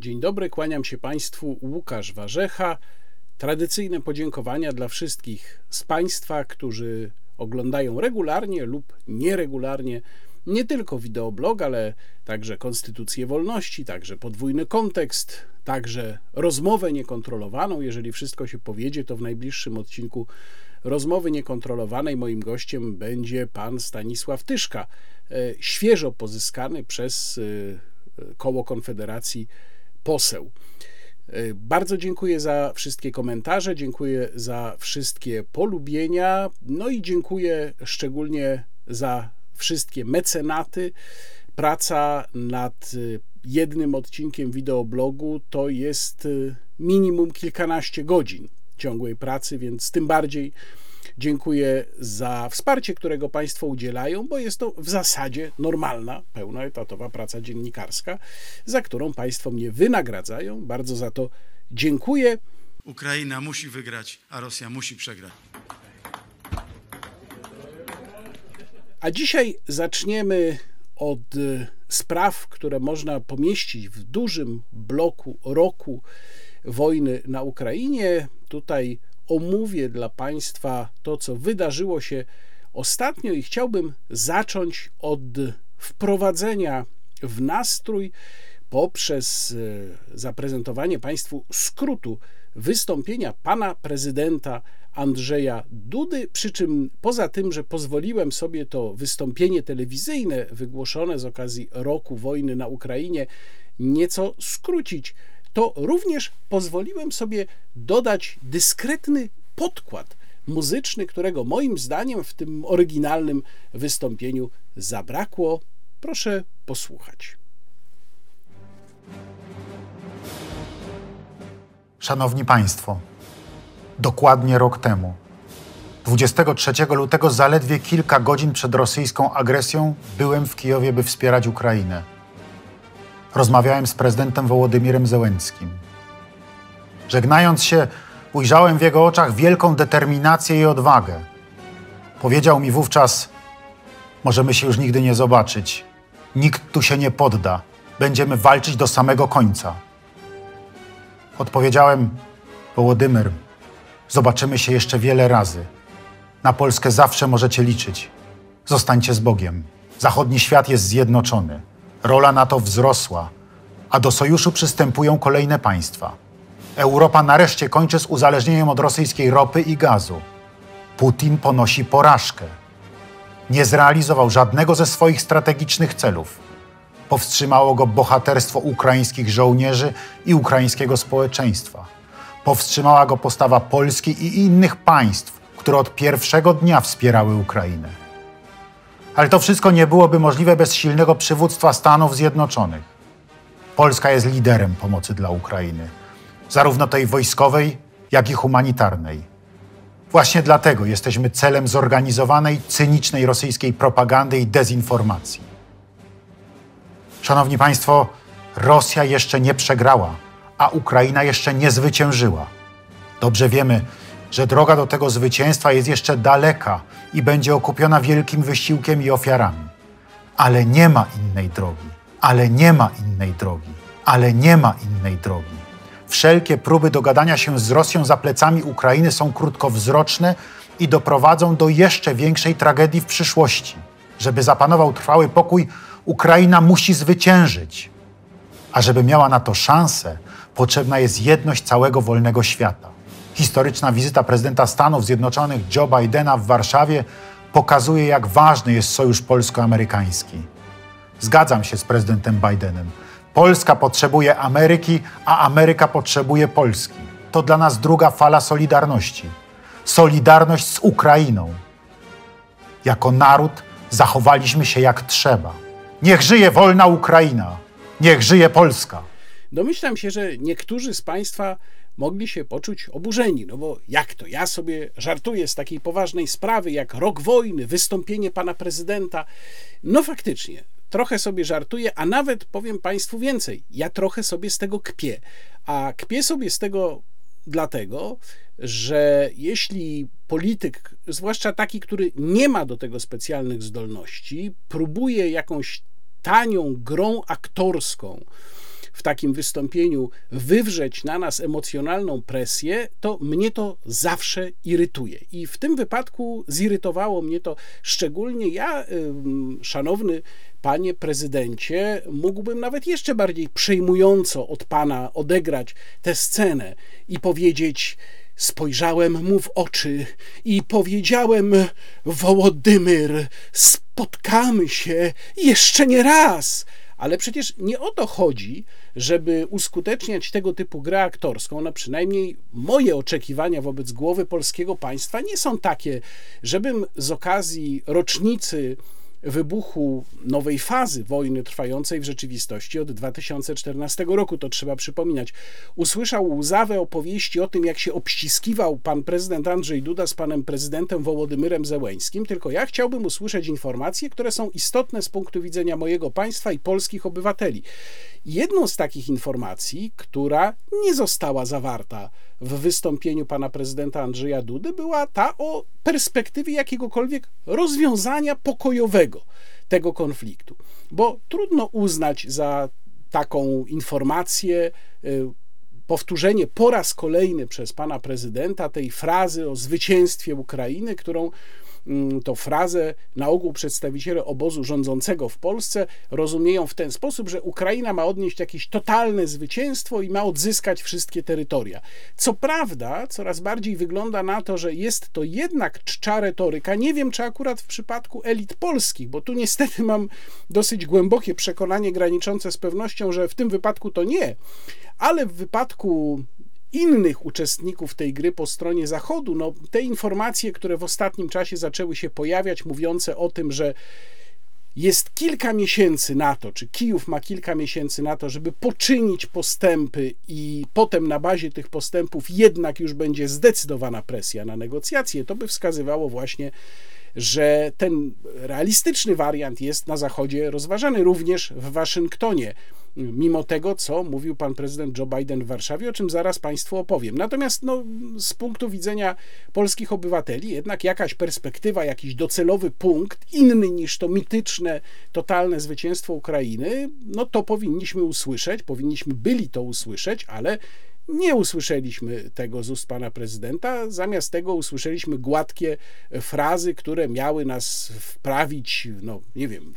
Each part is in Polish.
Dzień dobry, kłaniam się Państwu, Łukasz Warzecha. Tradycyjne podziękowania dla wszystkich z Państwa, którzy oglądają regularnie lub nieregularnie nie tylko wideoblog, ale także Konstytucję Wolności, także podwójny kontekst, także rozmowę niekontrolowaną. Jeżeli wszystko się powiedzie, to w najbliższym odcinku rozmowy niekontrolowanej moim gościem będzie pan Stanisław Tyszka, e, świeżo pozyskany przez e, koło Konfederacji poseł. E, bardzo dziękuję za wszystkie komentarze, dziękuję za wszystkie polubienia, no i dziękuję szczególnie za wszystkie mecenaty. Praca nad y, jednym odcinkiem wideoblogu to jest y, minimum kilkanaście godzin ciągłej pracy, więc tym bardziej dziękuję za wsparcie, którego Państwo udzielają, bo jest to w zasadzie normalna, pełnoetatowa praca dziennikarska, za którą Państwo mnie wynagradzają. Bardzo za to dziękuję. Ukraina musi wygrać, a Rosja musi przegrać. A dzisiaj zaczniemy od y, spraw, które można pomieścić w dużym bloku roku wojny na Ukrainie. Tutaj omówię dla Państwa to, co wydarzyło się ostatnio, i chciałbym zacząć od wprowadzenia w nastrój poprzez y, zaprezentowanie Państwu skrótu wystąpienia pana prezydenta Andrzeja Dudy, przy czym poza tym, że pozwoliłem sobie to wystąpienie telewizyjne wygłoszone z okazji roku wojny na Ukrainie nieco skrócić, to również pozwoliłem sobie dodać dyskretny podkład muzyczny, którego moim zdaniem w tym oryginalnym wystąpieniu zabrakło. Proszę posłuchać. Szanowni Państwo, dokładnie rok temu, 23 lutego, zaledwie kilka godzin przed rosyjską agresją, byłem w Kijowie, by wspierać Ukrainę. Rozmawiałem z prezydentem Wołodymirem Zełenskim. Żegnając się, ujrzałem w jego oczach wielką determinację i odwagę. Powiedział mi wówczas: Możemy się już nigdy nie zobaczyć. Nikt tu się nie podda. Będziemy walczyć do samego końca. Odpowiedziałem: Wołodymyr, zobaczymy się jeszcze wiele razy. Na Polskę zawsze możecie liczyć. Zostańcie z Bogiem. Zachodni świat jest zjednoczony. Rola NATO wzrosła, a do sojuszu przystępują kolejne państwa. Europa nareszcie kończy z uzależnieniem od rosyjskiej ropy i gazu. Putin ponosi porażkę. Nie zrealizował żadnego ze swoich strategicznych celów Powstrzymało go bohaterstwo ukraińskich żołnierzy i ukraińskiego społeczeństwa. Powstrzymała go postawa Polski i innych państw, które od pierwszego dnia wspierały Ukrainę. Ale to wszystko nie byłoby możliwe bez silnego przywództwa Stanów Zjednoczonych. Polska jest liderem pomocy dla Ukrainy, zarówno tej wojskowej, jak i humanitarnej. Właśnie dlatego jesteśmy celem zorganizowanej, cynicznej rosyjskiej propagandy i dezinformacji. Szanowni Państwo, Rosja jeszcze nie przegrała, a Ukraina jeszcze nie zwyciężyła. Dobrze wiemy, że droga do tego zwycięstwa jest jeszcze daleka i będzie okupiona wielkim wysiłkiem i ofiarami. Ale nie ma innej drogi, ale nie ma innej drogi, ale nie ma innej drogi. Wszelkie próby dogadania się z Rosją za plecami Ukrainy są krótkowzroczne i doprowadzą do jeszcze większej tragedii w przyszłości. Żeby zapanował trwały pokój, Ukraina musi zwyciężyć. A żeby miała na to szansę, potrzebna jest jedność całego wolnego świata. Historyczna wizyta prezydenta Stanów Zjednoczonych Joe Bidena w Warszawie pokazuje, jak ważny jest sojusz polsko-amerykański. Zgadzam się z prezydentem Bidenem. Polska potrzebuje Ameryki, a Ameryka potrzebuje Polski. To dla nas druga fala solidarności. Solidarność z Ukrainą. Jako naród zachowaliśmy się jak trzeba. Niech żyje wolna Ukraina, niech żyje Polska. Domyślam się, że niektórzy z Państwa mogli się poczuć oburzeni, no bo jak to? Ja sobie żartuję z takiej poważnej sprawy jak rok wojny, wystąpienie pana prezydenta. No faktycznie, trochę sobie żartuję, a nawet powiem Państwu więcej, ja trochę sobie z tego kpię. A kpię sobie z tego dlatego, że jeśli polityk, zwłaszcza taki, który nie ma do tego specjalnych zdolności, próbuje jakąś tanią grą aktorską w takim wystąpieniu wywrzeć na nas emocjonalną presję, to mnie to zawsze irytuje. I w tym wypadku zirytowało mnie to szczególnie. Ja, szanowny panie prezydencie, mógłbym nawet jeszcze bardziej przejmująco od pana odegrać tę scenę i powiedzieć: Spojrzałem mu w oczy i powiedziałem: Wołodymyr, spotkamy się jeszcze nie raz. Ale przecież nie o to chodzi, żeby uskuteczniać tego typu grę aktorską. No przynajmniej moje oczekiwania wobec głowy polskiego państwa nie są takie, żebym z okazji rocznicy wybuchu nowej fazy wojny trwającej w rzeczywistości od 2014 roku, to trzeba przypominać, usłyszał łzawe opowieści o tym, jak się obściskiwał pan prezydent Andrzej Duda z panem prezydentem Wołodymyrem Zełęńskim, tylko ja chciałbym usłyszeć informacje, które są istotne z punktu widzenia mojego państwa i polskich obywateli. Jedną z takich informacji, która nie została zawarta w wystąpieniu pana prezydenta Andrzeja Dudy, była ta o perspektywie jakiegokolwiek rozwiązania pokojowego tego konfliktu. Bo trudno uznać za taką informację, y, powtórzenie po raz kolejny przez pana prezydenta tej frazy o zwycięstwie Ukrainy, którą to frazę na ogół przedstawiciele obozu rządzącego w Polsce rozumieją w ten sposób, że Ukraina ma odnieść jakieś totalne zwycięstwo i ma odzyskać wszystkie terytoria. Co prawda, coraz bardziej wygląda na to, że jest to jednak czcza retoryka. Nie wiem, czy akurat w przypadku elit polskich, bo tu niestety mam dosyć głębokie przekonanie graniczące z pewnością, że w tym wypadku to nie, ale w wypadku innych uczestników tej gry po stronie Zachodu, no, te informacje, które w ostatnim czasie zaczęły się pojawiać, mówiące o tym, że jest kilka miesięcy na to, czy Kijów ma kilka miesięcy na to, żeby poczynić postępy, i potem na bazie tych postępów jednak już będzie zdecydowana presja na negocjacje, to by wskazywało właśnie, że ten realistyczny wariant jest na Zachodzie rozważany również w Waszyngtonie mimo tego, co mówił pan prezydent Joe Biden w Warszawie, o czym zaraz Państwu opowiem. Natomiast no, z punktu widzenia polskich obywateli, jednak jakaś perspektywa, jakiś docelowy punkt, inny niż to mityczne, totalne zwycięstwo Ukrainy, no to powinniśmy usłyszeć, powinniśmy byli to usłyszeć, ale nie usłyszeliśmy tego z ust pana prezydenta, zamiast tego usłyszeliśmy gładkie frazy, które miały nas wprawić, no nie wiem,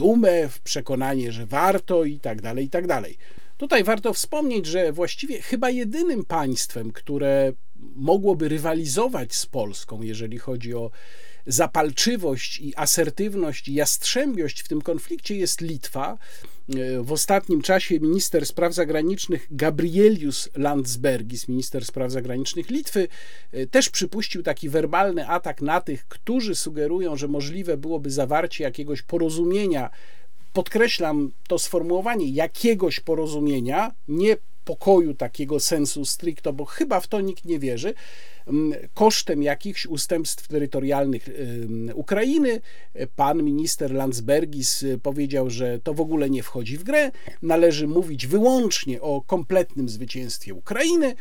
dumę, w przekonanie, że warto i tak dalej, i tak dalej. Tutaj warto wspomnieć, że właściwie chyba jedynym państwem, które mogłoby rywalizować z Polską, jeżeli chodzi o zapalczywość i asertywność i jastrzębiość w tym konflikcie jest Litwa. W ostatnim czasie minister spraw zagranicznych Gabrielius Landsbergis, minister spraw zagranicznych Litwy, też przypuścił taki werbalny atak na tych, którzy sugerują, że możliwe byłoby zawarcie jakiegoś porozumienia. Podkreślam to sformułowanie jakiegoś porozumienia, nie pokoju takiego sensu stricto, bo chyba w to nikt nie wierzy, kosztem jakichś ustępstw terytorialnych Ukrainy. Pan minister Landsbergis y, powiedział, że to w ogóle nie wchodzi w grę, należy mówić wyłącznie o kompletnym zwycięstwie Ukrainy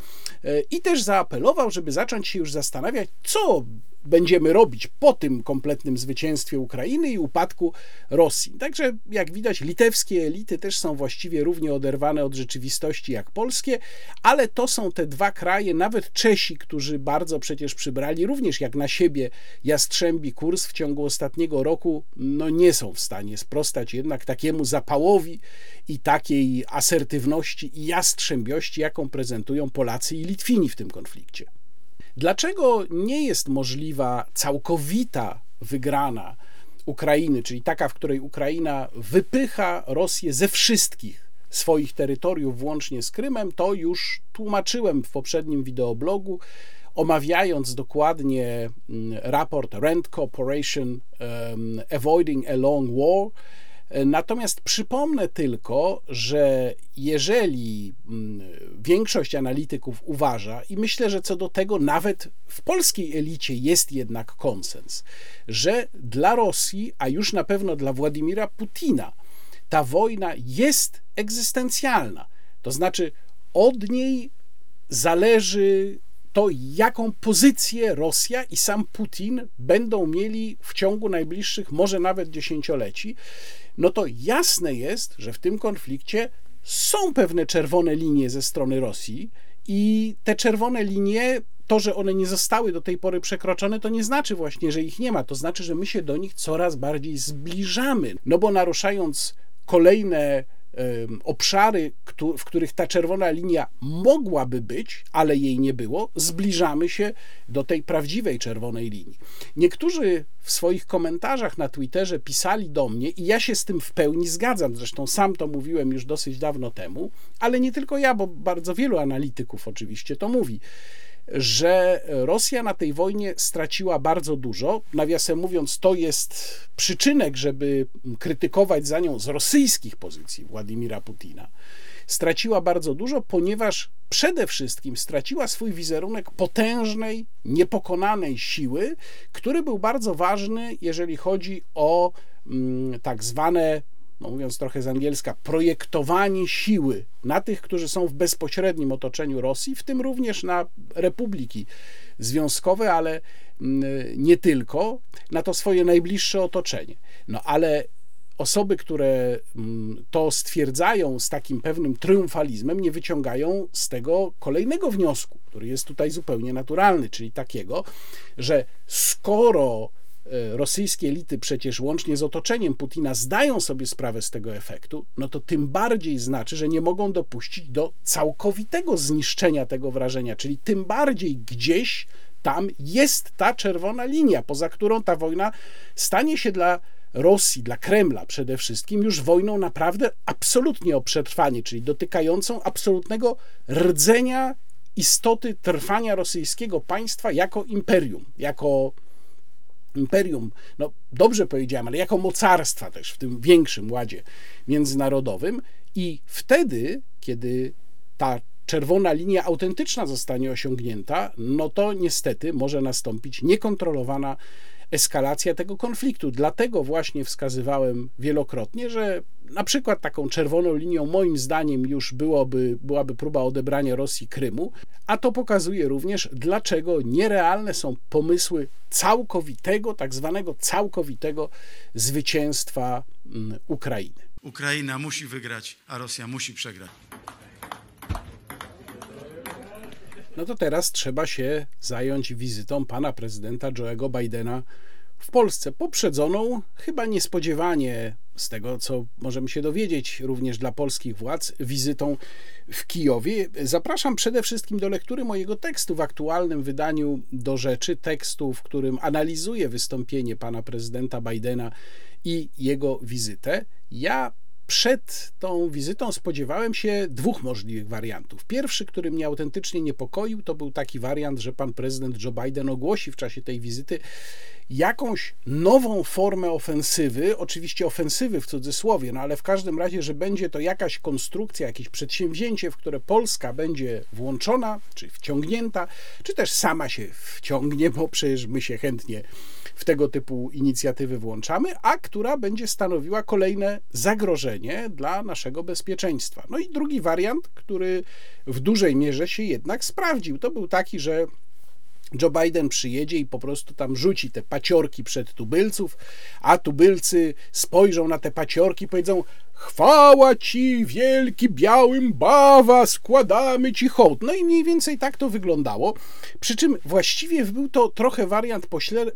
y, i też zaapelował, żeby zacząć się już zastanawiać, co będziemy robić po tym kompletnym zwycięstwie Ukrainy i upadku Rosji. Także, jak widać, litewskie elity też są właściwie równie oderwane od rzeczywistości jak polskie, ale to są te dwa kraje, nawet Czesi, którzy bardzo przecież przybrali również jak na siebie jastrzębi kurs w ciągu ostatniego roku, no nie są w stanie sprostać jednak takiemu zapałowi i takiej asertywności i jastrzębiości, jaką prezentują Polacy i Litwini w tym konflikcie. Dlaczego nie jest możliwa całkowita wygrana Ukrainy, czyli taka, w której Ukraina wypycha Rosję ze wszystkich swoich terytoriów, włącznie z Krymem, to już tłumaczyłem w poprzednim wideoblogu, omawiając dokładnie mm, raport Rand Corporation um, Avoiding a Long War, Natomiast przypomnę tylko, że jeżeli mm, większość analityków uważa, i myślę, że co do tego nawet w polskiej elicie jest jednak konsens, że dla Rosji, a już na pewno dla Władimira Putina, ta wojna jest egzystencjalna. To znaczy, od niej zależy to, jaką pozycję Rosja i sam Putin będą mieli w ciągu najbliższych, może nawet dziesięcioleci no to jasne jest, że w tym konflikcie są pewne czerwone linie ze strony Rosji i te czerwone linie to, że one nie zostały do tej pory przekroczone, to nie znaczy właśnie, że ich nie ma. To znaczy, że my się do nich coraz bardziej zbliżamy. No bo naruszając kolejne obszary, w których ta czerwona linia mogłaby być, ale jej nie było, zbliżamy się do tej prawdziwej czerwonej linii. Niektórzy w swoich komentarzach na Twitterze pisali do mnie, i ja się z tym w pełni zgadzam, zresztą sam to mówiłem już dosyć dawno temu, ale nie tylko ja, bo bardzo wielu analityków oczywiście to mówi że Rosja na tej wojnie straciła bardzo dużo. Nawiasem mówiąc, to jest przyczynek, żeby krytykować za nią z rosyjskich pozycji Władimira Putina. Straciła bardzo dużo, ponieważ przede wszystkim straciła swój wizerunek potężnej, niepokonanej siły, który był bardzo ważny, jeżeli chodzi o mm, tak zwane no mówiąc trochę z angielska, projektowanie siły na tych, którzy są w bezpośrednim otoczeniu Rosji, w tym również na republiki związkowe, ale mm, nie tylko, na to swoje najbliższe otoczenie. No ale osoby, które mm, to stwierdzają z takim pewnym triumfalizmem, nie wyciągają z tego kolejnego wniosku, który jest tutaj zupełnie naturalny, czyli takiego, że skoro rosyjskie elity przecież łącznie z otoczeniem Putina zdają sobie sprawę z tego efektu, no to tym bardziej znaczy, że nie mogą dopuścić do całkowitego zniszczenia tego wrażenia, czyli tym bardziej gdzieś tam jest ta czerwona linia, poza którą ta wojna stanie się dla Rosji, dla Kremla przede wszystkim, już wojną naprawdę absolutnie o przetrwanie, czyli dotykającą absolutnego rdzenia istoty trwania rosyjskiego państwa jako imperium, jako imperium, no dobrze powiedziałem, ale jako mocarstwa też w tym większym ładzie międzynarodowym. I wtedy, kiedy ta czerwona linia autentyczna zostanie osiągnięta, no to niestety może nastąpić niekontrolowana eskalacja tego konfliktu. Dlatego właśnie wskazywałem wielokrotnie, że na przykład taką czerwoną linią, moim zdaniem, już byłoby, byłaby próba odebrania Rosji Krymu, a to pokazuje również, dlaczego nierealne są pomysły całkowitego, tak zwanego całkowitego zwycięstwa mm, Ukrainy. Ukraina musi wygrać, a Rosja musi przegrać. no to teraz trzeba się zająć wizytą pana prezydenta Joe'ego Bidena w Polsce, poprzedzoną chyba niespodziewanie z tego, co możemy się dowiedzieć również dla polskich władz, wizytą w Kijowie. Zapraszam przede wszystkim do lektury mojego tekstu w aktualnym wydaniu do rzeczy, tekstu, w którym analizuję wystąpienie pana prezydenta Bidena i jego wizytę. Ja przed tą wizytą spodziewałem się dwóch możliwych wariantów. Pierwszy, który mnie autentycznie niepokoił, to był taki wariant, że pan prezydent Joe Biden ogłosi w czasie tej wizyty jakąś nową formę ofensywy, oczywiście ofensywy w cudzysłowie, no ale w każdym razie, że będzie to jakaś konstrukcja, jakieś przedsięwzięcie, w które Polska będzie włączona, czy wciągnięta, czy też sama się wciągnie, bo przecież my się chętnie w tego typu inicjatywy włączamy, a która będzie stanowiła kolejne zagrożenie dla naszego bezpieczeństwa. No i drugi wariant, który w dużej mierze się jednak sprawdził, to był taki, że Joe Biden przyjedzie i po prostu tam rzuci te paciorki przed tubylców, a tubylcy spojrzą na te paciorki i powiedzą: Chwała ci, wielki białym bawa, składamy ci hołd. No i mniej więcej tak to wyglądało. Przy czym właściwie był to trochę wariant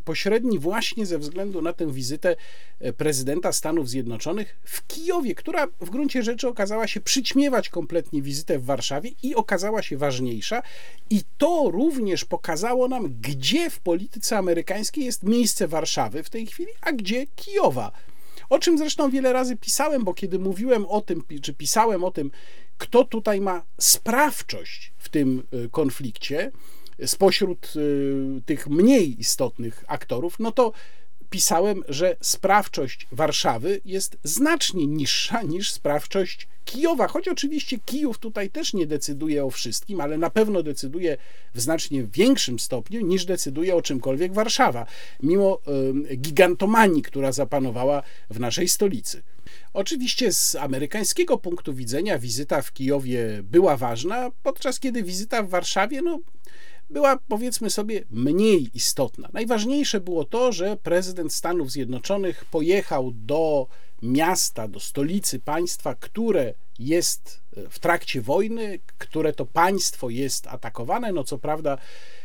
pośredni, właśnie ze względu na tę wizytę e, prezydenta Stanów Zjednoczonych w Kijowie, która w gruncie rzeczy okazała się przyćmiewać kompletnie wizytę w Warszawie i okazała się ważniejsza. I to również pokazało nam, gdzie w polityce amerykańskiej jest miejsce Warszawy w tej chwili, a gdzie Kijowa. O czym zresztą wiele razy pisałem, bo kiedy mówiłem o tym, czy pisałem o tym, kto tutaj ma sprawczość w tym y, konflikcie, spośród y, tych mniej istotnych aktorów, no to pisałem, że sprawczość Warszawy jest znacznie niższa niż sprawczość Kijowa, choć oczywiście Kijów tutaj też nie decyduje o wszystkim, ale na pewno decyduje w znacznie większym stopniu niż decyduje o czymkolwiek Warszawa, mimo gigantomanii, która zapanowała w naszej stolicy. Oczywiście z amerykańskiego punktu widzenia wizyta w Kijowie była ważna, podczas kiedy wizyta w Warszawie no, była powiedzmy sobie mniej istotna. Najważniejsze było to, że prezydent Stanów Zjednoczonych pojechał do miasta, do stolicy państwa, które jest w trakcie wojny, które to państwo jest atakowane. No co prawda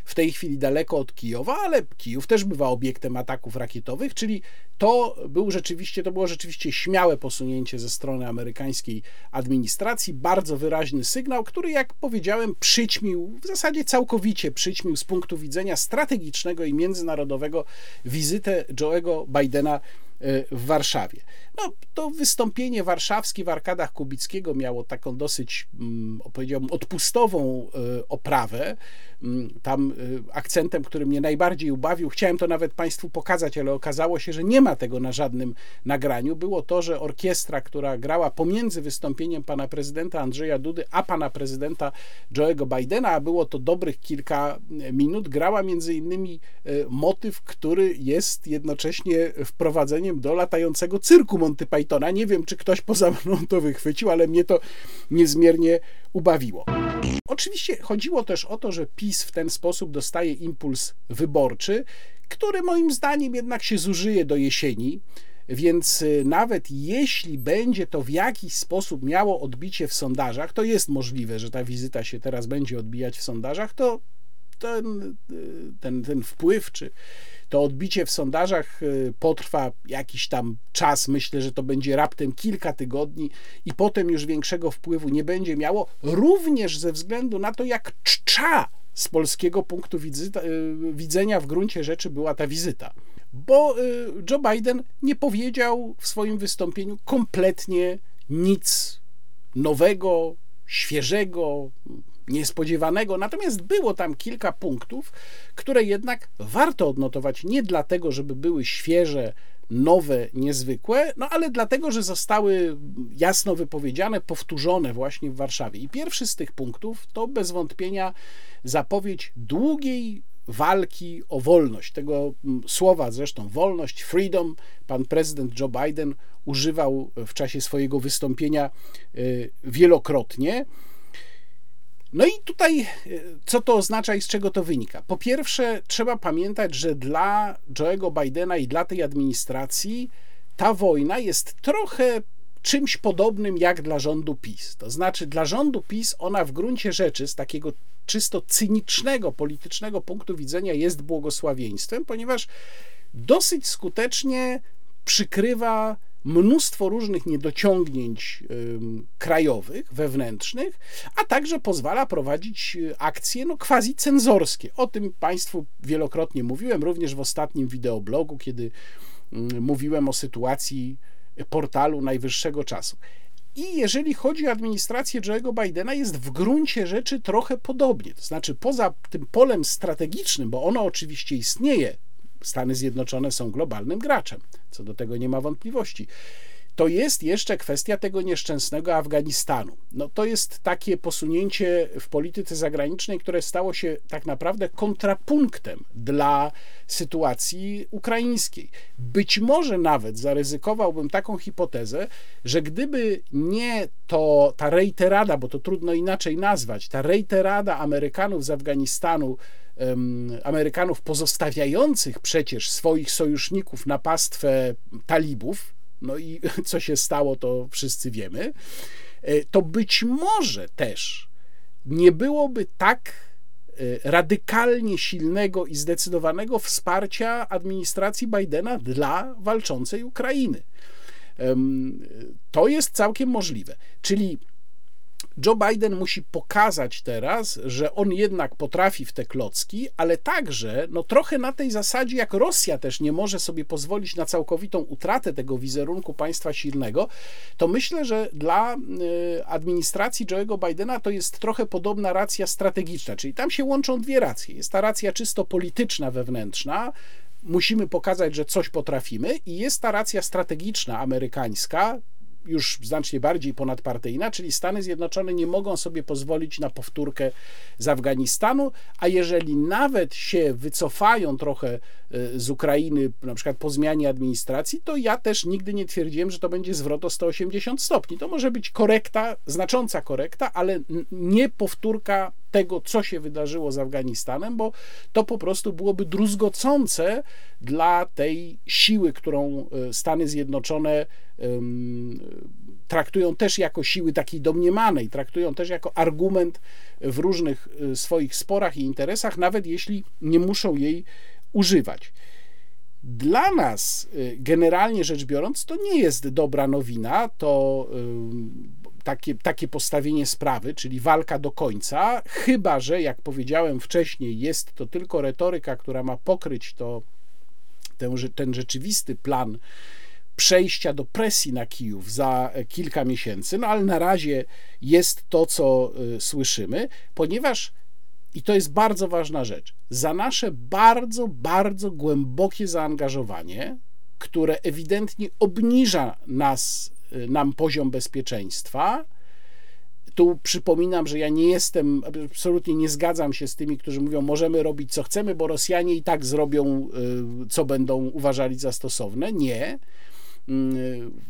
w tej chwili daleko od Kijowa, ale Kijów też bywa obiektem ataków rakietowych, czyli to był rzeczywiście, to było rzeczywiście śmiałe posunięcie ze strony amerykańskiej administracji, bardzo wyraźny sygnał, który, jak powiedziałem, przyćmił, w zasadzie całkowicie przyćmił z punktu widzenia strategicznego i międzynarodowego wizytę Joe'ego Bidena w Warszawie. No, to wystąpienie warszawskie w Arkadach Kubickiego miało taką dosyć, mm, powiedziałbym, odpustową e, oprawę. Mm, tam e, akcentem, który mnie najbardziej ubawił, chciałem to nawet Państwu pokazać, ale okazało się, że nie ma tego na żadnym nagraniu. Było to, że orkiestra, która grała pomiędzy wystąpieniem pana prezydenta Andrzeja Dudy a pana prezydenta Joe'ego Bidena, a było to dobrych kilka minut, grała między innymi motyw, który jest jednocześnie wprowadzeniem do latającego cyrku Monty Pythona. Nie wiem, czy ktoś poza mną to wychwycił, ale mnie to niezmiernie ubawiło. Oczywiście chodziło też o to, że PiS w ten sposób dostaje impuls wyborczy, który moim zdaniem jednak się zużyje do jesieni. Więc y, nawet jeśli będzie to w jakiś sposób miało odbicie w sondażach, to jest możliwe, że ta wizyta się teraz będzie odbijać w sondażach, to ten, y, ten, ten wpływ czy to odbicie w sondażach y, potrwa jakiś tam czas. Myślę, że to będzie raptem kilka tygodni i potem już większego wpływu nie będzie miało, również ze względu na to, jak czcza z polskiego punktu wizyta, y, widzenia w gruncie rzeczy była ta wizyta. Bo y, Joe Biden nie powiedział w swoim wystąpieniu kompletnie nic nowego, świeżego, niespodziewanego. Natomiast było tam kilka punktów, które jednak warto odnotować nie dlatego, żeby były świeże, nowe, niezwykłe, no ale dlatego, że zostały jasno wypowiedziane, powtórzone właśnie w Warszawie. I pierwszy z tych punktów to bez wątpienia zapowiedź długiej walki o wolność. Tego mm, słowa zresztą wolność, freedom, pan prezydent Joe Biden używał w czasie swojego wystąpienia y, wielokrotnie. No i tutaj, e, co to oznacza i z czego to wynika? Po pierwsze, trzeba pamiętać, że dla Joe'ego Bidena i dla tej administracji ta wojna jest trochę czymś podobnym jak dla rządu PiS. To znaczy, dla rządu PiS ona w gruncie rzeczy z takiego czysto cynicznego, politycznego punktu widzenia jest błogosławieństwem, ponieważ dosyć skutecznie przykrywa mnóstwo różnych niedociągnięć krajowych, wewnętrznych, a także pozwala prowadzić y, akcje no, quasi cenzorskie. O tym Państwu wielokrotnie mówiłem, również w ostatnim wideoblogu, kiedy mówiłem o sytuacji portalu najwyższego czasu. I jeżeli chodzi o administrację Joe'ego Bidena, jest w gruncie rzeczy trochę podobnie. To znaczy, poza tym polem strategicznym, bo ono oczywiście istnieje, Stany Zjednoczone są globalnym graczem, co do tego nie ma wątpliwości. To jest jeszcze kwestia tego nieszczęsnego Afganistanu. No, to jest takie posunięcie w polityce zagranicznej, które stało się tak naprawdę kontrapunktem dla sytuacji ukraińskiej. Być może nawet zaryzykowałbym taką hipotezę, że gdyby nie to ta reiterada, bo to trudno inaczej nazwać, ta reiterada Amerykanów z Afganistanu, Amerykanów pozostawiających przecież swoich sojuszników na pastwę talibów, no i co się stało, to wszyscy wiemy, e, to być może też nie byłoby tak e, radykalnie silnego i zdecydowanego wsparcia administracji Bidena dla walczącej Ukrainy. To jest całkiem możliwe. Czyli Joe Biden musi pokazać teraz, że on jednak potrafi w te klocki, ale także no, trochę na tej zasadzie, jak Rosja też nie może sobie pozwolić na całkowitą utratę tego wizerunku państwa silnego, to myślę, że dla y, administracji Joe'ego Bidena to jest trochę podobna racja strategiczna, czyli tam się łączą dwie racje. Jest ta racja czysto polityczna, wewnętrzna, musimy pokazać, że coś potrafimy, i jest ta racja strategiczna amerykańska, już znacznie bardziej ponadpartyjna, czyli Stany Zjednoczone nie mogą sobie pozwolić na powtórkę z Afganistanu, a jeżeli nawet się wycofają trochę z Ukrainy, na przykład po zmianie administracji, to ja też nigdy nie twierdziłem, że to będzie zwrot o 180 stopni. To może być korekta, znacząca korekta, ale nie powtórka tego, co się wydarzyło z Afganistanem, bo to po prostu byłoby druzgocące dla tej siły, którą e, Stany Zjednoczone traktują też jako siły takiej domniemanej, traktują też jako argument w różnych e, swoich sporach i interesach, nawet jeśli nie muszą jej używać. Dla nas, e, generalnie rzecz biorąc, to nie jest dobra nowina, to takie, takie postawienie sprawy, czyli walka do końca, chyba że, jak powiedziałem wcześniej, jest to tylko retoryka, która ma pokryć to, ten, ten rzeczywisty plan przejścia do presji na Kijów za kilka miesięcy, no ale na razie jest to, co y, słyszymy, ponieważ i to jest bardzo ważna rzecz. Za nasze bardzo, bardzo głębokie zaangażowanie, które ewidentnie obniża nas nam poziom bezpieczeństwa. Tu przypominam, że ja nie jestem, absolutnie nie zgadzam się z tymi, którzy mówią, możemy robić co chcemy, bo Rosjanie i tak zrobią, y, co będą uważali za stosowne. Nie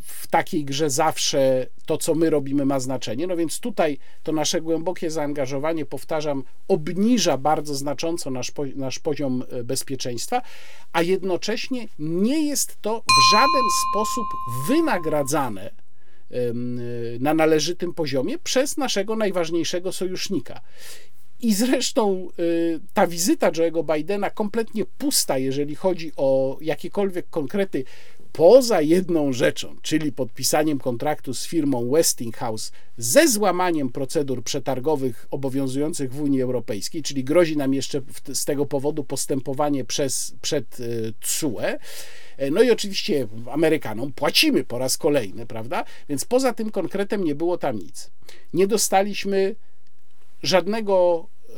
w takiej grze zawsze to, co my robimy, ma znaczenie. No więc tutaj to nasze głębokie zaangażowanie, powtarzam, obniża bardzo znacząco nasz, nasz poziom e, bezpieczeństwa, a jednocześnie nie jest to w żaden sposób wynagradzane na należytym poziomie przez naszego najważniejszego sojusznika. I zresztą y, ta wizyta Joe'ego Bidena kompletnie pusta, jeżeli chodzi o jakiekolwiek konkrety poza jedną rzeczą, czyli podpisaniem kontraktu z firmą Westinghouse ze złamaniem procedur przetargowych obowiązujących w Unii Europejskiej, czyli grozi nam jeszcze z tego powodu postępowanie przez, przed TSUE. E, no i oczywiście Amerykanom płacimy po raz kolejny, prawda? Więc poza tym konkretem nie było tam nic. Nie dostaliśmy żadnego, e,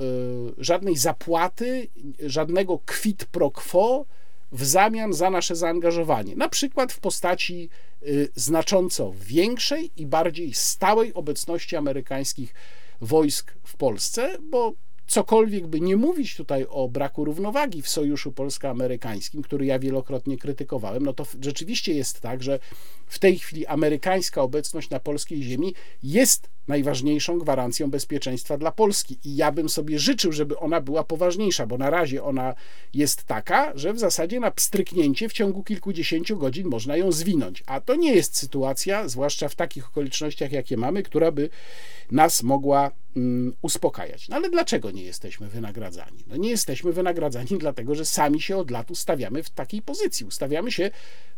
żadnej zapłaty, żadnego quid pro quo w zamian za nasze zaangażowanie, na przykład w postaci y, znacząco większej i bardziej stałej obecności amerykańskich wojsk w Polsce, bo cokolwiek by nie mówić tutaj o braku równowagi w sojuszu polsko-amerykańskim, który ja wielokrotnie krytykowałem, no to rzeczywiście jest tak, że w tej chwili amerykańska obecność na polskiej ziemi jest najważniejszą gwarancją bezpieczeństwa dla Polski. I ja bym sobie życzył, żeby ona była poważniejsza, bo na razie ona jest taka, że w zasadzie na pstryknięcie w ciągu kilkudziesięciu godzin można ją zwinąć. A to nie jest sytuacja, zwłaszcza w takich okolicznościach, jakie mamy, która by nas mogła mm, uspokajać. No ale dlaczego nie jesteśmy wynagradzani? No nie jesteśmy wynagradzani dlatego, że sami się od lat ustawiamy w takiej pozycji. Ustawiamy się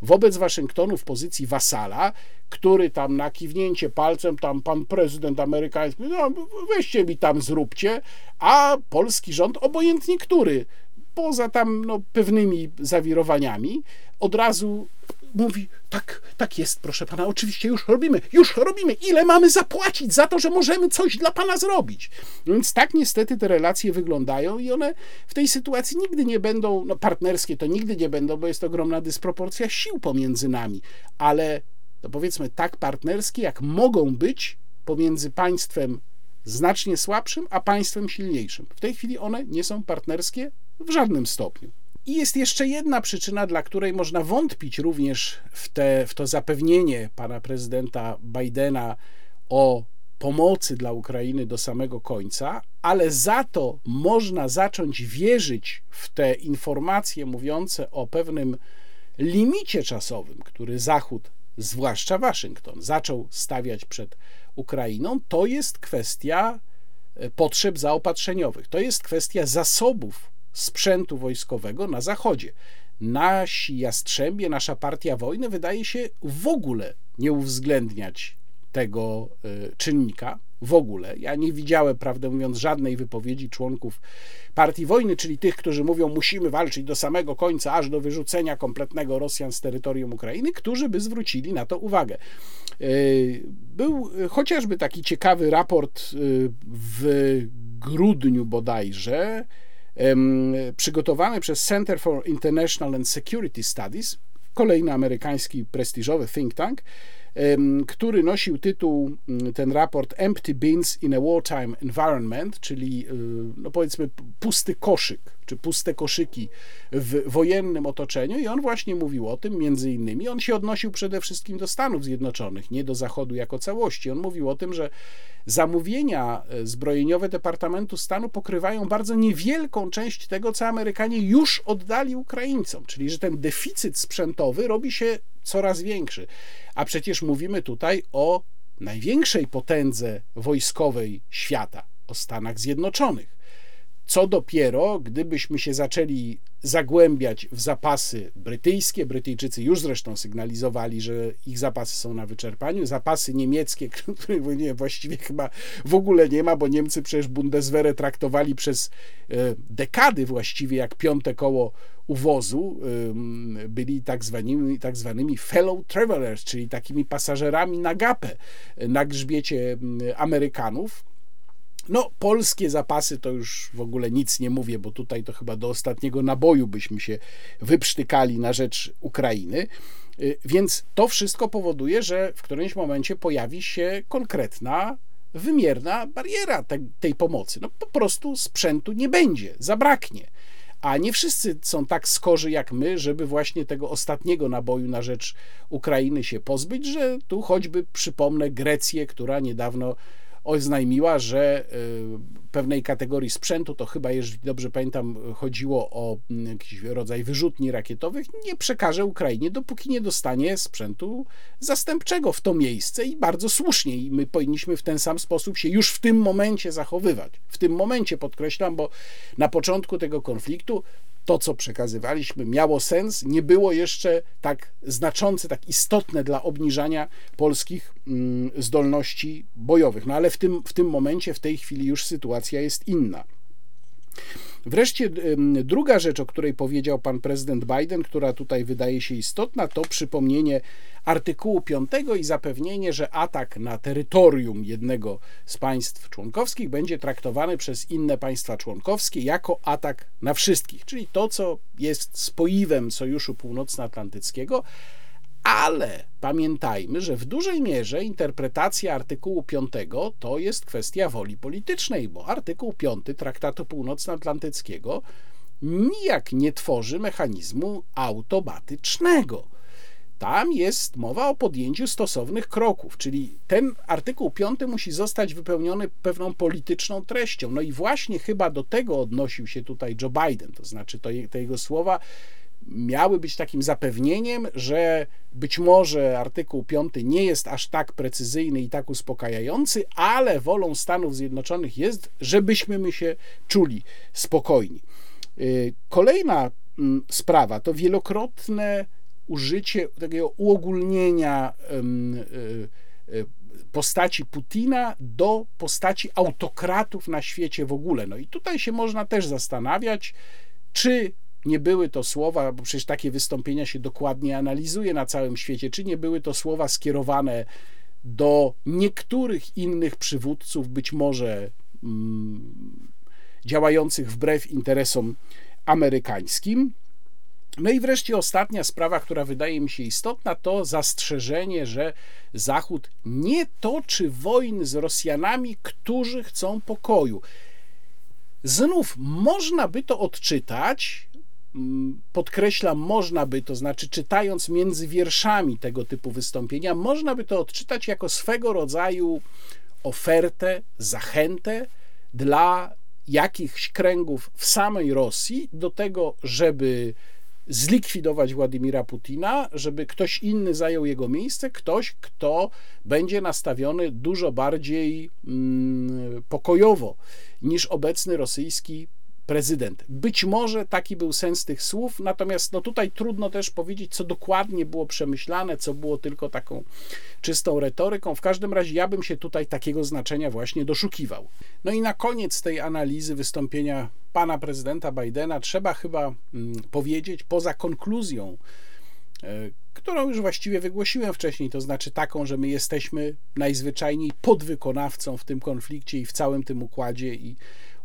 wobec Waszyngtonu w pozycji wasala, który tam na kiwnięcie palcem, tam pan prezydent amerykański, no weźcie mi tam zróbcie, a polski rząd, obojętnie który, poza tam no, pewnymi zawirowaniami, od razu mówi, tak, tak jest, proszę pana, oczywiście już robimy, już robimy, ile mamy zapłacić za to, że możemy coś dla pana zrobić. Więc tak niestety te relacje wyglądają i one w tej sytuacji nigdy nie będą, no partnerskie to nigdy nie będą, bo jest ogromna dysproporcja sił pomiędzy nami, ale to powiedzmy tak partnerskie, jak mogą być pomiędzy państwem znacznie słabszym, a państwem silniejszym. W tej chwili one nie są partnerskie w żadnym stopniu. I jest jeszcze jedna przyczyna, dla której można wątpić również w, te, w to zapewnienie pana prezydenta Bidena o pomocy dla Ukrainy do samego końca, ale za to można zacząć wierzyć w te informacje mówiące o pewnym limicie czasowym, który Zachód, zwłaszcza Waszyngton, zaczął stawiać przed Ukrainą, to jest kwestia e, potrzeb zaopatrzeniowych, to jest kwestia zasobów sprzętu wojskowego na Zachodzie. Nasi jastrzębie, nasza partia wojny wydaje się w ogóle nie uwzględniać tego e, czynnika. W ogóle. Ja nie widziałem, prawdę mówiąc, żadnej wypowiedzi członków Partii Wojny, czyli tych, którzy mówią, musimy walczyć do samego końca, aż do wyrzucenia kompletnego Rosjan z terytorium Ukrainy, którzy by zwrócili na to uwagę. E, był chociażby taki ciekawy raport e, w grudniu bodajże, przygotowany przez Center for International and Security Studies, kolejny amerykański prestiżowy think tank, który nosił tytuł, mm, ten raport Empty Bins in a Wartime Environment, czyli y, no powiedzmy pusty koszyk, czy puste koszyki w wojennym otoczeniu i on właśnie mówił o tym, między innymi, on się odnosił przede wszystkim do Stanów Zjednoczonych, nie do Zachodu jako całości. On mówił o tym, że zamówienia e, zbrojeniowe Departamentu Stanu pokrywają bardzo niewielką część tego, co Amerykanie już oddali Ukraińcom, czyli że ten deficyt sprzętowy robi się coraz większy. A przecież mówimy tutaj o największej potędze wojskowej świata, o Stanach Zjednoczonych. Co dopiero, gdybyśmy się zaczęli zagłębiać w zapasy brytyjskie, Brytyjczycy już zresztą sygnalizowali, że ich zapasy są na wyczerpaniu, zapasy niemieckie, których nie, właściwie chyba w ogóle nie ma, bo Niemcy przecież Bundeswehrę traktowali przez e, dekady właściwie jak piąte koło uwozu, byli tak zwanymi, tak zwanymi fellow travelers, czyli takimi pasażerami na gapę na grzbiecie Amerykanów no, polskie zapasy to już w ogóle nic nie mówię, bo tutaj to chyba do ostatniego naboju byśmy się wyprztykali na rzecz Ukrainy. Y, więc to wszystko powoduje, że w którymś momencie pojawi się konkretna, wymierna bariera te, tej pomocy. No po prostu sprzętu nie będzie, zabraknie. A nie wszyscy są tak skorzy jak my, żeby właśnie tego ostatniego naboju na rzecz Ukrainy się pozbyć, że tu choćby przypomnę Grecję, która niedawno oznajmiła, że y, pewnej kategorii sprzętu, to chyba, jeżeli dobrze pamiętam, chodziło o mm, jakiś rodzaj wyrzutni rakietowych, nie przekaże Ukrainie, dopóki nie dostanie sprzętu zastępczego w to miejsce i bardzo słusznie. I my powinniśmy w ten sam sposób się już w tym momencie zachowywać. W tym momencie podkreślam, bo na początku tego konfliktu to, co przekazywaliśmy, miało sens, nie było jeszcze tak znaczące, tak istotne dla obniżania polskich mm, zdolności bojowych. No ale w tym, w tym momencie, w tej chwili już sytuacja jest inna. Wreszcie druga rzecz, o której powiedział pan prezydent Biden, która tutaj wydaje się istotna, to przypomnienie artykułu 5 i zapewnienie, że atak na terytorium jednego z państw członkowskich będzie traktowany przez inne państwa członkowskie jako atak na wszystkich, czyli to, co jest spoiwem Sojuszu Północnoatlantyckiego, ale pamiętajmy, że w dużej mierze interpretacja artykułu 5 to jest kwestia woli politycznej, bo artykuł 5 Traktatu Północnoatlantyckiego nijak nie tworzy mechanizmu automatycznego. Tam jest mowa o podjęciu stosownych kroków, czyli ten artykuł 5 musi zostać wypełniony pewną polityczną treścią. No i właśnie chyba do tego odnosił się tutaj Joe Biden, to znaczy to, te jego słowa miały być takim zapewnieniem, że być może artykuł 5 nie jest aż tak precyzyjny i tak uspokajający, ale wolą Stanów Zjednoczonych jest, żebyśmy my się czuli spokojni. Y, kolejna mm, sprawa to wielokrotne użycie takiego uogólnienia y, y, postaci Putina do postaci autokratów na świecie w ogóle. No i tutaj się można też zastanawiać, czy nie były to słowa, bo przecież takie wystąpienia się dokładnie analizuje na całym świecie, czy nie były to słowa skierowane do niektórych innych przywódców, być może mm, działających wbrew interesom amerykańskim. No i wreszcie ostatnia sprawa, która wydaje mi się istotna, to zastrzeżenie, że Zachód nie toczy wojny z Rosjanami, którzy chcą pokoju. Znów można by to odczytać podkreślam, można by, to znaczy czytając między wierszami tego typu wystąpienia, można by to odczytać jako swego rodzaju ofertę, zachętę dla jakichś kręgów w samej Rosji do tego, żeby zlikwidować Władimira Putina, żeby ktoś inny zajął jego miejsce, ktoś, kto będzie nastawiony dużo bardziej mm, pokojowo niż obecny rosyjski prezydent. Być może taki był sens tych słów, natomiast no tutaj trudno też powiedzieć, co dokładnie było przemyślane, co było tylko taką czystą retoryką. W każdym razie ja bym się tutaj takiego znaczenia właśnie doszukiwał. No i na koniec tej analizy wystąpienia pana prezydenta Bidena trzeba chyba mm, powiedzieć, poza konkluzją, e, którą już właściwie wygłosiłem wcześniej, to znaczy taką, że my jesteśmy najzwyczajniej podwykonawcą w tym konflikcie i w całym tym układzie i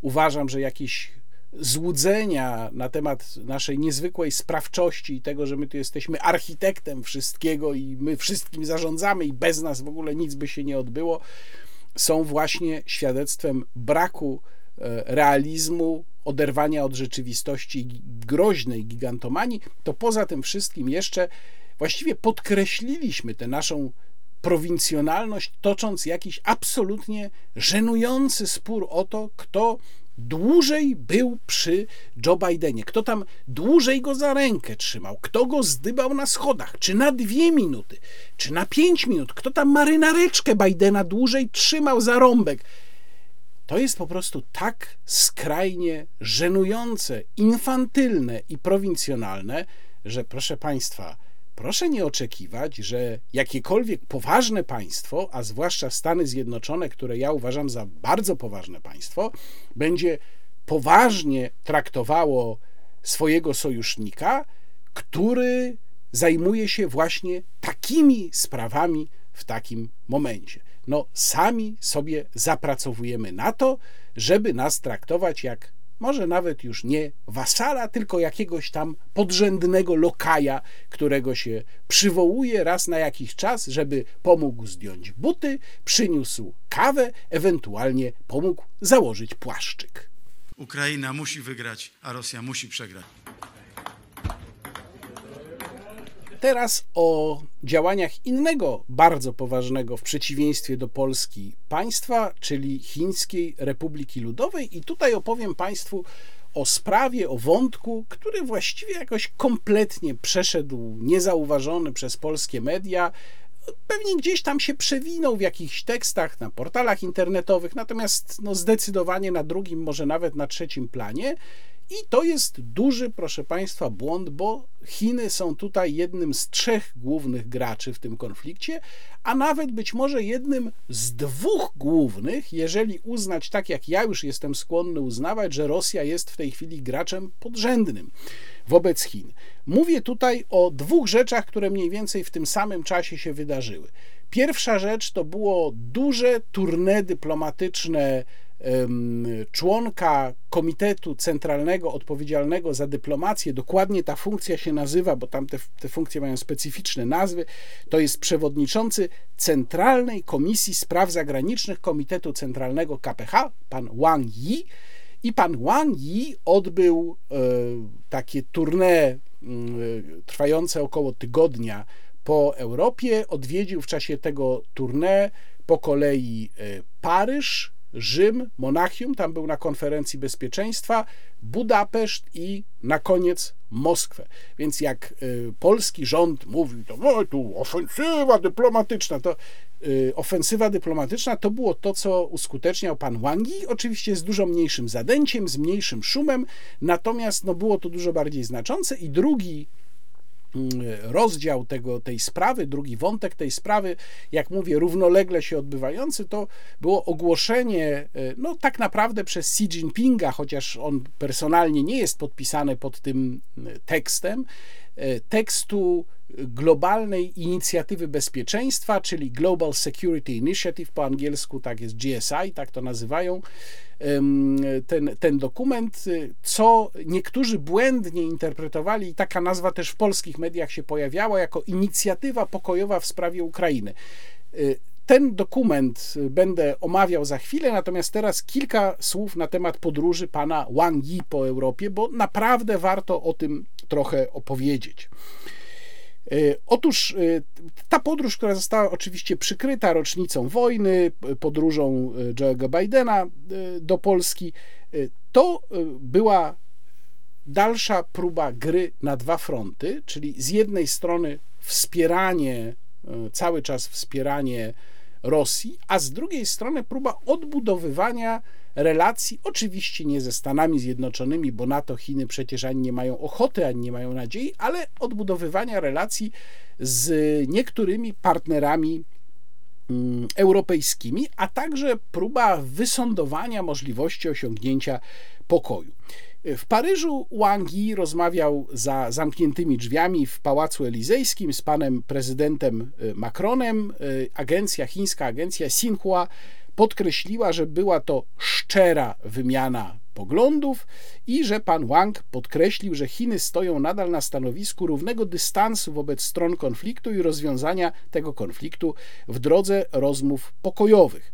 uważam, że jakiś złudzenia na temat naszej niezwykłej sprawczości i tego, że my tu jesteśmy architektem wszystkiego i my wszystkim zarządzamy i bez nas w ogóle nic by się nie odbyło, są właśnie świadectwem braku e, realizmu, oderwania od rzeczywistości groźnej gigantomanii, to poza tym wszystkim jeszcze właściwie podkreśliliśmy tę naszą prowincjonalność, tocząc jakiś absolutnie żenujący spór o to, kto dłużej był przy Joe Bidenie, kto tam dłużej go za rękę trzymał, kto go zdybał na schodach, czy na dwie minuty, czy na pięć minut, kto tam marynareczkę Bidena dłużej trzymał za rąbek. To jest po prostu tak skrajnie żenujące, infantylne i prowincjonalne, że proszę Państwa, proszę nie oczekiwać, że jakiekolwiek poważne państwo, a zwłaszcza Stany Zjednoczone, które ja uważam za bardzo poważne państwo, będzie poważnie traktowało swojego sojusznika, który zajmuje się właśnie takimi sprawami w takim momencie. No, sami sobie zapracowujemy na to, żeby nas traktować jak może nawet już nie wasala, tylko jakiegoś tam podrzędnego lokaja, którego się przywołuje raz na jakiś czas, żeby pomógł zdjąć buty, przyniósł kawę, ewentualnie pomógł założyć płaszczyk. Ukraina musi wygrać, a Rosja musi przegrać. Teraz o działaniach innego bardzo poważnego w przeciwieństwie do Polski państwa, czyli Chińskiej Republiki Ludowej. I tutaj opowiem Państwu o sprawie, o wątku, który właściwie jakoś kompletnie przeszedł niezauważony przez polskie media. Pewnie gdzieś tam się przewinął w jakichś tekstach na portalach internetowych, natomiast no zdecydowanie na drugim, może nawet na trzecim planie. I to jest duży, proszę Państwa, błąd, bo Chiny są tutaj jednym z trzech głównych graczy w tym konflikcie, a nawet być może jednym z dwóch głównych, jeżeli uznać, tak jak ja już jestem skłonny uznawać, że Rosja jest w tej chwili graczem podrzędnym wobec Chin. Mówię tutaj o dwóch rzeczach, które mniej więcej w tym samym czasie się wydarzyły. Pierwsza rzecz to było duże tournée dyplomatyczne członka Komitetu Centralnego odpowiedzialnego za dyplomację, dokładnie ta funkcja się nazywa, bo tam te, te funkcje mają specyficzne nazwy, to jest przewodniczący Centralnej Komisji Spraw Zagranicznych Komitetu Centralnego KPH, pan Wang Yi. I pan Wang Yi odbył e, takie tournée trwające około tygodnia po Europie. Odwiedził w czasie tego tournée po kolei e, Paryż, Rzym, Monachium, tam był na konferencji bezpieczeństwa, Budapeszt i na koniec Moskwę. Więc jak y, polski rząd mówił, to no, tu ofensywa dyplomatyczna, to y, ofensywa dyplomatyczna to było to, co uskuteczniał pan Wangi, oczywiście z dużo mniejszym zadęciem, z mniejszym szumem, natomiast no, było to dużo bardziej znaczące i drugi rozdział tego, tej sprawy, drugi wątek tej sprawy, jak mówię, równolegle się odbywający, to było ogłoszenie, e, no tak naprawdę przez Xi Jinpinga, chociaż on personalnie nie jest podpisany pod tym e, tekstem, e, tekstu globalnej inicjatywy bezpieczeństwa, czyli Global Security Initiative, po angielsku tak jest GSI, tak to nazywają, ten, ten dokument, co niektórzy błędnie interpretowali, i taka nazwa też w polskich mediach się pojawiała, jako inicjatywa pokojowa w sprawie Ukrainy. Y, ten dokument będę omawiał za chwilę, natomiast teraz kilka słów na temat podróży pana Wang Yi po Europie, bo naprawdę warto o tym trochę opowiedzieć. E, otóż e, ta podróż, która została oczywiście przykryta rocznicą wojny, podróżą e, Joe'ego Bidena do Polski, to była dalsza próba gry na dwa fronty, czyli z jednej strony wspieranie, cały czas wspieranie Rosji, a z drugiej strony próba odbudowywania relacji, oczywiście nie ze Stanami Zjednoczonymi, bo na to Chiny przecież ani nie mają ochoty, ani nie mają nadziei, ale odbudowywania relacji z niektórymi partnerami mm, europejskimi, a także próba wysądowania możliwości osiągnięcia pokoju. W Paryżu Wang Yi rozmawiał za zamkniętymi drzwiami w Pałacu Elizejskim z panem prezydentem y, Macronem. Y, agencja, chińska agencja Xinhua podkreśliła, że była to szczera wymiana poglądów i że pan Wang podkreślił, że Chiny stoją nadal na stanowisku równego dystansu wobec stron konfliktu i rozwiązania tego konfliktu w drodze rozmów pokojowych.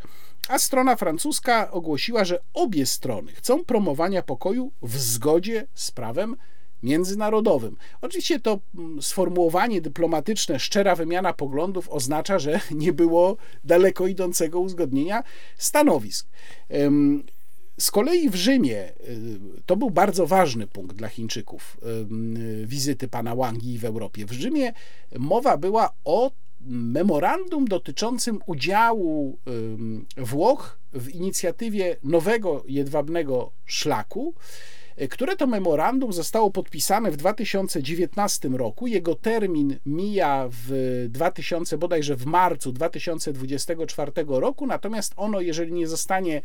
A strona francuska ogłosiła, że obie strony chcą promowania pokoju w zgodzie z prawem międzynarodowym. Oczywiście to mm, sformułowanie dyplomatyczne, szczera wymiana poglądów oznacza, że nie było daleko idącego uzgodnienia stanowisk. Z kolei w Rzymie y, to był bardzo ważny punkt dla Chińczyków wizyty pana Wangi w Europie. W Rzymie mowa była o memorandum dotyczącym udziału Włoch w inicjatywie nowego jedwabnego szlaku, które to memorandum zostało podpisane w 2019 roku. Jego termin mija w 2000, bodajże w marcu 2024 roku, natomiast ono, jeżeli nie zostanie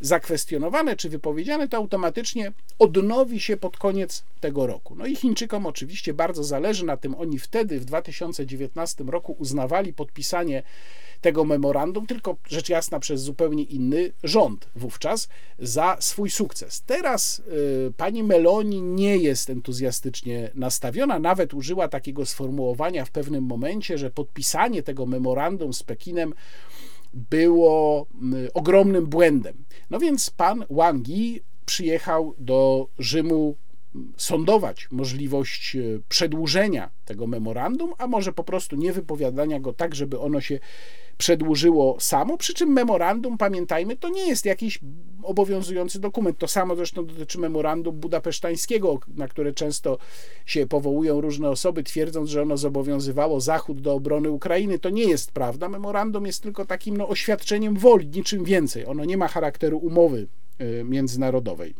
zakwestionowane czy wypowiedziane, to automatycznie odnowi się pod koniec tego roku. No i Chińczykom oczywiście bardzo zależy na tym. Oni wtedy w 2019 roku uznawali podpisanie tego memorandum, tylko rzecz jasna przez zupełnie inny rząd wówczas za swój sukces. Teraz y, pani Meloni nie jest entuzjastycznie nastawiona, nawet użyła takiego sformułowania w pewnym momencie, że podpisanie tego memorandum z Pekinem było ogromnym błędem. No więc pan Wang Yi przyjechał do Rzymu sądować możliwość e, przedłużenia tego memorandum, a może po prostu nie wypowiadania go tak, żeby ono się przedłużyło samo. Przy czym memorandum, pamiętajmy, to nie jest jakiś obowiązujący dokument. To samo zresztą dotyczy memorandum budapesztańskiego, na które często się powołują różne osoby, twierdząc, że ono zobowiązywało Zachód do obrony Ukrainy. To nie jest prawda. Memorandum jest tylko takim no, oświadczeniem woli, niczym więcej. Ono nie ma charakteru umowy e, międzynarodowej.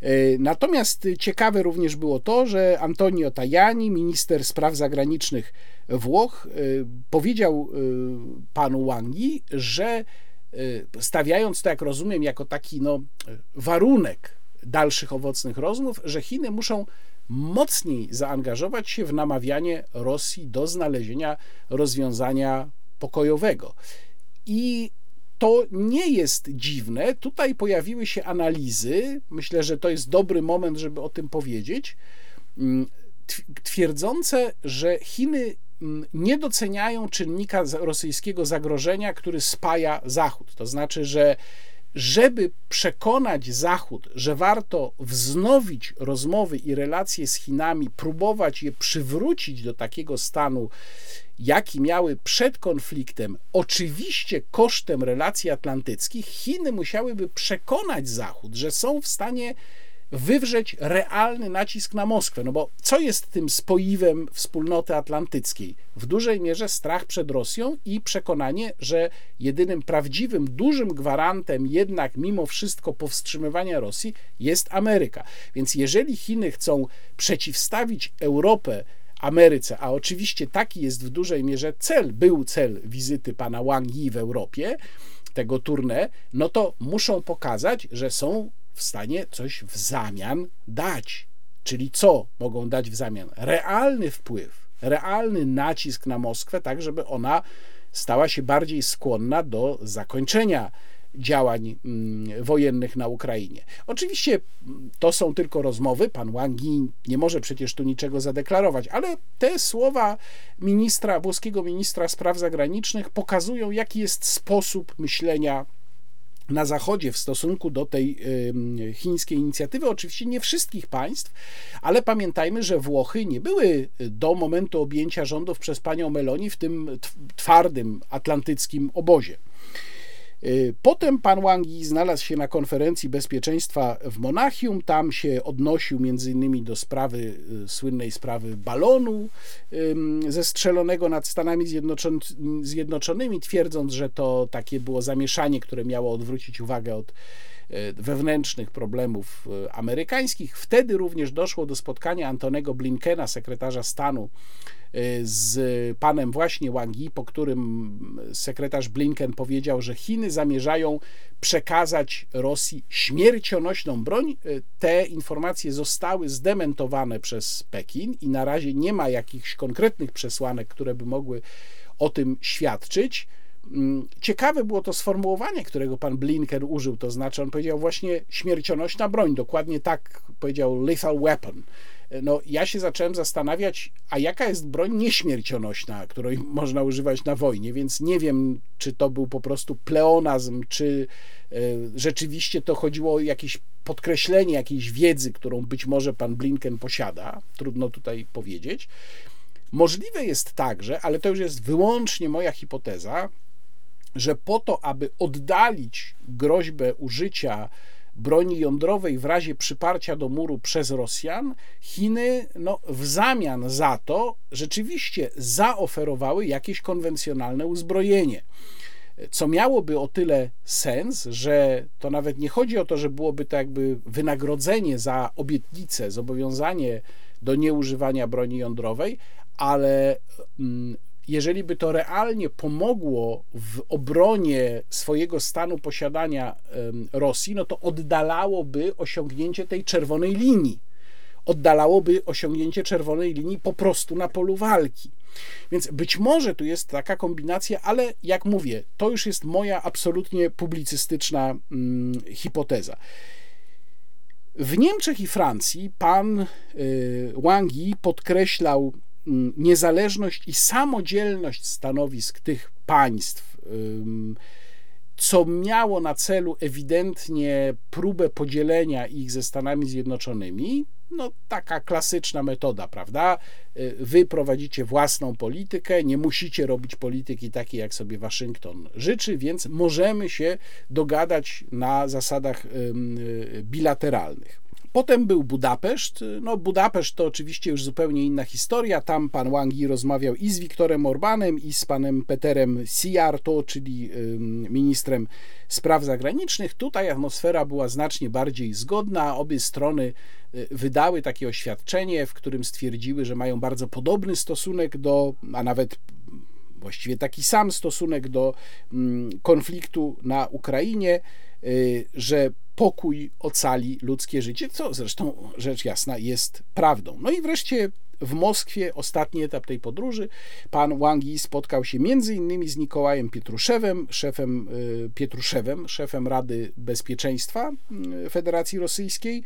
E, natomiast ciekawe również było to, że Antonio Tajani, minister spraw zagranicznych Włoch, e, powiedział e, panu Wangi, że stawiając to, jak rozumiem, jako taki no, warunek dalszych owocnych rozmów, że Chiny muszą mocniej zaangażować się w namawianie Rosji do znalezienia rozwiązania pokojowego. I to nie jest dziwne. Tutaj pojawiły się analizy. Myślę, że to jest dobry moment, żeby o tym powiedzieć. Mm, twierdzące, że Chiny mm, nie doceniają czynnika rosyjskiego zagrożenia, który spaja Zachód. To znaczy, że żeby przekonać Zachód, że warto wznowić rozmowy i relacje z Chinami, próbować je przywrócić do takiego stanu, jaki miały przed konfliktem, oczywiście kosztem relacji atlantyckich, Chiny musiałyby przekonać Zachód, że są w stanie wywrzeć realny nacisk na Moskwę. No bo co jest tym spoiwem wspólnoty atlantyckiej? W dużej mierze strach przed Rosją i przekonanie, że jedynym prawdziwym, dużym gwarantem jednak mimo wszystko powstrzymywania Rosji jest Ameryka. Więc jeżeli Chiny chcą przeciwstawić Europę Ameryce, a oczywiście taki jest w dużej mierze cel, był cel wizyty pana Wang Yi w Europie, tego tournée, no to muszą pokazać, że są w stanie coś w zamian dać. Czyli co mogą dać w zamian? Realny wpływ, realny nacisk na Moskwę, tak żeby ona stała się bardziej skłonna do zakończenia działań mm, wojennych na Ukrainie. Oczywiście mm, to są tylko rozmowy, pan Wang Yi nie może przecież tu niczego zadeklarować, ale te słowa ministra, włoskiego ministra spraw zagranicznych pokazują, jaki jest sposób myślenia na Zachodzie w stosunku do tej chińskiej inicjatywy. Oczywiście nie wszystkich państw, ale pamiętajmy, że Włochy nie były do momentu objęcia rządów przez panią Meloni w tym twardym atlantyckim obozie. Y, potem pan Wang Yi znalazł się na konferencji bezpieczeństwa w Monachium. Tam się odnosił między innymi do sprawy, y, słynnej sprawy balonu zestrzelonego nad Stanami Zjednoczonymi, twierdząc, że to takie było zamieszanie, które miało odwrócić uwagę od wewnętrznych problemów amerykańskich. Wtedy również doszło do spotkania Antonego Blinkena, sekretarza stanu z panem właśnie Wang Yi, po którym sekretarz Blinken powiedział, że Chiny zamierzają przekazać Rosji śmiercionośną broń. Te informacje zostały zdementowane przez Pekin i na razie nie ma jakichś konkretnych przesłanek, które by mogły o tym świadczyć. Mm, ciekawe było to sformułowanie, którego pan Blinken użył, to znaczy on powiedział właśnie śmiercionośna broń, dokładnie tak powiedział lethal weapon. No ja się zacząłem zastanawiać, a jaka jest broń nieśmiercionośna, której można używać na wojnie, więc nie wiem, czy to był po prostu pleonazm, czy e, rzeczywiście to chodziło o jakieś podkreślenie jakiejś wiedzy, którą być może pan Blinken posiada, trudno tutaj powiedzieć. Możliwe jest także, ale to już jest wyłącznie moja hipoteza, że po to, aby oddalić groźbę użycia broni jądrowej w razie przyparcia do muru przez Rosjan, Chiny no, w zamian za to rzeczywiście zaoferowały jakieś konwencjonalne uzbrojenie. Co miałoby o tyle sens, że to nawet nie chodzi o to, że byłoby to jakby wynagrodzenie za obietnicę, zobowiązanie do nieużywania broni jądrowej, ale mm, jeżeli by to realnie pomogło w obronie swojego stanu posiadania Rosji, no to oddalałoby osiągnięcie tej czerwonej linii. Oddalałoby osiągnięcie czerwonej linii po prostu na polu walki. Więc być może tu jest taka kombinacja, ale jak mówię, to już jest moja absolutnie publicystyczna hmm, hipoteza. W Niemczech i Francji pan y, Wang Yi podkreślał niezależność i samodzielność stanowisk tych państw, co miało na celu ewidentnie próbę podzielenia ich ze Stanami Zjednoczonymi, no taka klasyczna metoda, prawda? Y, wy prowadzicie własną politykę, nie musicie robić polityki takiej, jak sobie Waszyngton życzy, więc możemy się dogadać na zasadach y, bilateralnych. Potem był Budapeszt. No, Budapeszt to oczywiście już zupełnie inna historia. Tam pan Wang Yi rozmawiał i z Wiktorem Orbanem, i z panem Peterem Sijarto, czyli ministrem spraw zagranicznych. Tutaj atmosfera była znacznie bardziej zgodna. Obie strony y, wydały takie oświadczenie, w którym stwierdziły, że mają bardzo podobny stosunek do, a nawet właściwie taki sam stosunek do konfliktu na Ukrainie, że pokój ocali ludzkie życie, co zresztą rzecz jasna jest prawdą. No i wreszcie w Moskwie ostatni etap tej podróży. Pan Wang Yi spotkał się między innymi z Nikołajem Pietruszewem, szefem y, Pietruszewem, szefem Rady Bezpieczeństwa y, Federacji Rosyjskiej.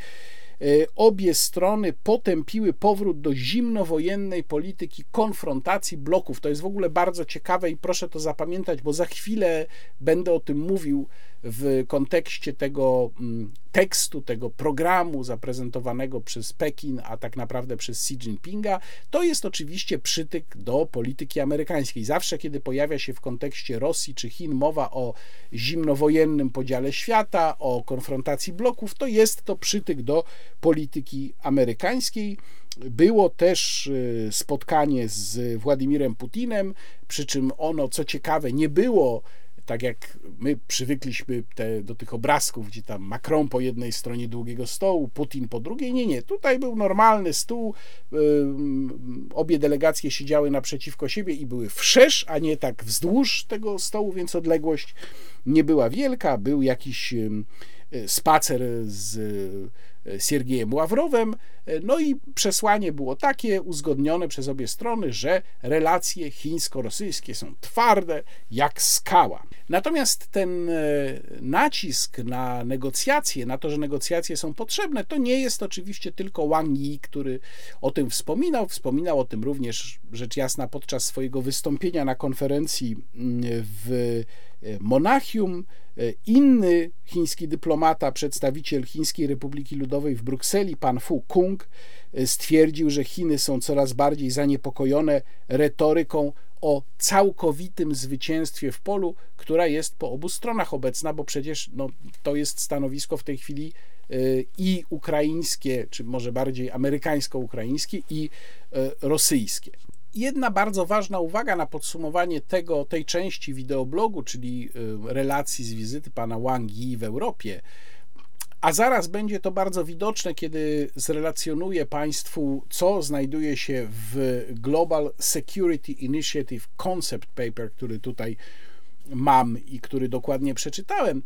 Y, obie strony potępiły powrót do zimnowojennej polityki konfrontacji bloków. To jest w ogóle bardzo ciekawe i proszę to zapamiętać, bo za chwilę będę o tym mówił w kontekście tego mm, tekstu, tego programu zaprezentowanego przez Pekin, a tak naprawdę przez Xi Jinpinga, to jest oczywiście przytyk do polityki amerykańskiej. Zawsze, kiedy pojawia się w kontekście Rosji czy Chin mowa o zimnowojennym podziale świata, o konfrontacji bloków, to jest to przytyk do polityki amerykańskiej. Było też y, spotkanie z Władimirem Putinem, przy czym ono, co ciekawe, nie było tak jak my przywykliśmy te, do tych obrazków, gdzie tam Macron po jednej stronie długiego stołu, Putin po drugiej. Nie, nie. Tutaj był normalny stół. obie delegacje siedziały naprzeciwko siebie i były wszerz, a nie tak wzdłuż tego stołu, więc odległość nie była wielka. Był jakiś spacer z Siergiejem Ławrowem. No i przesłanie było takie, uzgodnione przez obie strony, że relacje chińsko-rosyjskie są twarde jak skała. Natomiast ten e, nacisk na negocjacje, na to, że negocjacje są potrzebne, to nie jest oczywiście tylko Wang Yi, który o tym wspominał. Wspominał o tym również, rzecz jasna, podczas swojego wystąpienia na konferencji mm, w e, Monachium. E, inny chiński dyplomata, przedstawiciel Chińskiej Republiki Ludowej w Brukseli, pan Fu Kung, e, stwierdził, że Chiny są coraz bardziej zaniepokojone retoryką o całkowitym zwycięstwie w polu, która jest po obu stronach obecna, bo przecież no, to jest stanowisko w tej chwili e, i ukraińskie, czy może bardziej amerykańsko-ukraińskie, i rosyjskie. Jedna bardzo ważna uwaga na podsumowanie tego, tej części wideoblogu, czyli y, relacji z wizyty pana Wang Yi w Europie, a zaraz będzie to bardzo widoczne, kiedy zrelacjonuję Państwu, co znajduje się w Global Security Initiative Concept Paper, który tutaj mam i który dokładnie przeczytałem.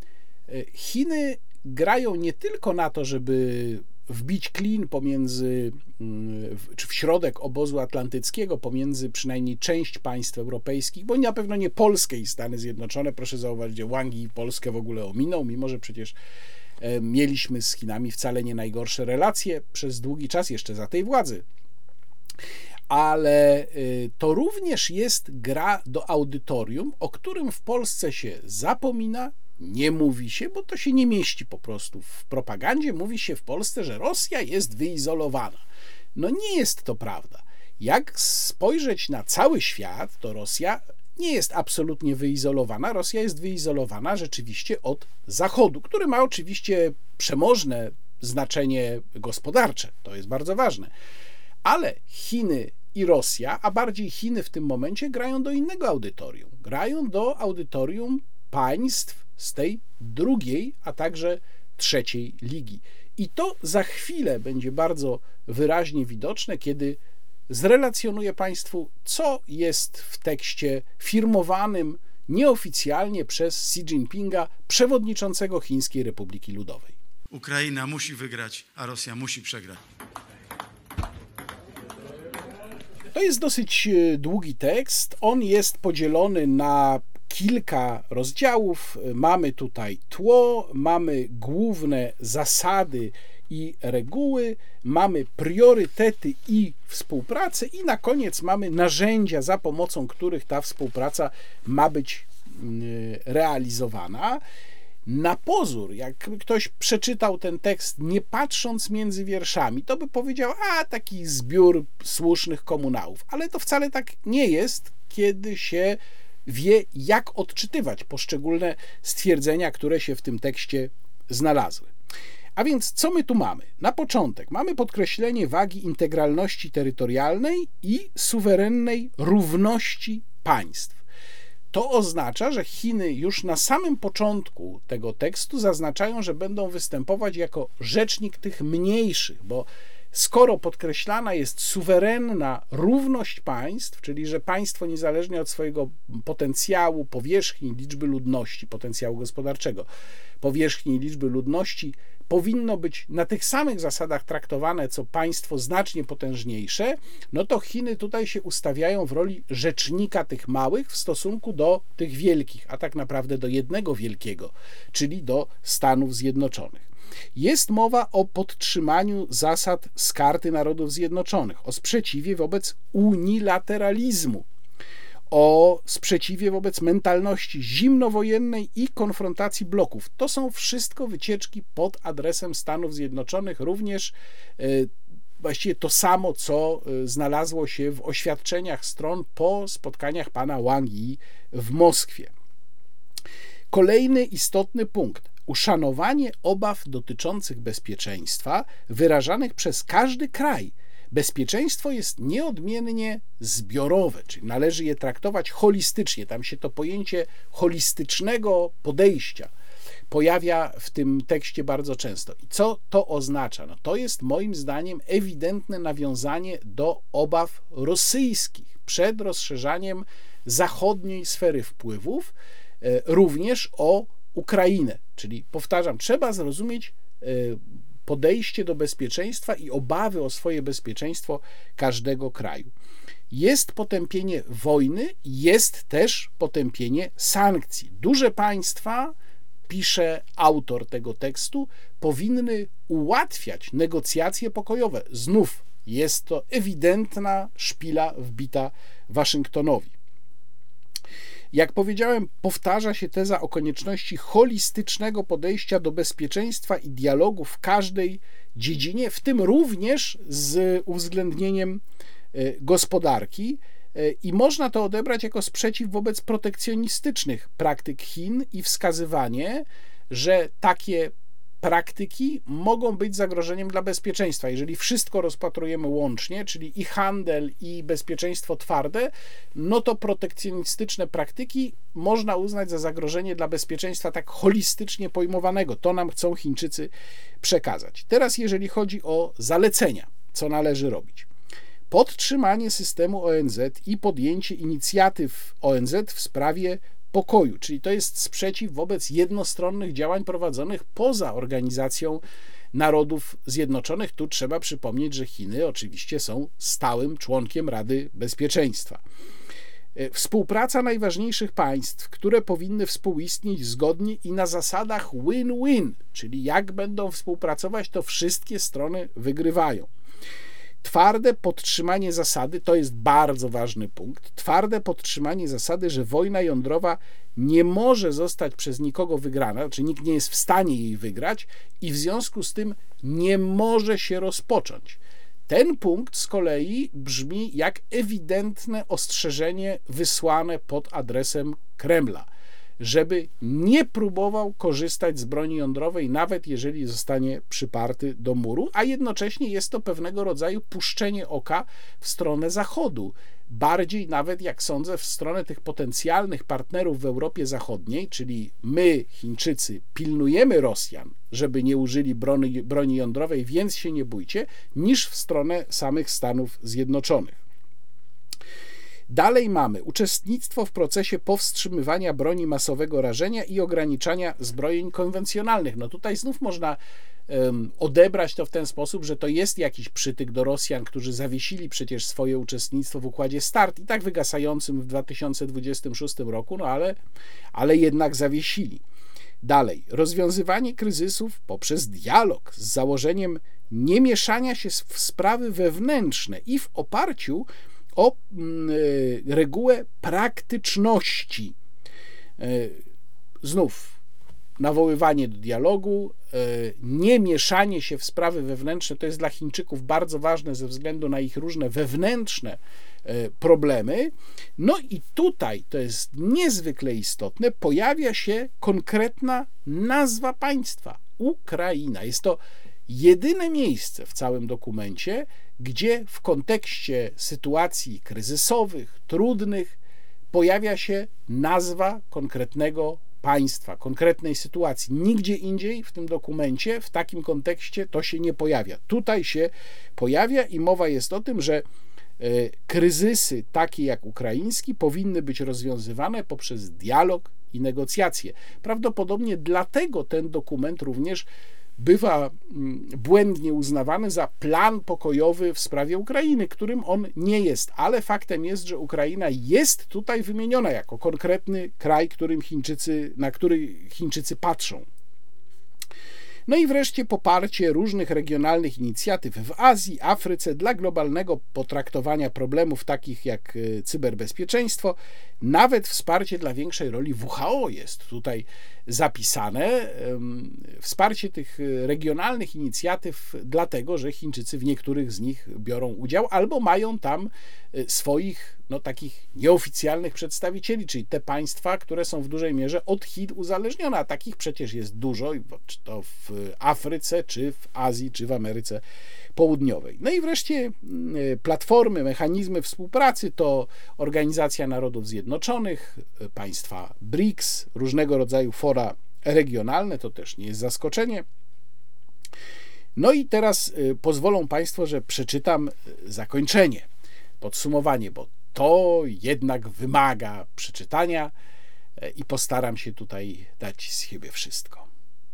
Y, Chiny grają nie tylko na to, żeby wbić klin pomiędzy, mm, czy w środek obozu atlantyckiego, pomiędzy przynajmniej część państw europejskich, bo na pewno nie Polskę i Stany Zjednoczone. Proszę zauważyć, że Wangi i Polskę w ogóle ominął, mimo że przecież e, mieliśmy z Chinami wcale nie najgorsze relacje przez długi czas jeszcze za tej władzy. Ale y, to również jest gra do audytorium, o którym w Polsce się zapomina, nie mówi się, bo to się nie mieści po prostu. W propagandzie mówi się w Polsce, że Rosja jest wyizolowana. No nie jest to prawda. Jak spojrzeć na cały świat, to Rosja nie jest absolutnie wyizolowana. Rosja jest wyizolowana rzeczywiście od Zachodu, który ma oczywiście przemożne znaczenie gospodarcze. To jest bardzo ważne. Ale Chiny i Rosja, a bardziej Chiny w tym momencie, grają do innego audytorium. Grają do audytorium państw z tej drugiej, a także trzeciej ligi. I to za chwilę będzie bardzo wyraźnie widoczne, kiedy zrelacjonuję Państwu, co jest w tekście firmowanym nieoficjalnie przez Xi Jinpinga, przewodniczącego Chińskiej Republiki Ludowej. Ukraina musi wygrać, a Rosja musi przegrać. To jest dosyć e, długi tekst. On jest podzielony na kilka rozdziałów. Mamy tutaj tło, mamy główne zasady i reguły, mamy priorytety i współpracę, i na koniec mamy narzędzia, za pomocą których ta współpraca ma być mm, realizowana. Na pozór, jak ktoś przeczytał ten tekst, nie patrząc między wierszami, to by powiedział, a taki zbiór słusznych komunałów. Ale to wcale tak nie jest, kiedy się wie, jak odczytywać poszczególne stwierdzenia, które się w tym tekście znalazły. A więc co my tu mamy? Na początek mamy podkreślenie wagi integralności terytorialnej i suwerennej równości państw. To oznacza, że Chiny już na samym początku tego tekstu zaznaczają, że będą występować jako rzecznik tych mniejszych, bo skoro podkreślana jest suwerenna równość państw, czyli że państwo niezależnie od swojego potencjału, powierzchni, liczby ludności, potencjału gospodarczego, powierzchni, liczby ludności, powinno być na tych samych zasadach traktowane, co państwo znacznie potężniejsze, no to Chiny tutaj się ustawiają w roli rzecznika tych małych w stosunku do tych wielkich, a tak naprawdę do jednego wielkiego, czyli do Stanów Zjednoczonych. Jest mowa o podtrzymaniu zasad z Karty Narodów Zjednoczonych, o sprzeciwie wobec unilateralizmu, o sprzeciwie wobec mentalności zimnowojennej i konfrontacji bloków. To są wszystko wycieczki pod adresem Stanów Zjednoczonych, również e, właściwie to samo, co e, znalazło się w oświadczeniach stron po spotkaniach pana Wang Yi w Moskwie. Kolejny istotny punkt uszanowanie obaw dotyczących bezpieczeństwa wyrażanych przez każdy kraj. Bezpieczeństwo jest nieodmiennie zbiorowe, czyli należy je traktować holistycznie. Tam się to pojęcie holistycznego podejścia pojawia w tym tekście bardzo często. I co to oznacza? No to jest moim zdaniem ewidentne nawiązanie do obaw rosyjskich przed rozszerzaniem zachodniej sfery wpływów, e, również o Ukrainę. Czyli powtarzam, trzeba zrozumieć e, podejście do bezpieczeństwa i obawy o swoje bezpieczeństwo każdego kraju. Jest potępienie wojny, jest też potępienie sankcji. Duże państwa, pisze autor tego tekstu, powinny ułatwiać negocjacje pokojowe. Znów jest to ewidentna szpila wbita Waszyngtonowi. Jak powiedziałem, powtarza się teza o konieczności holistycznego podejścia do bezpieczeństwa i dialogu w każdej dziedzinie, w tym również z uwzględnieniem e, gospodarki. E, I można to odebrać jako sprzeciw wobec protekcjonistycznych praktyk Chin i wskazywanie, że takie praktyki mogą być zagrożeniem dla bezpieczeństwa. Jeżeli wszystko rozpatrujemy łącznie, czyli i handel, i bezpieczeństwo twarde, no to protekcjonistyczne praktyki można uznać za zagrożenie dla bezpieczeństwa tak holistycznie pojmowanego. To nam chcą Chińczycy przekazać. Teraz, jeżeli chodzi o zalecenia, co należy robić. Podtrzymanie systemu ONZ i podjęcie inicjatyw ONZ w sprawie pokoju, czyli to jest sprzeciw wobec jednostronnych działań prowadzonych poza organizacją Narodów Zjednoczonych. Tu trzeba przypomnieć, że Chiny oczywiście są stałym członkiem Rady Bezpieczeństwa. E, współpraca najważniejszych państw, które powinny współistnieć zgodnie i na zasadach win-win, czyli jak będą współpracować, to wszystkie strony wygrywają. Twarde podtrzymanie zasady to jest bardzo ważny punkt. Twarde podtrzymanie zasady, że wojna jądrowa nie może zostać przez nikogo wygrana, znaczy nikt nie jest w stanie jej wygrać i w związku z tym nie może się rozpocząć. Ten punkt z kolei brzmi jak ewidentne ostrzeżenie wysłane pod adresem Kremla, żeby nie próbował korzystać z broni jądrowej, nawet jeżeli zostanie przyparty do muru, a jednocześnie jest to pewnego rodzaju puszczenie oka w stronę Zachodu bardziej nawet, jak sądzę, w stronę tych potencjalnych partnerów w Europie Zachodniej, czyli my, Chińczycy, pilnujemy Rosjan, żeby nie użyli broni, broni jądrowej, więc się nie bójcie, niż w stronę samych Stanów Zjednoczonych. Dalej mamy uczestnictwo w procesie powstrzymywania broni masowego rażenia i ograniczania zbrojeń konwencjonalnych. No tutaj znów można odebrać to w ten sposób, że to jest jakiś przytyk do Rosjan, którzy zawiesili przecież swoje uczestnictwo w układzie START i tak wygasającym w 2026 roku, no ale, ale jednak zawiesili. Dalej, rozwiązywanie kryzysów poprzez dialog z założeniem nie mieszania się w sprawy wewnętrzne i w oparciu o mm, e, regułę praktyczności. E, znów nawoływanie do dialogu, e, nie mieszanie się w sprawy wewnętrzne, to jest dla Chińczyków bardzo ważne ze względu na ich różne wewnętrzne problemy. No i tutaj, to jest niezwykle istotne, pojawia się konkretna nazwa państwa Ukraina. Jest to jedyne miejsce w całym dokumencie, gdzie w kontekście sytuacji kryzysowych, trudnych, pojawia się nazwa konkretnego państwa, konkretnej sytuacji. Nigdzie indziej w tym dokumencie, w takim kontekście to się nie pojawia. Tutaj się pojawia i mowa jest o tym, że e, kryzysy takie jak ukraiński powinny być rozwiązywane poprzez dialog i negocjacje. Prawdopodobnie dlatego ten dokument również bywa mm, błędnie uznawany za plan pokojowy w sprawie Ukrainy, którym on nie jest. Ale faktem jest, że Ukraina jest tutaj wymieniona jako konkretny kraj, którym Chińczycy, na który Chińczycy patrzą. No i wreszcie poparcie różnych regionalnych inicjatyw w Azji, Afryce dla globalnego potraktowania problemów takich jak e, cyberbezpieczeństwo. Nawet wsparcie dla większej roli WHO jest tutaj zapisane. Wsparcie tych regionalnych inicjatyw, dlatego że Chińczycy w niektórych z nich biorą udział albo mają tam e, swoich no, takich nieoficjalnych przedstawicieli, czyli te państwa, które są w dużej mierze od Chin uzależnione, a takich przecież jest dużo, czy to w Afryce, czy w Azji, czy w Ameryce Południowej. No i wreszcie mm, platformy, mechanizmy współpracy to Organizacja Narodów Zjednoczonych, państwa BRICS, różnego rodzaju fora regionalne, to też nie jest zaskoczenie. No i teraz y, pozwolą Państwo, że przeczytam zakończenie, podsumowanie, bo to jednak wymaga przeczytania e, i postaram się tutaj dać z siebie wszystko.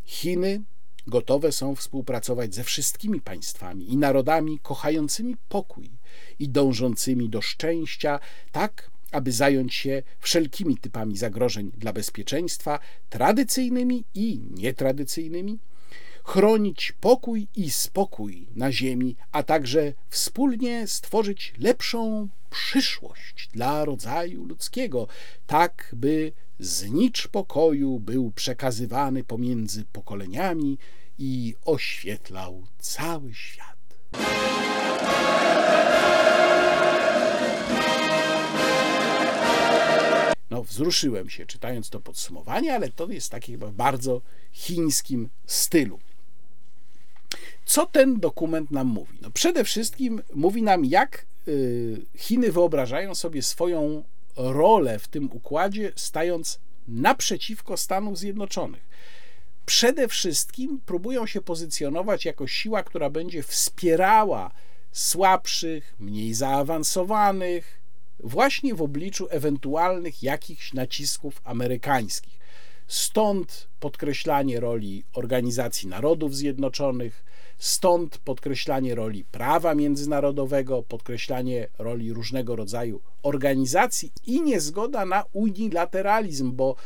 Chiny gotowe są współpracować ze wszystkimi państwami i narodami kochającymi pokój i dążącymi do szczęścia, tak aby zająć się wszelkimi typami zagrożeń dla bezpieczeństwa, tradycyjnymi i nietradycyjnymi, chronić pokój i spokój na Ziemi, a także wspólnie stworzyć lepszą przyszłość dla rodzaju ludzkiego, tak by znicz pokoju był przekazywany pomiędzy pokoleniami i oświetlał cały świat. No, wzruszyłem się czytając to podsumowanie, ale to jest takie chyba w bardzo chińskim stylu. Co ten dokument nam mówi? No przede wszystkim mówi nam, jak y, Chiny wyobrażają sobie swoją rolę w tym układzie, stając naprzeciwko Stanów Zjednoczonych. Przede wszystkim próbują się pozycjonować jako siła, która będzie wspierała słabszych, mniej zaawansowanych, właśnie w obliczu ewentualnych jakichś nacisków amerykańskich. Stąd podkreślanie roli Organizacji Narodów Zjednoczonych, stąd podkreślanie roli prawa międzynarodowego, podkreślanie roli różnego rodzaju organizacji i niezgoda na unilateralizm, bo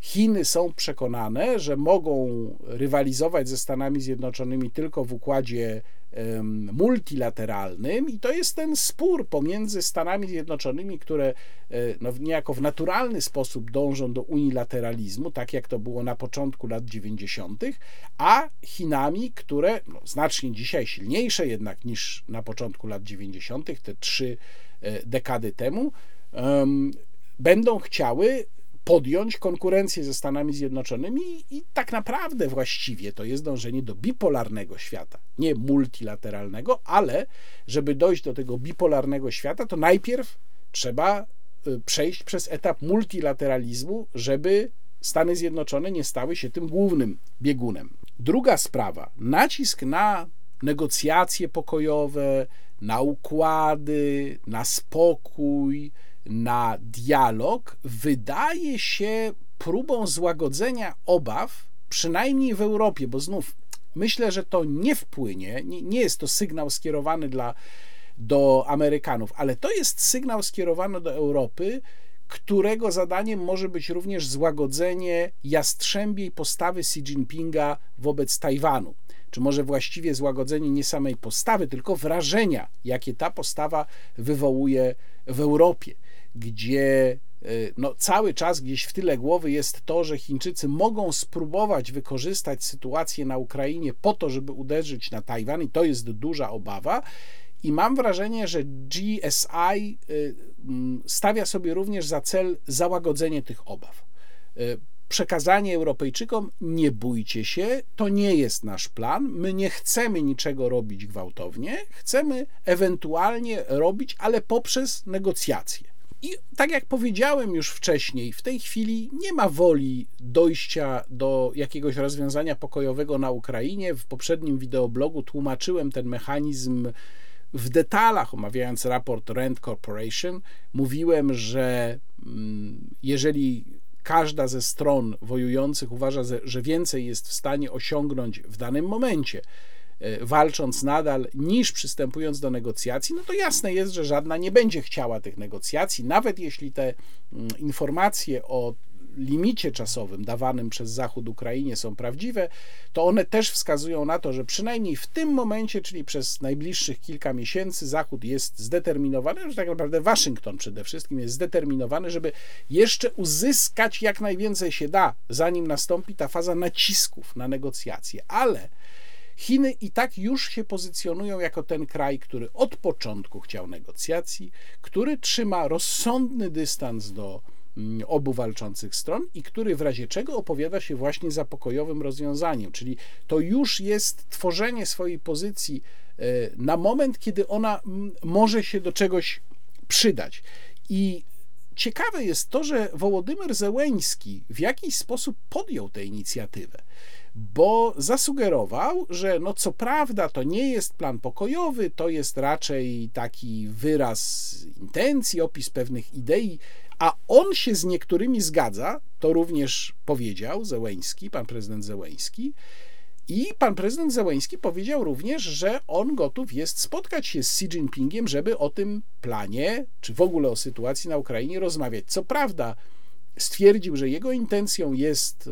Chiny są przekonane, że mogą rywalizować ze Stanami Zjednoczonymi tylko w układzie multilateralnym i to jest ten spór pomiędzy Stanami Zjednoczonymi, które e, no, niejako w naturalny sposób dążą do unilateralizmu, tak jak to było na początku lat 90., a Chinami, które no, znacznie dzisiaj silniejsze jednak niż na początku lat 90., te trzy e, dekady temu, um, będą chciały podjąć konkurencję ze Stanami Zjednoczonymi i tak naprawdę właściwie to jest dążenie do bipolarnego świata, nie multilateralnego, ale żeby dojść do tego bipolarnego świata, to najpierw trzeba y, przejść przez etap multilateralizmu, żeby Stany Zjednoczone nie stały się tym głównym biegunem. Druga sprawa, nacisk na negocjacje pokojowe, na układy, na spokój, na dialog wydaje się próbą złagodzenia obaw, przynajmniej w Europie, bo znów myślę, że to nie wpłynie, nie, nie jest to sygnał skierowany dla, do Amerykanów, ale to jest sygnał skierowany do Europy, którego zadaniem może być również złagodzenie jastrzębiej postawy Xi Jinpinga wobec Tajwanu. Czy może właściwie złagodzenie nie samej postawy, tylko wrażenia, jakie ta postawa wywołuje w Europie gdzie e, no, cały czas gdzieś w tyle głowy jest to, że Chińczycy mogą spróbować wykorzystać sytuację na Ukrainie po to, żeby uderzyć na Tajwan, i to jest duża obawa. I mam wrażenie, że GSI e, stawia sobie również za cel załagodzenie tych obaw. E, przekazanie Europejczykom: nie bójcie się, to nie jest nasz plan. My nie chcemy niczego robić gwałtownie, chcemy ewentualnie robić, ale poprzez negocjacje. I tak jak powiedziałem już wcześniej, w tej chwili nie ma woli dojścia do jakiegoś rozwiązania pokojowego na Ukrainie. W poprzednim wideoblogu tłumaczyłem ten mechanizm w detalach, omawiając raport Rand Corporation. Mówiłem, że mm, jeżeli każda ze stron wojujących uważa, że więcej jest w stanie osiągnąć w danym momencie, walcząc nadal, niż przystępując do negocjacji, no to jasne jest, że żadna nie będzie chciała tych negocjacji, nawet jeśli te mm, informacje o limicie czasowym dawanym przez Zachód Ukrainie są prawdziwe, to one też wskazują na to, że przynajmniej w tym momencie, czyli przez najbliższych kilka miesięcy, Zachód jest zdeterminowany, że tak naprawdę Waszyngton przede wszystkim jest zdeterminowany, żeby jeszcze uzyskać jak najwięcej się da, zanim nastąpi ta faza nacisków na negocjacje. Ale Chiny i tak już się pozycjonują jako ten kraj, który od początku chciał negocjacji, który trzyma rozsądny dystans do mm, obu walczących stron i który w razie czego opowiada się właśnie za pokojowym rozwiązaniem, czyli to już jest tworzenie swojej pozycji e, na moment, kiedy ona mm, może się do czegoś przydać. I ciekawe jest to, że Wołodymyr Zełeński w jakiś sposób podjął tę inicjatywę bo zasugerował, że no co prawda to nie jest plan pokojowy, to jest raczej taki wyraz intencji, opis pewnych idei, a on się z niektórymi zgadza, to również powiedział Zełeński, pan prezydent Zełeński, i pan prezydent Zełeński powiedział również, że on gotów jest spotkać się z Xi Jinpingiem, żeby o tym planie, czy w ogóle o sytuacji na Ukrainie rozmawiać. Co prawda, stwierdził, że jego intencją jest e,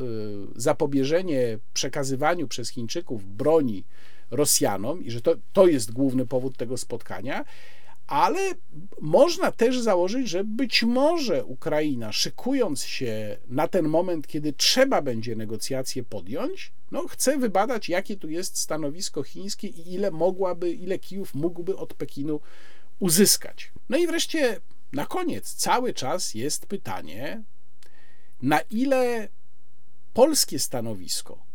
zapobieżenie przekazywaniu przez Chińczyków broni Rosjanom i że to, to jest główny powód tego spotkania, ale można też założyć, że być może Ukraina, szykując się na ten moment, kiedy trzeba będzie negocjacje podjąć, no, chce wybadać, jakie tu jest stanowisko chińskie i ile mogłaby, ile Kijów mógłby od Pekinu uzyskać. No i wreszcie na koniec cały czas jest pytanie, na ile polskie stanowisko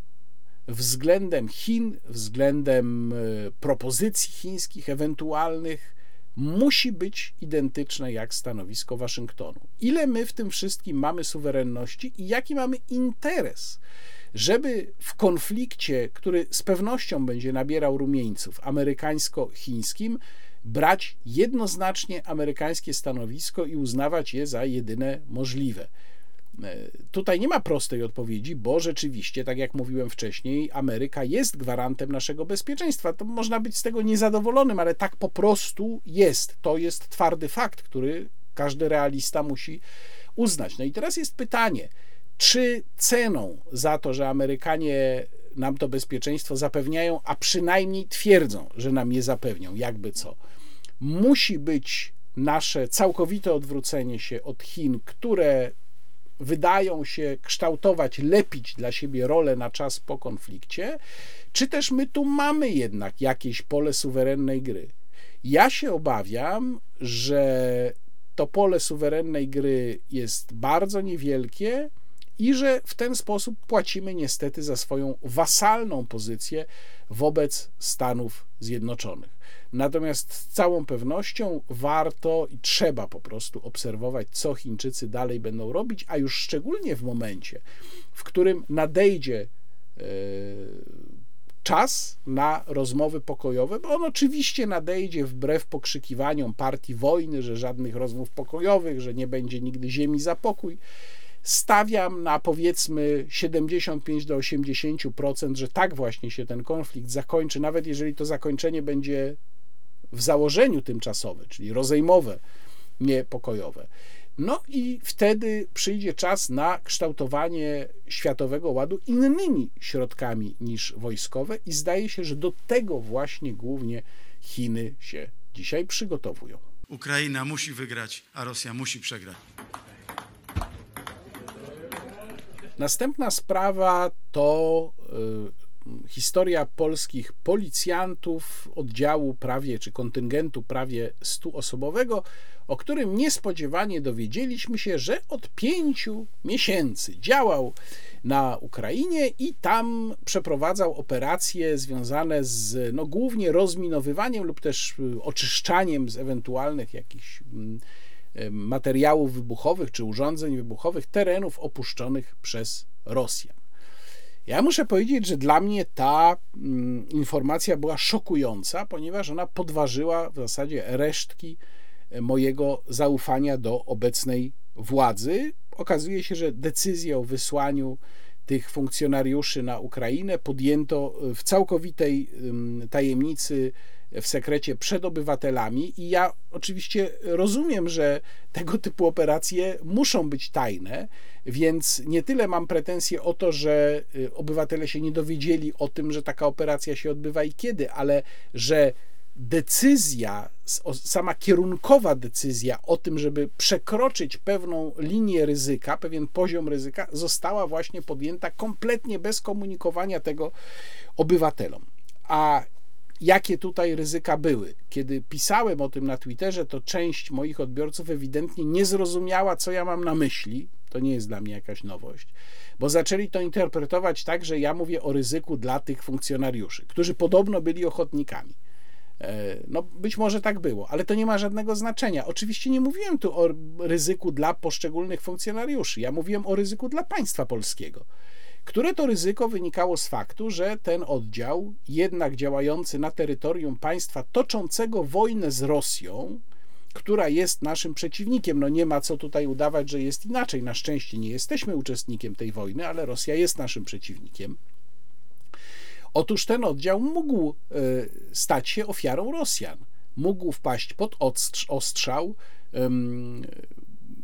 względem Chin, względem e, propozycji chińskich ewentualnych musi być identyczne jak stanowisko Waszyngtonu. Ile my w tym wszystkim mamy suwerenności i jaki mamy interes, żeby w konflikcie, który z pewnością będzie nabierał rumieńców amerykańsko-chińskim, brać jednoznacznie amerykańskie stanowisko i uznawać je za jedyne możliwe. Tutaj nie ma prostej odpowiedzi, bo rzeczywiście, tak jak mówiłem wcześniej, Ameryka jest gwarantem naszego bezpieczeństwa. To można być z tego niezadowolonym, ale tak po prostu jest. To jest twardy fakt, który każdy realista musi uznać. No i teraz jest pytanie, czy ceną za to, że Amerykanie nam to bezpieczeństwo zapewniają, a przynajmniej twierdzą, że nam je zapewnią, jakby co, musi być nasze całkowite odwrócenie się od Chin, które wydają się kształtować, lepić dla siebie rolę na czas po konflikcie, czy też my tu mamy jednak jakieś pole suwerennej gry. Ja się obawiam, że to pole suwerennej gry jest bardzo niewielkie i że w ten sposób płacimy niestety za swoją wasalną pozycję wobec Stanów Zjednoczonych. Natomiast z całą pewnością warto i trzeba po prostu obserwować, co Chińczycy dalej będą robić, a już szczególnie w momencie, w którym nadejdzie e, czas na rozmowy pokojowe, bo on oczywiście nadejdzie wbrew pokrzykiwaniom partii wojny, że żadnych rozmów pokojowych, że nie będzie nigdy ziemi za pokój. Stawiam na powiedzmy 75 do 80%, że tak właśnie się ten konflikt zakończy, nawet jeżeli to zakończenie będzie w założeniu tymczasowe, czyli rozejmowe, nie pokojowe. No i wtedy przyjdzie czas na kształtowanie światowego ładu innymi środkami niż wojskowe, i zdaje się, że do tego właśnie głównie Chiny się dzisiaj przygotowują. Ukraina musi wygrać, a Rosja musi przegrać. Następna sprawa to y, historia polskich policjantów oddziału prawie czy kontyngentu prawie 100-osobowego, o którym niespodziewanie dowiedzieliśmy się, że od pięciu miesięcy działał na Ukrainie i tam przeprowadzał operacje związane z no, głównie rozminowywaniem lub też y, oczyszczaniem z ewentualnych jakichś mm, materiałów wybuchowych czy urządzeń wybuchowych terenów opuszczonych przez Rosjan. Ja muszę powiedzieć, że dla mnie ta mm, informacja była szokująca, ponieważ ona podważyła w zasadzie resztki e, mojego zaufania do obecnej władzy. Okazuje się, że decyzję o wysłaniu tych funkcjonariuszy na Ukrainę podjęto w całkowitej tajemnicy w sekrecie przed obywatelami i ja oczywiście rozumiem, że tego typu operacje muszą być tajne, więc nie tyle mam pretensje o to, że y, obywatele się nie dowiedzieli o tym, że taka operacja się odbywa i kiedy, ale że decyzja, sama kierunkowa decyzja o tym, żeby przekroczyć pewną linię ryzyka, pewien poziom ryzyka, została właśnie podjęta kompletnie bez komunikowania tego obywatelom. A jakie tutaj ryzyka były. Kiedy pisałem o tym na Twitterze, to część moich odbiorców ewidentnie nie zrozumiała, co ja mam na myśli. To nie jest dla mnie jakaś nowość, bo zaczęli to interpretować tak, że ja mówię o ryzyku dla tych funkcjonariuszy, którzy podobno byli ochotnikami. E, no, być może tak było, ale to nie ma żadnego znaczenia. Oczywiście nie mówiłem tu o ryzyku dla poszczególnych funkcjonariuszy, ja mówiłem o ryzyku dla państwa polskiego które to ryzyko wynikało z faktu, że ten oddział, jednak działający na terytorium państwa toczącego wojnę z Rosją, która jest naszym przeciwnikiem. No nie ma co tutaj udawać, że jest inaczej. Na szczęście nie jesteśmy uczestnikiem tej wojny, ale Rosja jest naszym przeciwnikiem. Otóż ten oddział mógł e, stać się ofiarą Rosjan. Mógł wpaść pod ostrzał.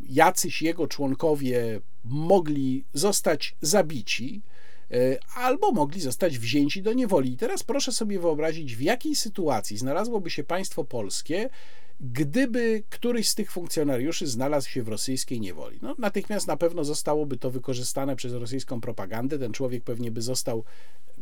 Jacyś jego członkowie mogli zostać zabici e, albo mogli zostać wzięci do niewoli. I teraz proszę sobie wyobrazić, w jakiej sytuacji znalazłoby się państwo polskie, gdyby któryś z tych funkcjonariuszy znalazł się w rosyjskiej niewoli. No, natychmiast na pewno zostałoby to wykorzystane przez rosyjską propagandę. Ten człowiek pewnie by został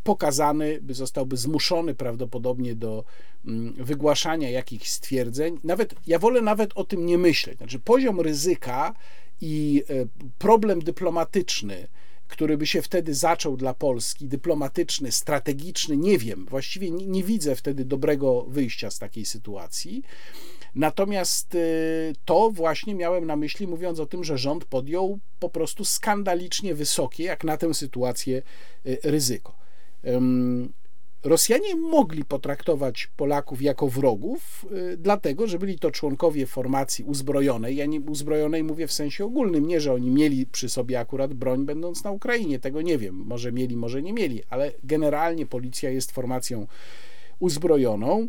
pokazany, by zostałby zmuszony prawdopodobnie do mm, wygłaszania jakichś stwierdzeń. Nawet ja wolę nawet o tym nie myśleć. Znaczy, poziom ryzyka i e, problem dyplomatyczny, który by się wtedy zaczął dla Polski, dyplomatyczny, strategiczny, nie wiem, właściwie nie, nie widzę wtedy dobrego wyjścia z takiej sytuacji. Natomiast e, to właśnie miałem na myśli, mówiąc o tym, że rząd podjął po prostu skandalicznie wysokie, jak na tę sytuację, e, ryzyko. Rosjanie mogli potraktować Polaków jako wrogów, y, dlatego że byli to członkowie formacji uzbrojonej. Ja nie uzbrojonej mówię w sensie ogólnym, nie że oni mieli przy sobie akurat broń, będąc na Ukrainie. Tego nie wiem. Może mieli, może nie mieli, ale generalnie policja jest formacją uzbrojoną,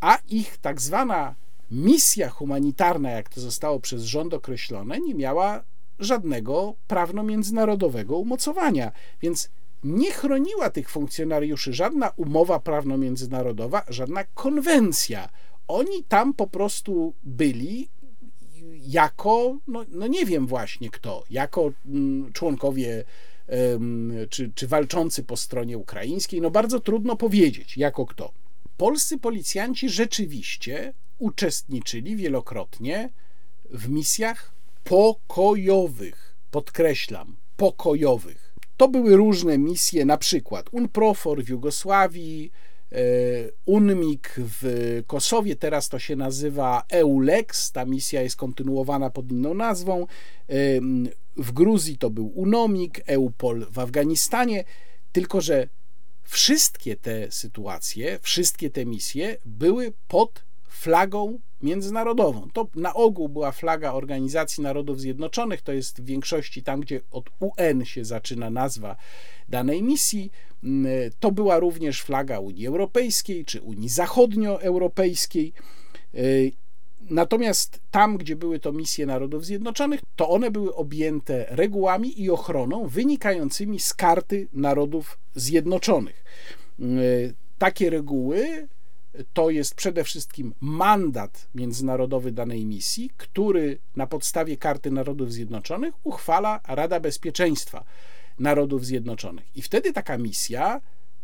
a ich tak zwana misja humanitarna, jak to zostało przez rząd określone, nie miała żadnego prawno-międzynarodowego umocowania. Więc nie chroniła tych funkcjonariuszy żadna umowa prawno-międzynarodowa, żadna konwencja. Oni tam po prostu byli jako, no, no nie wiem właśnie kto, jako mm, członkowie czy, czy walczący po stronie ukraińskiej, no bardzo trudno powiedzieć, jako kto. Polscy policjanci rzeczywiście uczestniczyli wielokrotnie w misjach pokojowych, podkreślam, pokojowych to były różne misje, na przykład UNPROFOR w Jugosławii, e, UNMIK w Kosowie, teraz to się nazywa EULEX, ta misja jest kontynuowana pod inną nazwą. E, w Gruzji to był UNOMIK, EUPOL w Afganistanie, tylko że wszystkie te sytuacje, wszystkie te misje były pod flagą międzynarodową. To na ogół była flaga Organizacji Narodów Zjednoczonych, to jest w większości tam, gdzie od UN się zaczyna nazwa danej misji. Mm, to była również flaga Unii Europejskiej czy Unii Zachodnioeuropejskiej. Y, natomiast tam, gdzie były to misje Narodów Zjednoczonych, to one były objęte regułami i ochroną wynikającymi z karty Narodów Zjednoczonych. Y, takie reguły to jest przede wszystkim mandat międzynarodowy danej misji, który na podstawie Karty Narodów Zjednoczonych uchwala Rada Bezpieczeństwa Narodów Zjednoczonych. I wtedy taka misja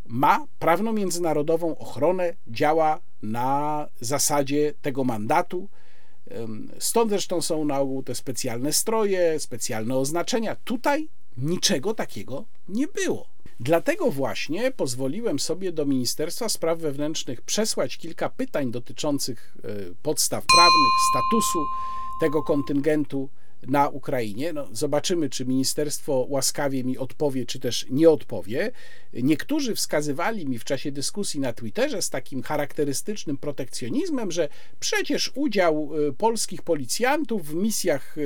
ma prawną międzynarodową ochronę, działa na zasadzie tego mandatu. Stąd zresztą są na ogół te specjalne stroje, specjalne oznaczenia. Tutaj niczego takiego nie było. Dlatego właśnie pozwoliłem sobie do Ministerstwa Spraw Wewnętrznych przesłać kilka pytań dotyczących e, podstaw prawnych, statusu tego kontyngentu na Ukrainie. No, zobaczymy, czy ministerstwo łaskawie mi odpowie, czy też nie odpowie. Niektórzy wskazywali mi w czasie dyskusji na Twitterze z takim charakterystycznym protekcjonizmem, że przecież udział y, polskich policjantów w misjach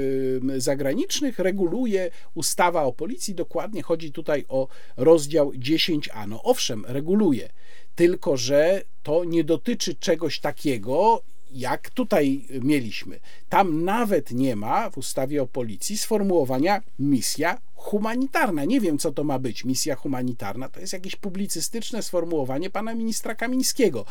zagranicznych reguluje ustawa o policji. Dokładnie chodzi tutaj o rozdział 10a. No owszem, reguluje, tylko że to nie dotyczy czegoś takiego, jak tutaj mieliśmy. Tam nawet nie ma w ustawie o policji sformułowania misja humanitarna. Nie wiem, co to ma być misja humanitarna. To jest jakieś publicystyczne sformułowanie pana ministra Kamińskiego.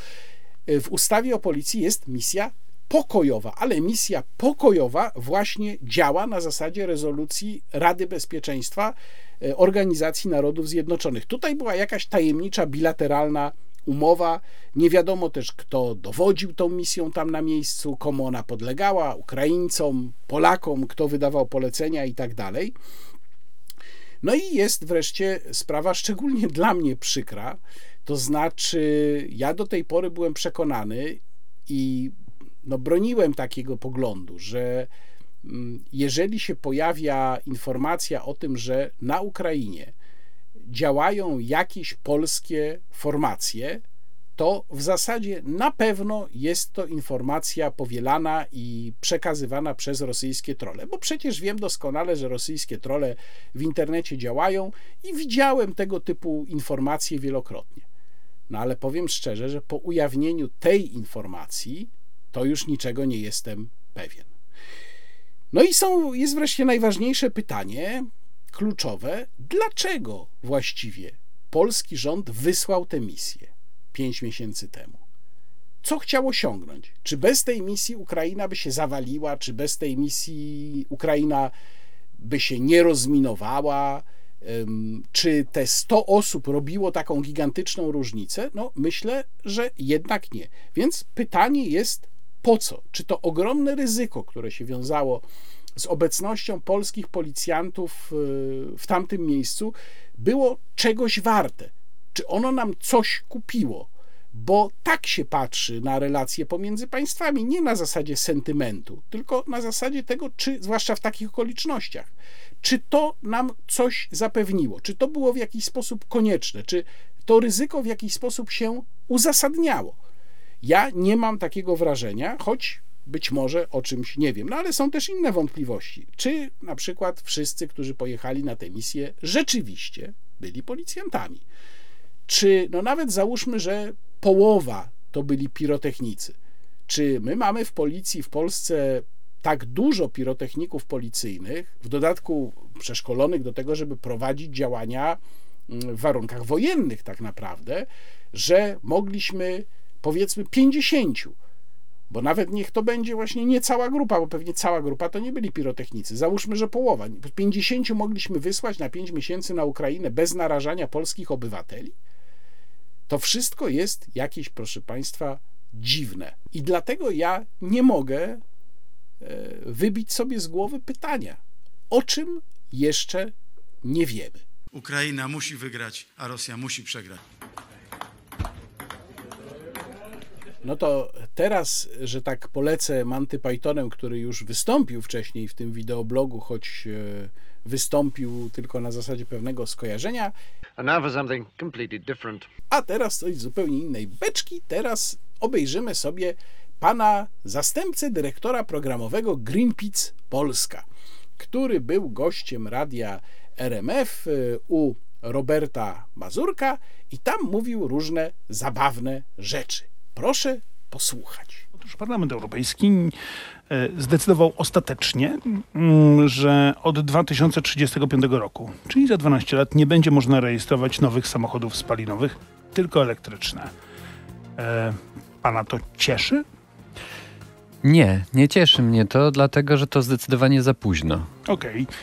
W ustawie o policji jest misja pokojowa, ale misja pokojowa właśnie działa na zasadzie rezolucji Rady Bezpieczeństwa e, Organizacji Narodów Zjednoczonych. Tutaj była jakaś tajemnicza bilateralna umowa. Nie wiadomo też, kto dowodził tą misją tam na miejscu, komu ona podlegała Ukraińcom, Polakom, kto wydawał polecenia i tak dalej. No i jest wreszcie sprawa szczególnie dla mnie przykra. To znaczy, ja do tej pory byłem przekonany i no, broniłem takiego poglądu, że mm, jeżeli się pojawia informacja o tym, że na Ukrainie działają jakieś polskie formacje, to w zasadzie na pewno jest to informacja powielana i przekazywana przez rosyjskie trole, bo przecież wiem doskonale, że rosyjskie trole w internecie działają i widziałem tego typu informacje wielokrotnie. No ale powiem szczerze, że po ujawnieniu tej informacji to już niczego nie jestem pewien. No i są, jest wreszcie najważniejsze pytanie, kluczowe, dlaczego właściwie polski rząd wysłał tę misję pięć miesięcy temu. Co chciał osiągnąć? Czy bez tej misji Ukraina by się zawaliła, czy bez tej misji Ukraina by się nie rozminowała? Czy te 100 osób robiło taką gigantyczną różnicę? No, myślę, że jednak nie. Więc pytanie jest po co? Czy to ogromne ryzyko, które się wiązało z obecnością polskich policjantów y, w tamtym miejscu było czegoś warte. Czy ono nam coś kupiło? Bo tak się patrzy na relacje pomiędzy państwami, nie na zasadzie sentymentu, tylko na zasadzie tego, czy, zwłaszcza w takich okolicznościach, czy to nam coś zapewniło, czy to było w jakiś sposób konieczne, czy to ryzyko w jakiś sposób się uzasadniało. Ja nie mam takiego wrażenia, choć być może o czymś nie wiem. No ale są też inne wątpliwości. Czy na przykład wszyscy, którzy pojechali na tę misję, rzeczywiście byli policjantami? Czy, no nawet załóżmy, że połowa to byli pirotechnicy. Czy my mamy w policji w Polsce tak dużo pirotechników policyjnych, w dodatku przeszkolonych do tego, żeby prowadzić działania mm, w warunkach wojennych, tak naprawdę, że mogliśmy powiedzmy 50 bo nawet niech to będzie właśnie nie cała grupa, bo pewnie cała grupa to nie byli pirotechnicy. Załóżmy, że połowa. 50 mogliśmy wysłać na 5 miesięcy na Ukrainę bez narażania polskich obywateli. To wszystko jest jakieś, proszę Państwa, dziwne. I dlatego ja nie mogę e, wybić sobie z głowy pytania, o czym jeszcze nie wiemy. Ukraina musi wygrać, a Rosja musi przegrać. No to teraz, że tak polecę Manty Pythonem, który już wystąpił wcześniej w tym wideoblogu, choć e, wystąpił tylko na zasadzie pewnego skojarzenia. A teraz coś zupełnie innej beczki. Teraz obejrzymy sobie pana zastępcę dyrektora programowego Greenpeace Polska, który był gościem radia RMF e, u Roberta Mazurka i tam mówił różne zabawne rzeczy. Proszę posłuchać. Otóż Parlament Europejski e, zdecydował ostatecznie, mm, że od 2035 roku, czyli za 12 lat, nie będzie można rejestrować nowych samochodów spalinowych, tylko elektryczne. E, pana to cieszy? Nie, nie cieszy mnie to, dlatego że to zdecydowanie za późno. Okej. Okay.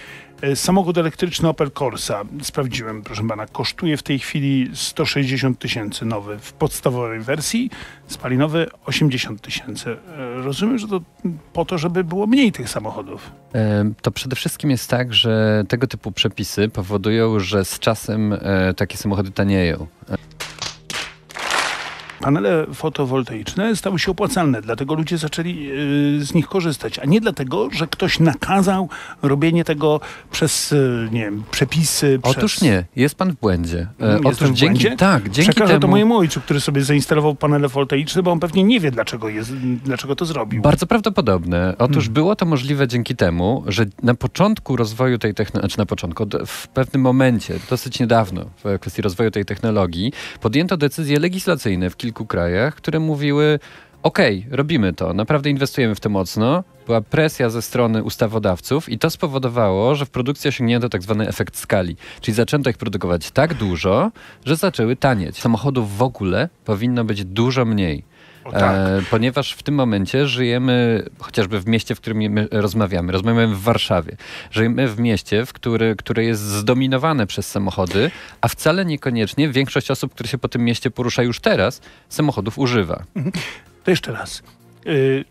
E, samochód elektryczny Opel Corsa, sprawdziłem, proszę pana, kosztuje w tej chwili 160 tysięcy nowy w podstawowej wersji, spalinowy 80 tysięcy. E, rozumiem, że to po to, żeby było mniej tych samochodów. E, to przede wszystkim jest tak, że tego typu przepisy powodują, że z czasem takie samochody tanieją panele fotowoltaiczne stały się opłacalne, dlatego ludzie zaczęli y, z nich korzystać, a nie dlatego, że ktoś nakazał robienie tego przez, y, nie wiem, przepisy. Otóż przez... nie, jest pan w błędzie. E, Otóż w dzięki, błędzie? tak, dzięki Przekażę temu... to mojemu ojcu, który sobie zainstalował panele fotowoltaiczne, bo on pewnie nie wie, dlaczego, jest, dlaczego to zrobił. Bardzo prawdopodobne. Otóż hmm. było to możliwe dzięki temu, że na początku rozwoju tej technologii, znaczy na początku, w pewnym momencie, dosyć niedawno, w kwestii rozwoju tej technologii, podjęto decyzje legislacyjne w kilku kilku krajach, które mówiły: OK, robimy to, naprawdę inwestujemy w to mocno. Była presja ze strony ustawodawców i to spowodowało, że w produkcji osiągnięto tak zwany efekt skali. Czyli zaczęto ich produkować tak dużo, że zaczęły tanieć. Samochodów w ogóle powinno być dużo mniej. Tak. E, ponieważ w tym momencie żyjemy chociażby w mieście, w którym rozmawiamy. Rozmawiamy w Warszawie. Żyjemy w mieście, w który, które jest zdominowane przez samochody, a wcale niekoniecznie większość osób, które się po tym mieście porusza już teraz, samochodów używa. Mhm. To jeszcze raz. Y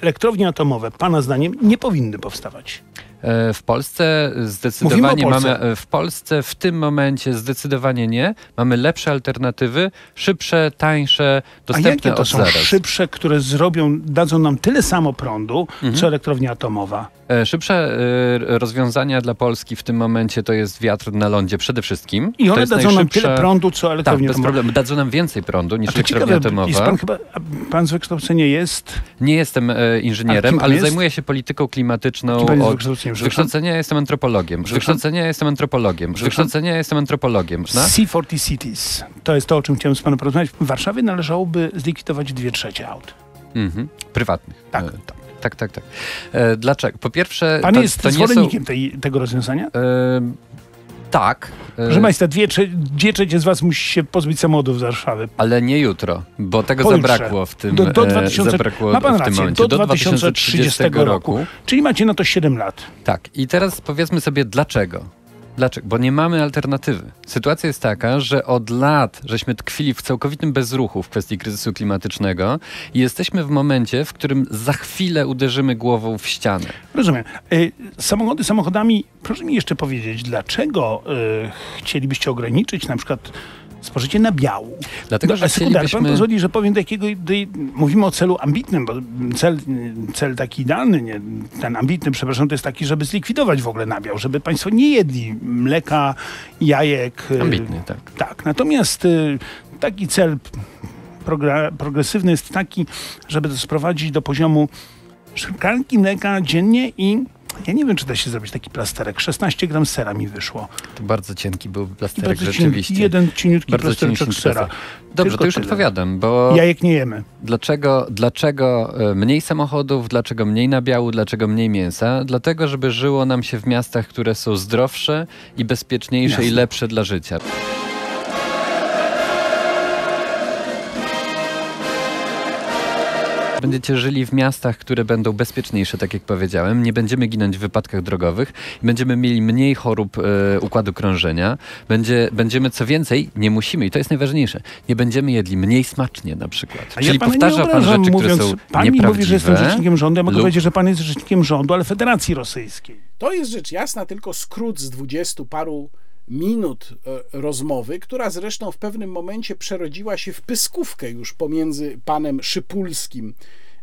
elektrownie atomowe, Pana zdaniem, nie powinny powstawać. E, w Polsce zdecydowanie mamy, e, w Polsce w tym momencie zdecydowanie nie. Mamy lepsze alternatywy, szybsze, tańsze, dostępne A jakie to są zaraz. szybsze, które zrobią, dadzą nam tyle samo prądu, mhm. co elektrownia atomowa? E, szybsze rozwiązania dla Polski w tym momencie to jest wiatr na lądzie przede wszystkim. I one dadzą najszybsza... nam tyle prądu, co elektrownia tak, bez problemu. Dadzą nam więcej prądu niż elektrownia atomowa. Jest pan, chyba, pan z wykształcenia jest? Nie jestem inżynierem, ale jest? zajmuję się polityką klimatyczną. Kim od, z wykształcenia jestem antropologiem. Z wykształcenia jestem antropologiem. Z wykształcenia jestem antropologiem. C40 Cities. To jest to, o czym chciałem z panem porozmawiać. W Warszawie należałoby zlikwidować dwie trzecie aut. Mhm. Prywatnych. Tak, e, tak. Tak, tak, tak. E, dlaczego? Po pierwsze. Pan to, jest to zwolennikiem są... tej, tego rozwiązania? E, tak. Proszę Państwa, dwie, dwie trzecie z Was musi się pozbyć samochodów z Warszawy. Ale nie jutro, bo tego Pojutrze. zabrakło w tym, do, do 2000, zabrakło ma pan w tym rację, momencie. Do, do 2030 roku. roku. Czyli macie na to 7 lat. Tak. I teraz powiedzmy sobie dlaczego. Dlaczego? Bo nie mamy alternatywy. Sytuacja jest taka, że od lat żeśmy tkwili w całkowitym bezruchu w kwestii kryzysu klimatycznego i jesteśmy w momencie, w którym za chwilę uderzymy głową w ścianę. Rozumiem. Y, samochody samochodami, proszę mi jeszcze powiedzieć, dlaczego y, chcielibyście ograniczyć na przykład spożycie nabiału. Dlatego, że a sekunda, pan chcielibyśmy- pozwoli, że powiem takiego, mówimy o celu ambitnym, bo cel, cel taki idealny, nie, ten ambitny, przepraszam, to jest taki, żeby zlikwidować w ogóle nabiał, żeby państwo nie jedli mleka, jajek. y, Ambitny, tak. Tak, natomiast y, taki cel progresywny jest taki, żeby to sprowadzić do poziomu szklanki mleka dziennie i ja nie wiem, czy da się zrobić taki plasterek. 16 gram sera mi wyszło. To bardzo cienki był I plasterek bardzo rzeczywiście. cienki, jeden cieniutki Bardzo plastereczek sera. plasterek. Dobrze, Tylko to już tyle. odpowiadam, bo Jajek nie jemy. dlaczego, dlaczego e, mniej samochodów, dlaczego mniej nabiału, dlaczego mniej mięsa? Dlatego, żeby żyło nam się w miastach, które są zdrowsze i bezpieczniejsze i Jasne. lepsze dla życia. Będziecie żyli w miastach, które będą bezpieczniejsze, tak jak powiedziałem. Nie będziemy ginąć w wypadkach drogowych. Będziemy mieli mniej chorób e, układu krążenia. Będzie, będziemy, co więcej, nie musimy, i to jest najważniejsze, nie będziemy jedli mniej smacznie na przykład. A Czyli ja powtarza nie pan rzeczy, mówiąc, które są Pan mi mówi, że jestem rzecznikiem rządu, ja mogę lub- powiedzieć, że pan jest rzecznikiem rządu, ale Federacji Rosyjskiej. To jest rzecz jasna, tylko skrót z dwudziestu paru minut e, rozmowy, która zresztą w pewnym momencie przerodziła się w pyskówkę już pomiędzy panem Szypulskim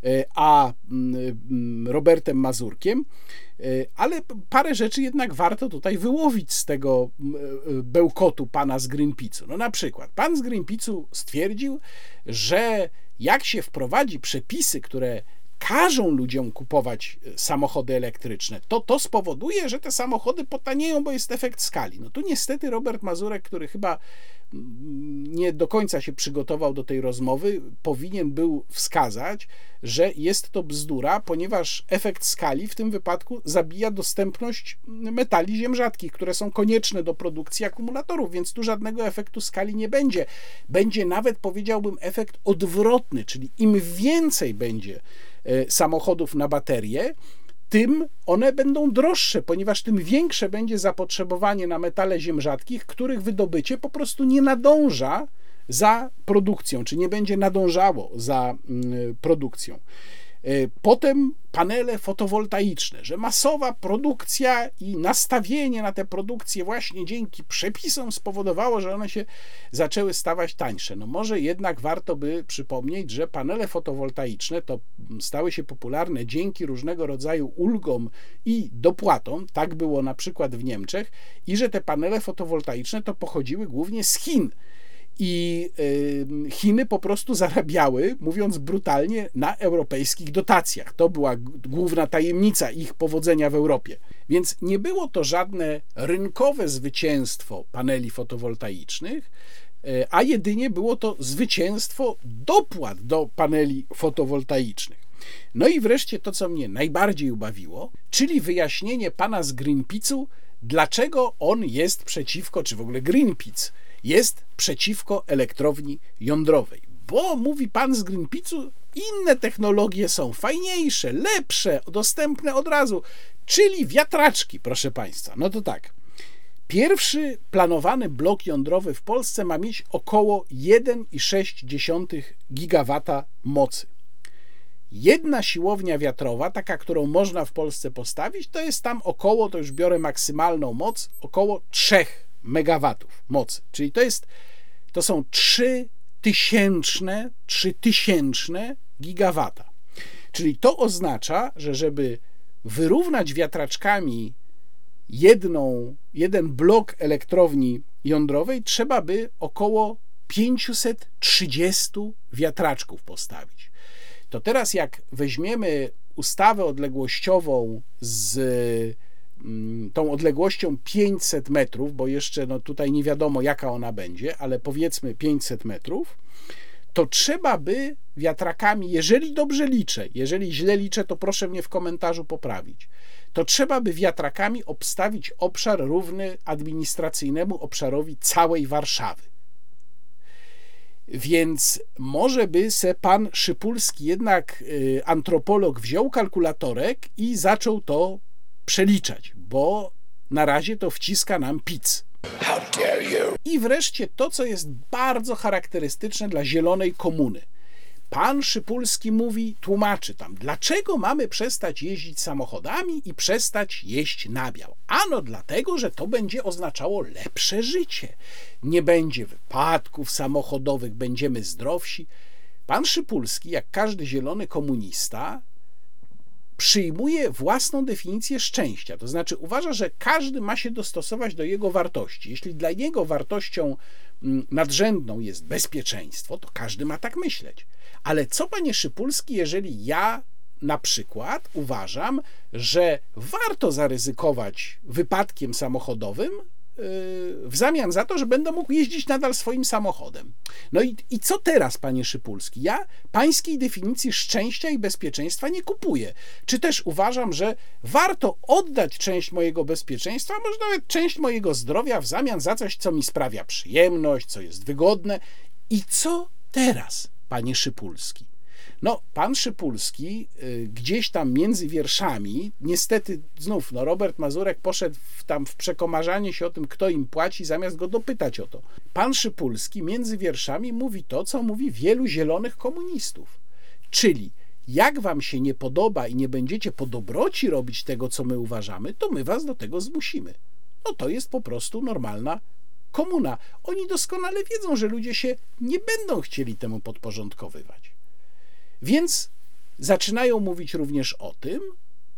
e, a mm, mm, Robertem Mazurkiem. E, Ale parę rzeczy jednak warto tutaj wyłowić z tego bełkotu pana z Greenpeace'u. No na przykład, pan z Greenpeace'u stwierdził, że jak się wprowadzi przepisy, które każą ludziom kupować e, samochody elektryczne, to to spowoduje, że te samochody potanieją, bo jest efekt skali. No tu niestety Robert Mazurek, który chyba mm, nie do końca się przygotował do tej rozmowy, powinien był wskazać, że jest to bzdura, ponieważ efekt skali w tym wypadku zabija dostępność metali ziem rzadkich, które są konieczne do produkcji akumulatorów, więc tu żadnego efektu skali nie będzie. Będzie nawet, powiedziałbym, efekt odwrotny, czyli im więcej będzie samochodów na baterie, tym one będą droższe, ponieważ tym większe będzie zapotrzebowanie na metale ziem rzadkich, których wydobycie po prostu nie nadąża za produkcją, czy nie będzie nadążało za mm, produkcją. E, Potem panele fotowoltaiczne, że masowa produkcja i nastawienie na tę produkcję właśnie dzięki przepisom spowodowało, że one się zaczęły stawać tańsze. No może jednak warto by przypomnieć, że panele fotowoltaiczne to stały się popularne dzięki różnego rodzaju ulgom i dopłatom, tak było na przykład w Niemczech, i że te panele fotowoltaiczne to pochodziły głównie z Chin. I Chiny po prostu zarabiały, mówiąc brutalnie, na europejskich dotacjach. To była główna tajemnica ich powodzenia w Europie. Więc nie było to żadne rynkowe zwycięstwo paneli fotowoltaicznych, y, a jedynie było to zwycięstwo dopłat do paneli fotowoltaicznych. No i wreszcie to, co mnie najbardziej ubawiło, czyli wyjaśnienie pana z Greenpeace'u, dlaczego on jest przeciwko, czy w ogóle Greenpeace jest przeciwko elektrowni jądrowej. Bo mówi pan z Greenpeace'u, inne technologie są fajniejsze, lepsze, dostępne od razu, czyli wiatraczki, proszę państwa. No to tak. Pierwszy planowany blok jądrowy w Polsce ma mieć około 1,6 gigawata mocy. Jedna siłownia wiatrowa, taka, którą można w Polsce postawić, to jest tam około, to już biorę maksymalną moc, około 3 megawatów mocy. Czyli to jest, to są 3 tysięczne, 3 tysięczne gigawata. Czyli to oznacza, że żeby wyrównać wiatraczkami jedną, jeden blok elektrowni jądrowej, trzeba by około 530 wiatraczków postawić. To teraz, jak weźmiemy ustawę odległościową z tą odległością 500 metrów, bo jeszcze no, tutaj nie wiadomo, jaka ona będzie, ale powiedzmy 500 metrów, to trzeba by wiatrakami, jeżeli dobrze liczę, jeżeli źle liczę, to proszę mnie w komentarzu poprawić, to trzeba by wiatrakami obstawić obszar równy administracyjnemu obszarowi całej Warszawy. Więc może by se pan Szypulski, jednak y, antropolog, wziął kalkulatorek i zaczął to przeliczać, bo na razie to wciska nam pic. I wreszcie to, co jest bardzo charakterystyczne dla zielonej komuny. Pan Szypulski mówi, tłumaczy tam, dlaczego mamy przestać jeździć samochodami i przestać jeść nabiał. Ano dlatego, że to będzie oznaczało lepsze życie. Nie będzie wypadków samochodowych, będziemy zdrowsi. Pan Szypulski, jak każdy zielony komunista, przyjmuje własną definicję szczęścia. To znaczy uważa, że każdy ma się dostosować do jego wartości. Jeśli dla niego wartością mm, nadrzędną jest bezpieczeństwo, to każdy ma tak myśleć. Ale co, panie Szypulski, jeżeli ja na przykład uważam, że warto zaryzykować wypadkiem samochodowym, w zamian za to, że będę mógł jeździć nadal swoim samochodem. No i, i co teraz, panie Szypulski? Ja pańskiej definicji szczęścia i bezpieczeństwa nie kupuję. Czy też uważam, że warto oddać część mojego bezpieczeństwa, może nawet część mojego zdrowia w zamian za coś, co mi sprawia przyjemność, co jest wygodne. I co teraz, panie Szypulski? No, pan Szypulski y, gdzieś tam między wierszami, niestety znów, no Robert Mazurek poszedł w, tam w przekomarzanie się o tym, kto im płaci, zamiast go dopytać o to. Pan Szypulski między wierszami mówi to, co mówi wielu zielonych komunistów. Czyli jak wam się nie podoba i nie będziecie po dobroci robić tego, co my uważamy, to my was do tego zmusimy. No to jest po prostu normalna komuna. Oni doskonale wiedzą, że ludzie się nie będą chcieli temu podporządkowywać. Więc zaczynają mówić również o tym,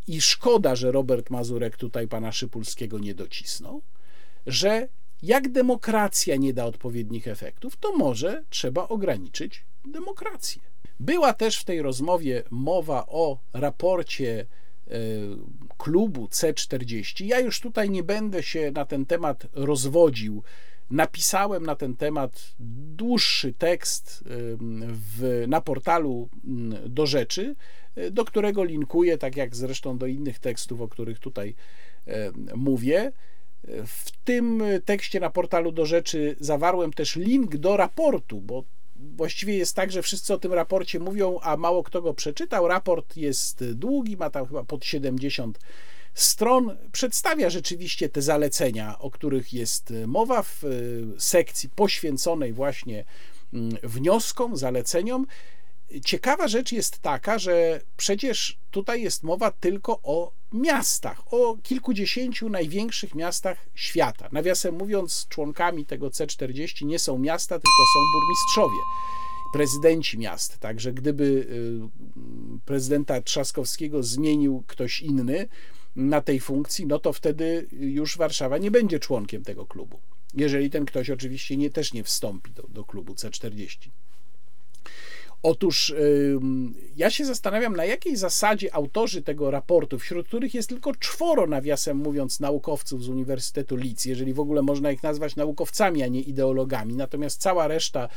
i szkoda, że Robert Mazurek tutaj pana Szypulskiego nie docisnął, że jak demokracja nie da odpowiednich efektów, to może trzeba ograniczyć demokrację. Była też w tej rozmowie mowa o raporcie e, klubu C40. Ja już tutaj nie będę się na ten temat rozwodził Napisałem na ten temat dłuższy tekst w, na portalu do rzeczy, do którego linkuję, tak jak zresztą do innych tekstów, o których tutaj mówię. W tym tekście na portalu do rzeczy zawarłem też link do raportu, bo właściwie jest tak, że wszyscy o tym raporcie mówią, a mało kto go przeczytał. Raport jest długi, ma tam chyba pod 70 stron przedstawia rzeczywiście te zalecenia, o których jest mowa w e, sekcji poświęconej właśnie mm, wnioskom, zaleceniom. Ciekawa rzecz jest taka, że przecież tutaj jest mowa tylko o miastach, o kilkudziesięciu największych miastach świata. Nawiasem mówiąc, członkami tego C40 nie są miasta, tylko są burmistrzowie, prezydenci miast. Także gdyby y, prezydenta Trzaskowskiego zmienił ktoś inny, na tej funkcji, no to wtedy już Warszawa nie będzie członkiem tego klubu. Jeżeli ten ktoś oczywiście nie, też nie wstąpi do, do klubu C40. Otóż ja się zastanawiam, na jakiej zasadzie autorzy tego raportu, wśród których jest tylko czworo, nawiasem mówiąc, naukowców z Uniwersytetu Leeds, jeżeli w ogóle można ich nazwać naukowcami, a nie ideologami, natomiast cała reszta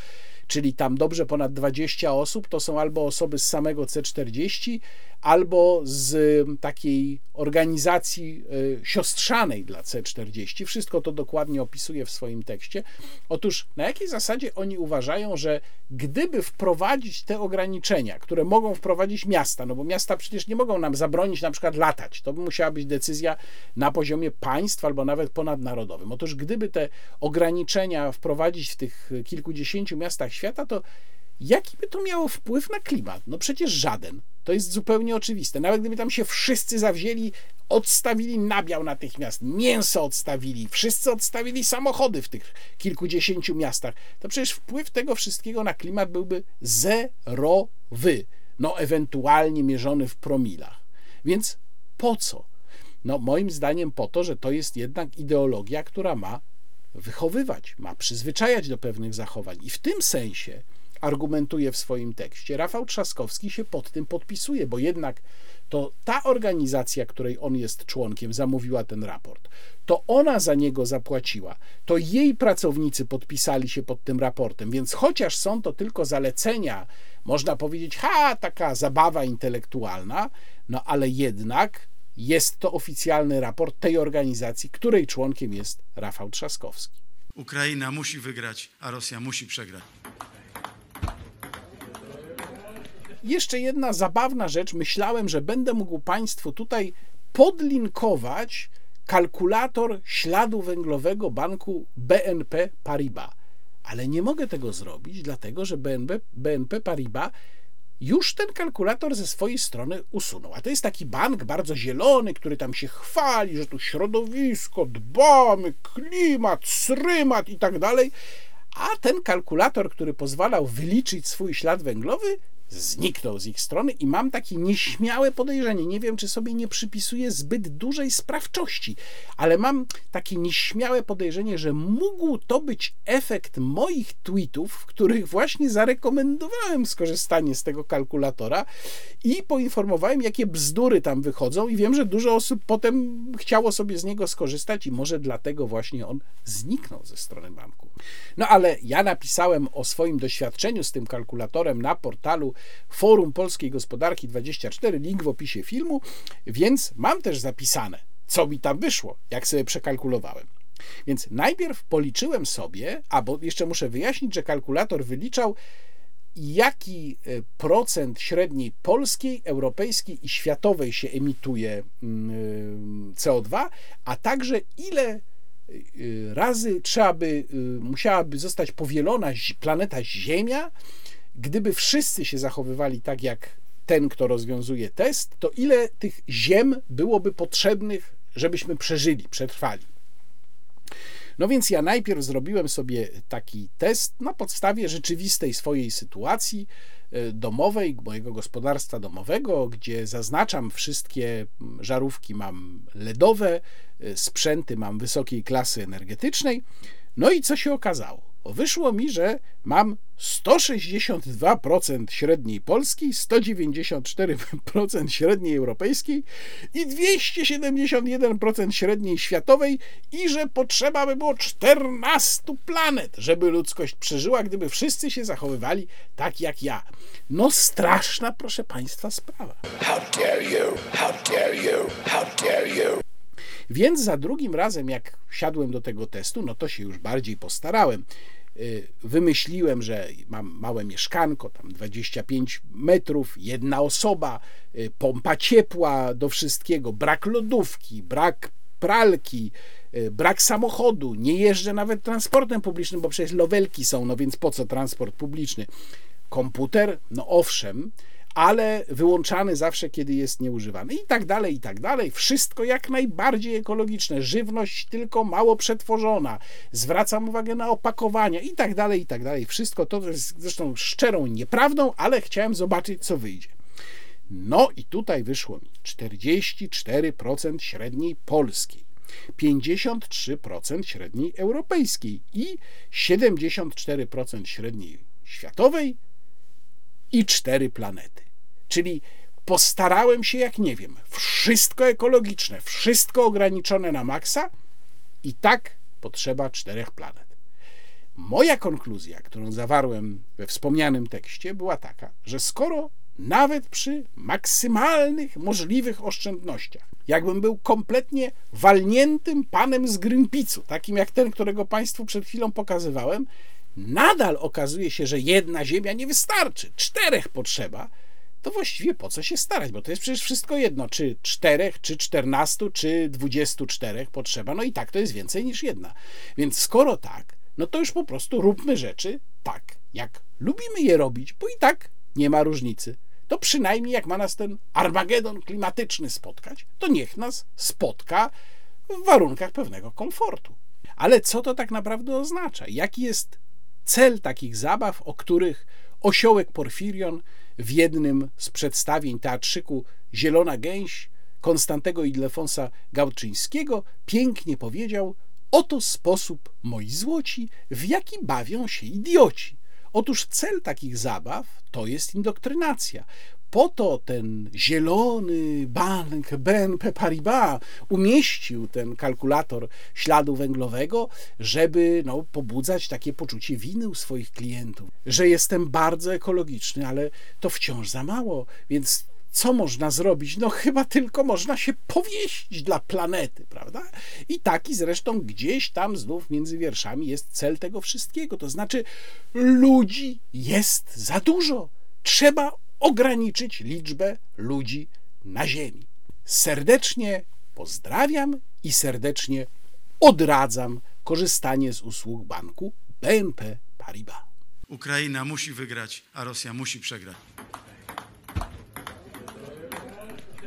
czyli tam dobrze ponad 20 osób, to są albo osoby z samego C40, albo z takiej organizacji y, siostrzanej dla C40. Wszystko to dokładnie opisuje w swoim tekście. Otóż na jakiej zasadzie oni uważają, że gdyby wprowadzić te ograniczenia, które mogą wprowadzić miasta, no bo miasta przecież nie mogą nam zabronić na przykład latać, to by musiała być decyzja na poziomie państw albo nawet ponadnarodowym. Otóż gdyby te ograniczenia wprowadzić w tych kilkudziesięciu miastach świata, to jaki by to miało wpływ na klimat? No przecież żaden. To jest zupełnie oczywiste. Nawet gdyby tam się wszyscy zawzięli, odstawili nabiał natychmiast, mięso odstawili, wszyscy odstawili samochody w tych kilkudziesięciu miastach, to przecież wpływ tego wszystkiego na klimat byłby zerowy. No, ewentualnie mierzony w promilach. Więc po co? No, moim zdaniem po to, że to jest jednak ideologia, która ma wychowywać, ma przyzwyczajać do pewnych zachowań. I w tym sensie argumentuje w swoim tekście, Rafał Trzaskowski się pod tym podpisuje, bo jednak to ta organizacja, której on jest członkiem, zamówiła ten raport. To ona za niego zapłaciła. To jej pracownicy podpisali się pod tym raportem, więc chociaż są to tylko zalecenia, można powiedzieć, ha, taka zabawa intelektualna, no ale jednak jest to oficjalny raport tej organizacji, której członkiem jest Rafał Trzaskowski. Ukraina musi wygrać, a Rosja musi przegrać. Jeszcze jedna zabawna rzecz. Myślałem, że będę mógł Państwu tutaj podlinkować kalkulator śladu węglowego banku BNP Paribas. Ale nie mogę tego zrobić, dlatego że BNP, BNP Paribas już ten kalkulator ze swojej strony usunął. A to jest taki bank bardzo zielony, który tam się chwali, że tu środowisko, dbamy, klimat, srymat i tak dalej. A ten kalkulator, który pozwalał wyliczyć swój ślad węglowy, zniknął z ich strony i mam takie nieśmiałe podejrzenie. Nie wiem, czy sobie nie przypisuję zbyt dużej sprawczości, ale mam takie nieśmiałe podejrzenie, że mógł to być efekt moich tweetów, w których właśnie zarekomendowałem skorzystanie z tego kalkulatora i poinformowałem, jakie bzdury tam wychodzą i wiem, że dużo osób potem chciało sobie z niego skorzystać i może dlatego właśnie on zniknął ze strony banku. No ale ja napisałem o swoim doświadczeniu z tym kalkulatorem na portalu Forum Polskiej Gospodarki 24, link w opisie filmu, więc mam też zapisane, co mi tam wyszło, jak sobie przekalkulowałem. Więc najpierw policzyłem sobie, a bo jeszcze muszę wyjaśnić, że kalkulator wyliczał, jaki e, procent średniej polskiej, europejskiej i światowej się emituje mm, e, CO2, a także ile e, razy trzeba by, musiałaby zostać powielona planeta Ziemia, gdyby wszyscy się zachowywali tak jak ten, kto rozwiązuje test, to ile tych ziem byłoby potrzebnych, żebyśmy przeżyli, przetrwali. No więc ja najpierw zrobiłem sobie taki test na podstawie rzeczywistej swojej sytuacji e, domowej, mojego gospodarstwa domowego, gdzie zaznaczam wszystkie żarówki mam LEDowe, e, sprzęty mam wysokiej klasy energetycznej. No i co się okazało? Wyszło mi, że mam 162% średniej polskiej, 194% średniej europejskiej i 271% średniej światowej i że potrzeba by było 14 planet, żeby ludzkość przeżyła, gdyby wszyscy się zachowywali tak jak ja. No straszna, proszę Państwa, sprawa. How dare you? How dare you? How dare you? Więc za drugim razem, jak siadłem do tego testu, no to się już bardziej postarałem. Y, wymyśliłem, że mam małe mieszkanko, tam 25 metrów, jedna osoba, y, pompa ciepła do wszystkiego, brak lodówki, brak pralki, y, brak samochodu, nie jeżdżę nawet transportem publicznym, bo przecież lowelki są, no więc po co transport publiczny? Komputer, no owszem, ale wyłączany zawsze, kiedy jest nieużywany. I tak dalej, i tak dalej. Wszystko jak najbardziej ekologiczne. Żywność tylko mało przetworzona. Zwracam uwagę na opakowania i tak dalej, i tak dalej. Wszystko to jest zresztą szczerą nieprawdą, ale chciałem zobaczyć, co wyjdzie. No i tutaj wyszło mi 44% średniej polskiej. 53% średniej europejskiej i 74% średniej światowej i cztery planety. Czyli postarałem się, jak nie wiem, wszystko ekologiczne, wszystko ograniczone na maksa i tak potrzeba czterech planet. Moja konkluzja, którą zawarłem we wspomnianym tekście, była taka, że skoro nawet przy maksymalnych możliwych oszczędnościach, jakbym był kompletnie walniętym panem z Greenpeace'u, takim jak ten, którego Państwu przed chwilą pokazywałem, nadal okazuje się, że jedna Ziemia nie wystarczy, czterech potrzeba, to właściwie po co się starać, bo to jest przecież wszystko jedno, czy czterech, czy czternastu, czy dwudziestu czterech potrzeba, no i tak to jest więcej niż jedna. Więc skoro tak, no to już po prostu róbmy rzeczy tak, jak lubimy je robić, bo i tak nie ma różnicy. To przynajmniej jak ma nas ten Armagedon klimatyczny spotkać, to niech nas spotka w warunkach pewnego komfortu. Ale co to tak naprawdę oznacza? Jaki jest cel takich zabaw, o których osiołek Porfirion w jednym z przedstawień teatrzyku Zielona Gęś Konstantego Ildefonsa Gałczyńskiego pięknie powiedział: Oto sposób, moi złoci, w jaki bawią się idioci. Otóż cel takich zabaw to jest indoktrynacja po to ten zielony bank BNP Paribas umieścił ten kalkulator śladu węglowego, żeby no, pobudzać takie poczucie winy u swoich klientów, że jestem bardzo ekologiczny, ale to wciąż za mało, więc co można zrobić? No chyba tylko można się powieścić dla planety, prawda? I taki zresztą gdzieś tam znów między wierszami jest cel tego wszystkiego. To znaczy, ludzi jest za dużo. Trzeba ograniczyć liczbę ludzi na Ziemi. Serdecznie pozdrawiam i serdecznie odradzam korzystanie z usług banku BNP Paribas. Ukraina musi wygrać, a Rosja musi przegrać.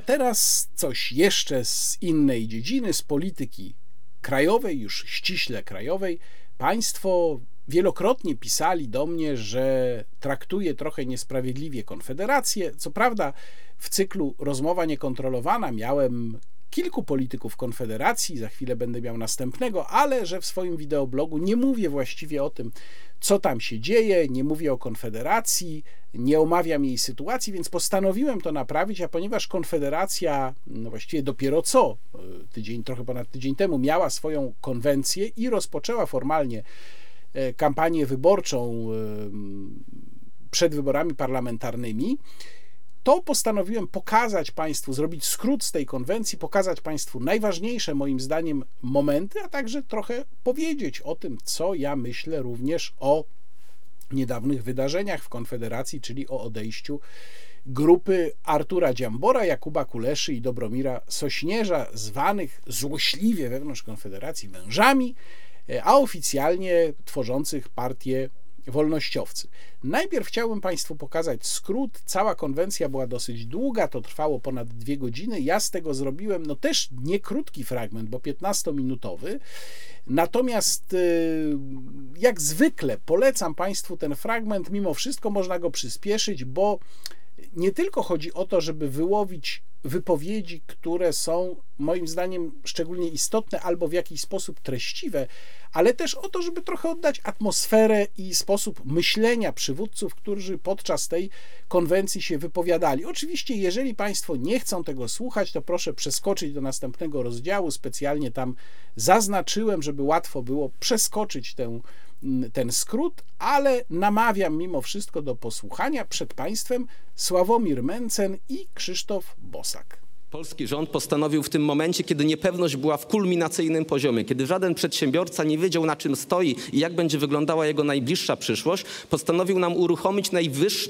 Teraz coś jeszcze z innej dziedziny, z polityki krajowej, już ściśle krajowej. Państwo wielokrotnie pisali do mnie, że traktuje trochę niesprawiedliwie Konfederację. Co prawda, w cyklu Rozmowa Niekontrolowana miałem kilku polityków Konfederacji, za chwilę będę miał następnego, ale że w swoim wideoblogu nie mówię właściwie o tym, co tam się dzieje, nie mówię o Konfederacji, nie omawiam jej sytuacji, więc postanowiłem to naprawić, a ponieważ Konfederacja, no właściwie dopiero co, e, tydzień, trochę ponad tydzień temu, miała swoją konwencję i rozpoczęła formalnie kampanię wyborczą e, przed wyborami parlamentarnymi, to postanowiłem pokazać Państwu, zrobić skrót z tej konwencji, pokazać Państwu najważniejsze moim zdaniem momenty, a także trochę powiedzieć o tym, co ja myślę również o niedawnych wydarzeniach w Konfederacji, czyli o odejściu grupy Artura Dziambora, Jakuba Kuleszy i Dobromira Sośnierza, zwanych złośliwie wewnątrz Konfederacji wężami, a oficjalnie tworzących partię wolnościowcy. Najpierw chciałbym Państwu pokazać skrót. Cała konwencja była dosyć długa, to trwało ponad dwie godziny. Ja z tego zrobiłem, no też nie krótki fragment, bo 15-minutowy. Natomiast y, jak zwykle polecam Państwu ten fragment. Mimo wszystko można go przyspieszyć, bo nie tylko chodzi o to, żeby wyłowić wypowiedzi, które są moim zdaniem szczególnie istotne albo w jakiś sposób treściwe, ale też o to, żeby trochę oddać atmosferę i sposób myślenia przywódców, którzy podczas tej konwencji się wypowiadali. Oczywiście, jeżeli Państwo nie chcą tego słuchać, to proszę przeskoczyć do następnego rozdziału. Specjalnie tam zaznaczyłem, żeby łatwo było przeskoczyć tę ten skrót, ale namawiam mimo wszystko do posłuchania przed Państwem Sławomir Mencen i Krzysztof Bosak. Polski rząd postanowił w tym momencie, kiedy niepewność była w kulminacyjnym poziomie, kiedy żaden przedsiębiorca nie wiedział na czym stoi i jak będzie wyglądała jego najbliższa przyszłość, postanowił nam uruchomić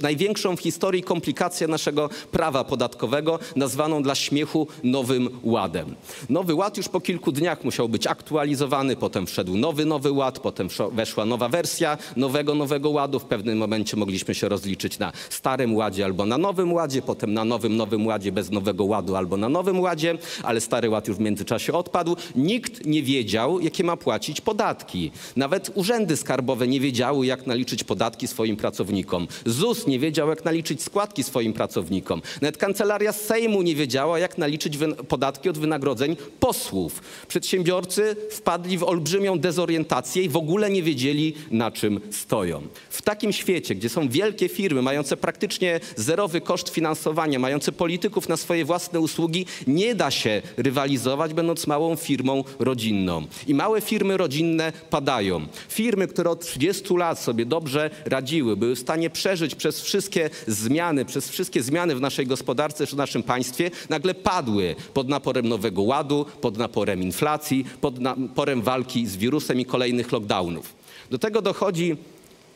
największą w historii komplikację naszego prawa podatkowego, nazwaną dla śmiechu Nowym Ładem. Nowy Ład już po kilku dniach musiał być aktualizowany, potem wszedł nowy Nowy Ład, potem weszła nowa wersja nowego Nowego Ładu. W pewnym momencie mogliśmy się rozliczyć na Starym Ładzie albo na Nowym Ładzie, potem na Nowym Nowym Ładzie bez Nowego Ładu albo albo na Nowym Ładzie, ale Stary Ład już w międzyczasie odpadł. Nikt nie wiedział, jakie ma płacić podatki. Nawet urzędy skarbowe nie wiedziały, jak naliczyć podatki swoim pracownikom. ZUS nie wiedział, jak naliczyć składki swoim pracownikom. Nawet Kancelaria Sejmu nie wiedziała, jak naliczyć podatki od wynagrodzeń posłów. Przedsiębiorcy wpadli w olbrzymią dezorientację i w ogóle nie wiedzieli, na czym stoją. W takim świecie, gdzie są wielkie firmy mające praktycznie zerowy koszt finansowania, mające polityków na swoje własne usługi, nie da się rywalizować, będąc małą firmą rodzinną. I małe firmy rodzinne padają. Firmy, które od 30 lat sobie dobrze radziły, były w stanie przeżyć przez wszystkie zmiany, przez wszystkie zmiany w naszej gospodarce czy w naszym państwie, nagle padły pod naporem nowego ładu, pod naporem inflacji, pod naporem walki z wirusem i kolejnych lockdownów. Do tego dochodzi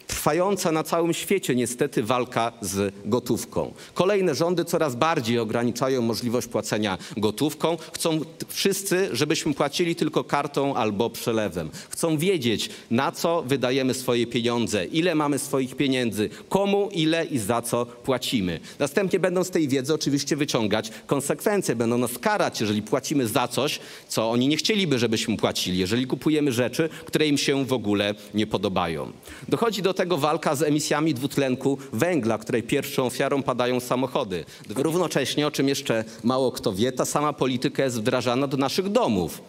trwająca na całym świecie niestety walka z gotówką. Kolejne rządy coraz bardziej ograniczają możliwość płacenia gotówką. Chcą wszyscy, żebyśmy płacili tylko kartą albo przelewem. Chcą wiedzieć, na co wydajemy swoje pieniądze, ile mamy swoich pieniędzy, komu, ile i za co płacimy. Następnie będą z tej wiedzy oczywiście wyciągać konsekwencje. Będą nas karać, jeżeli płacimy za coś, co oni nie chcieliby, żebyśmy płacili, jeżeli kupujemy rzeczy, które im się w ogóle nie podobają. Dochodzi do tego walka z emisjami dwutlenku węgla, której pierwszą ofiarą padają samochody. Równocześnie, o czym jeszcze mało kto wie, ta sama polityka jest wdrażana do naszych domów.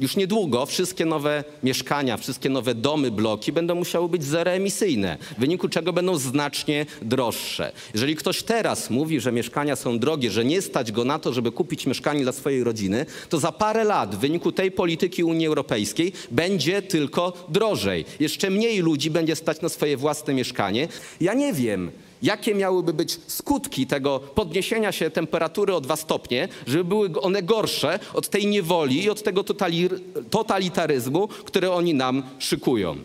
Już niedługo wszystkie nowe mieszkania, wszystkie nowe domy, bloki będą musiały być zeroemisyjne, w wyniku czego będą znacznie droższe. Jeżeli ktoś teraz mówi, że mieszkania są drogie, że nie stać go na to, żeby kupić mieszkanie dla swojej rodziny, to za parę lat w wyniku tej polityki Unii Europejskiej będzie tylko drożej. Jeszcze mniej ludzi będzie stać na swoje własne mieszkanie. Ja nie wiem, jakie miałyby być skutki tego podniesienia się temperatury o dwa stopnie, żeby były one gorsze od tej niewoli i od tego totalitaryzmu, który oni nam szykują.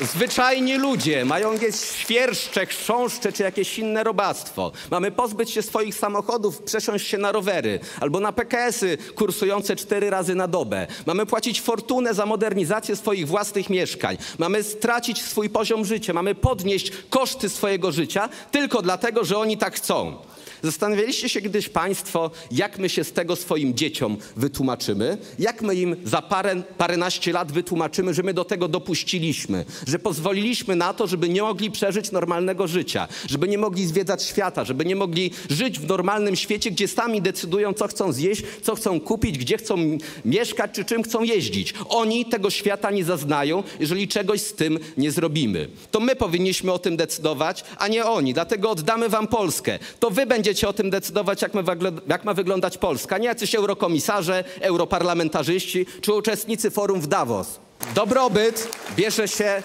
Zwyczajni ludzie mają jakieś świerszcze, chrząszcze czy jakieś inne robactwo. Mamy pozbyć się swoich samochodów, przesiąść się na rowery albo na PKS-y kursujące cztery razy na dobę. Mamy płacić fortunę za modernizację swoich własnych mieszkań. Mamy stracić swój poziom życia. Mamy podnieść koszty swojego życia tylko dlatego, że oni tak chcą. Zastanawialiście się kiedyś Państwo, jak my się z tego swoim dzieciom wytłumaczymy? Jak my im za parę, paręnaście lat wytłumaczymy, że my do tego dopuściliśmy, że pozwoliliśmy na to, żeby nie mogli przeżyć normalnego życia, żeby nie mogli zwiedzać świata, żeby nie mogli żyć w normalnym świecie, gdzie sami decydują, co chcą zjeść, co chcą kupić, gdzie chcą mieszkać, czy czym chcą jeździć. Oni tego świata nie zaznają, jeżeli czegoś z tym nie zrobimy. To my powinniśmy o tym decydować, a nie oni. Dlatego oddamy wam Polskę. To wy będziecie o tym decydować, jak ma, jak ma wyglądać Polska. Nie jacyś eurokomisarze, europarlamentarzyści czy uczestnicy forum w Davos. Dobrobyt bierze się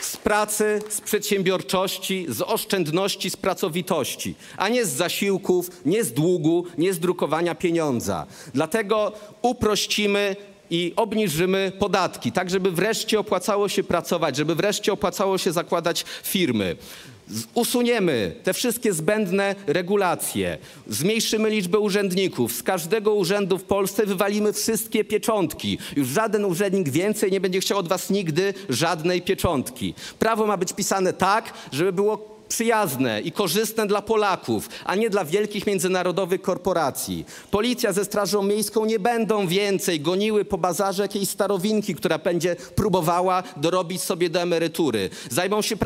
z pracy, z przedsiębiorczości, z oszczędności, z pracowitości, a nie z zasiłków, nie z długu, nie z drukowania pieniądza. Dlatego uprościmy i obniżymy podatki, tak żeby wreszcie opłacało się pracować, żeby wreszcie opłacało się zakładać firmy. Usuniemy te wszystkie zbędne regulacje, zmniejszymy liczbę urzędników. Z każdego urzędu w Polsce wywalimy wszystkie pieczątki. Już żaden urzędnik więcej nie będzie chciał od was nigdy żadnej pieczątki. Prawo ma być pisane tak, żeby było przyjazne i korzystne dla Polaków, a nie dla wielkich międzynarodowych korporacji. Policja ze Strażą Miejską nie będą więcej goniły po bazarze jakiejś starowinki, która będzie próbowała dorobić sobie do emerytury. Zajmą się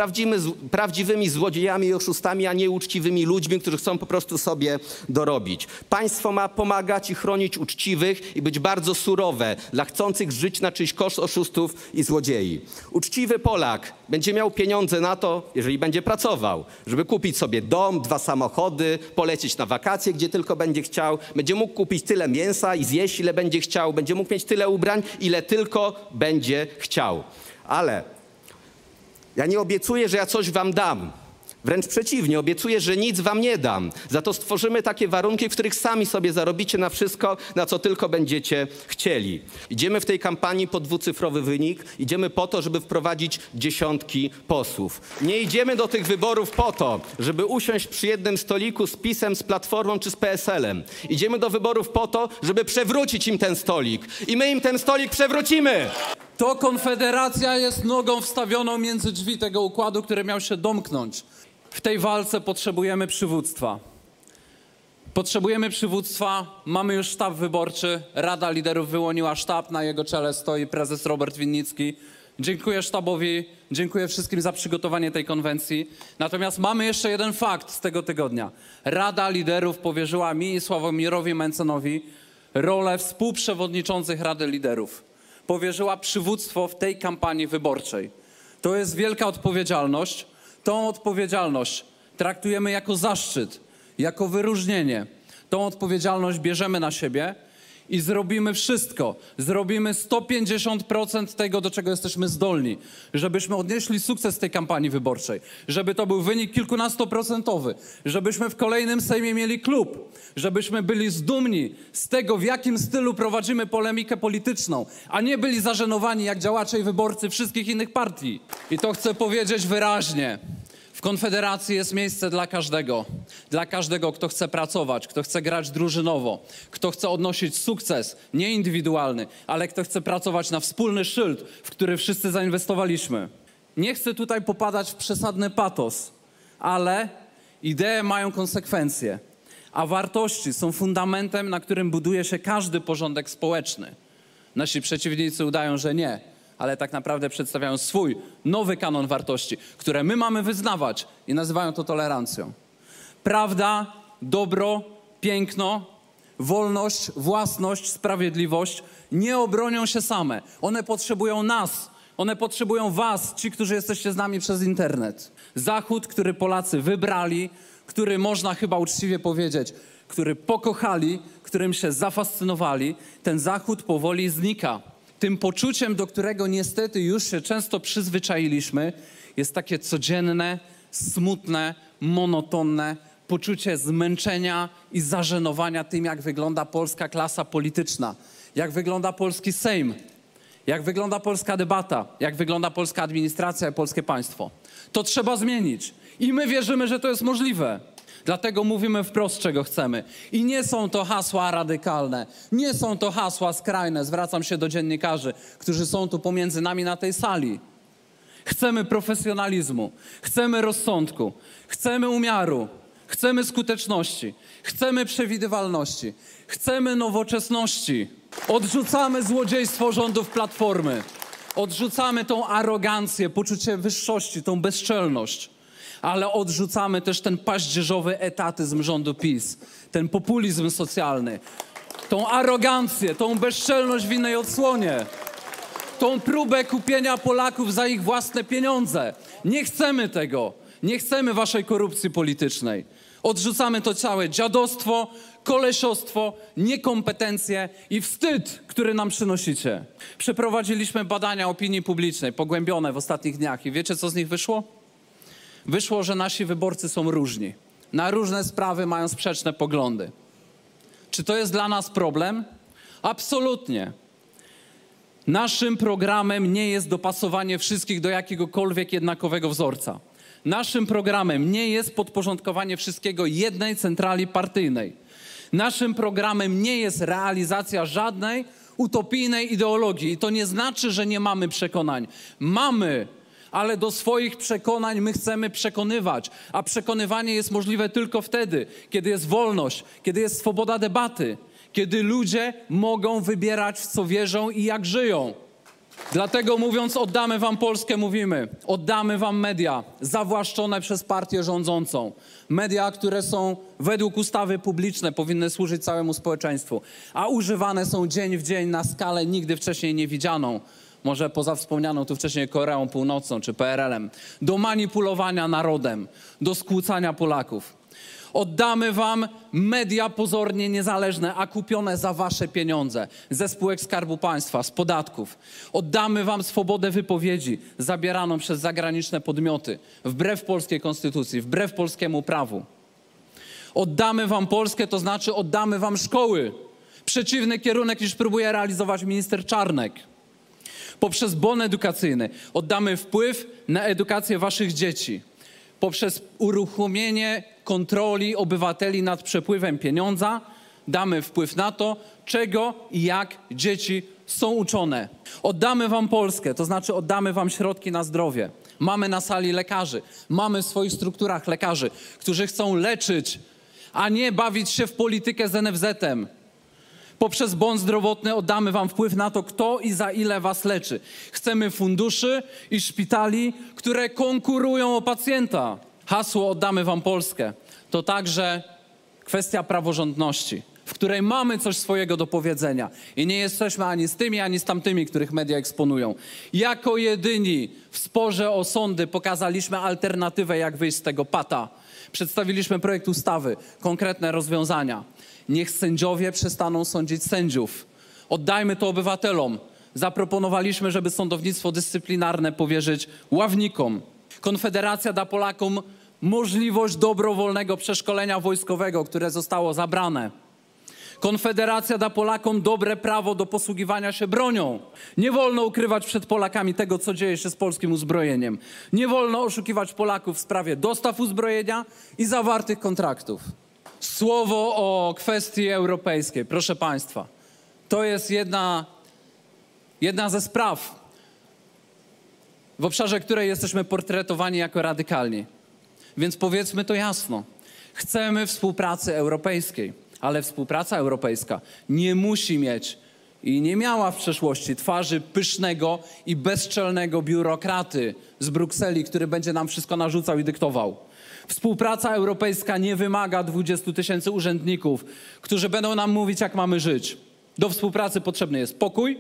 prawdziwymi złodziejami i oszustami, a nie uczciwymi ludźmi, którzy chcą po prostu sobie dorobić. Państwo ma pomagać i chronić uczciwych i być bardzo surowe dla chcących żyć na czyjś koszt oszustów i złodziei. Uczciwy Polak będzie miał pieniądze na to, jeżeli będzie pracował żeby kupić sobie dom, dwa samochody, polecieć na wakacje, gdzie tylko będzie chciał. Będzie mógł kupić tyle mięsa i zjeść, ile będzie chciał. Będzie mógł mieć tyle ubrań, ile tylko będzie chciał. Ale ja nie obiecuję, że ja coś wam dam. Wręcz przeciwnie, obiecuję, że nic wam nie dam. Za to stworzymy takie warunki, w których sami sobie zarobicie na wszystko, na co tylko będziecie chcieli. Idziemy w tej kampanii po dwucyfrowy wynik. Idziemy po to, żeby wprowadzić dziesiątki posłów. Nie idziemy do tych wyborów po to, żeby usiąść przy jednym stoliku z PiSem, z Platformą czy z PSL-em. Idziemy do wyborów po to, żeby przewrócić im ten stolik. I my im ten stolik przewrócimy! To Konfederacja jest nogą wstawioną między drzwi tego układu, który miał się domknąć. W tej walce potrzebujemy przywództwa. Potrzebujemy przywództwa. Mamy już sztab wyborczy. Rada Liderów wyłoniła sztab. Na jego czele stoi prezes Robert Winnicki. Dziękuję sztabowi, dziękuję wszystkim za przygotowanie tej konwencji. Natomiast mamy jeszcze jeden fakt z tego tygodnia. Rada Liderów powierzyła mi i Sławomirowi Mencenowi rolę współprzewodniczących Rady Liderów. Powierzyła przywództwo w tej kampanii wyborczej. To jest wielka odpowiedzialność tą odpowiedzialność traktujemy jako zaszczyt, jako wyróżnienie. Tą odpowiedzialność bierzemy na siebie i zrobimy wszystko. Zrobimy 150% tego, do czego jesteśmy zdolni, żebyśmy odnieśli sukces tej kampanii wyborczej, żeby to był wynik kilkunastoprocentowy, żebyśmy w kolejnym Sejmie mieli klub, żebyśmy byli zdumni z tego, w jakim stylu prowadzimy polemikę polityczną, a nie byli zażenowani jak działacze i wyborcy wszystkich innych partii. I to chcę powiedzieć wyraźnie. Konfederacji jest miejsce dla każdego. Dla każdego, kto chce pracować, kto chce grać drużynowo, kto chce odnosić sukces, nie indywidualny, ale kto chce pracować na wspólny szyld, w który wszyscy zainwestowaliśmy. Nie chcę tutaj popadać w przesadny patos, ale idee mają konsekwencje, a wartości są fundamentem, na którym buduje się każdy porządek społeczny. Nasi przeciwnicy udają, że nie ale tak naprawdę przedstawiają swój nowy kanon wartości, które my mamy wyznawać i nazywają to tolerancją. Prawda, dobro, piękno, wolność, własność, sprawiedliwość nie obronią się same. One potrzebują nas. One potrzebują Was, ci, którzy jesteście z nami przez internet. Zachód, który Polacy wybrali, który można chyba uczciwie powiedzieć, który pokochali, którym się zafascynowali, ten Zachód powoli znika tym poczuciem, do którego niestety już się często przyzwyczailiśmy, jest takie codzienne, smutne, monotonne poczucie zmęczenia i zażenowania tym, jak wygląda polska klasa polityczna, jak wygląda polski Sejm, jak wygląda polska debata, jak wygląda polska administracja i polskie państwo. To trzeba zmienić. I my wierzymy, że to jest możliwe. Dlatego mówimy wprost, czego chcemy. I nie są to hasła radykalne, nie są to hasła skrajne. Zwracam się do dziennikarzy, którzy są tu pomiędzy nami na tej sali. Chcemy profesjonalizmu, chcemy rozsądku, chcemy umiaru, Chcemy skuteczności, chcemy przewidywalności, chcemy nowoczesności. Odrzucamy złodziejstwo rządów Platformy. Odrzucamy tą arogancję, poczucie wyższości, tą bezczelność. Ale odrzucamy też ten paździerzowy etatyzm rządu PiS, ten populizm socjalny, tą arogancję, tą bezczelność w innej odsłonie, tą próbę kupienia Polaków za ich własne pieniądze. Nie chcemy tego. Nie chcemy waszej korupcji politycznej. Odrzucamy to całe dziadostwo, kolesiostwo, niekompetencje i wstyd, który nam przynosicie. Przeprowadziliśmy badania opinii publicznej, pogłębione w ostatnich dniach i wiecie, co z nich wyszło? Wyszło, że nasi wyborcy są różni. Na różne sprawy mają sprzeczne poglądy. Czy to jest dla nas problem? Absolutnie. Naszym programem nie jest dopasowanie wszystkich do jakiegokolwiek jednakowego wzorca. Naszym programem nie jest podporządkowanie wszystkiego jednej centrali partyjnej. Naszym programem nie jest realizacja żadnej utopijnej ideologii. I to nie znaczy, że nie mamy przekonań. Mamy, ale do swoich przekonań my chcemy przekonywać. A przekonywanie jest możliwe tylko wtedy, kiedy jest wolność, kiedy jest swoboda debaty, kiedy ludzie mogą wybierać, w co wierzą i jak żyją. Dlatego mówiąc oddamy wam Polskę, mówimy oddamy wam media zawłaszczone przez partię rządzącą. Media, które są według ustawy publiczne, powinny służyć całemu społeczeństwu, a używane są dzień w dzień na skalę nigdy wcześniej niewidzianą. Może poza wspomnianą tu wcześniej Koreą Północną czy PRL-em, do manipulowania narodem, do skłócania Polaków. Oddamy wam media pozornie niezależne, a kupione za wasze pieniądze ze spółek Skarbu Państwa, z podatków. Oddamy wam swobodę wypowiedzi zabieraną przez zagraniczne podmioty, wbrew polskiej konstytucji, wbrew polskiemu prawu. Oddamy wam Polskę, to znaczy oddamy wam szkoły. Przeciwny kierunek niż próbuje realizować minister Czarnek. Poprzez bon edukacyjny oddamy wpływ na edukację waszych dzieci. Poprzez uruchomienie kontroli obywateli nad przepływem pieniądza damy wpływ na to, czego i jak dzieci są uczone. Oddamy wam Polskę, to znaczy oddamy wam środki na zdrowie. Mamy na sali lekarzy, mamy w swoich strukturach lekarzy, którzy chcą leczyć, a nie bawić się w politykę z NFZ-em. Poprzez bon zdrowotny oddamy wam wpływ na to, kto i za ile was leczy. Chcemy funduszy i szpitali, które konkurują o pacjenta. Hasło oddamy wam Polskę to także kwestia praworządności, w której mamy coś swojego do powiedzenia i nie jesteśmy ani z tymi, ani z tamtymi, których media eksponują. Jako jedyni w sporze o sądy pokazaliśmy alternatywę, jak wyjść z tego pata. Przedstawiliśmy projekt ustawy, konkretne rozwiązania. Niech sędziowie przestaną sądzić sędziów. Oddajmy to obywatelom. Zaproponowaliśmy, żeby sądownictwo dyscyplinarne powierzyć ławnikom. Konfederacja da Polakom możliwość dobrowolnego przeszkolenia wojskowego, które zostało zabrane. Konfederacja da Polakom dobre prawo do posługiwania się bronią. Nie wolno ukrywać przed Polakami tego, co dzieje się z polskim uzbrojeniem. Nie wolno oszukiwać Polaków w sprawie dostaw uzbrojenia i zawartych kontraktów. Słowo o kwestii europejskiej. Proszę Państwa, to jest jedna, jedna ze spraw, w obszarze której jesteśmy portretowani jako radykalni. Więc powiedzmy to jasno. Chcemy współpracy europejskiej, ale współpraca europejska nie musi mieć i nie miała w przeszłości twarzy pysznego i bezczelnego biurokraty z Brukseli, który będzie nam wszystko narzucał i dyktował. Współpraca europejska nie wymaga 20 tysięcy urzędników, którzy będą nam mówić, jak mamy żyć. Do współpracy potrzebny jest pokój,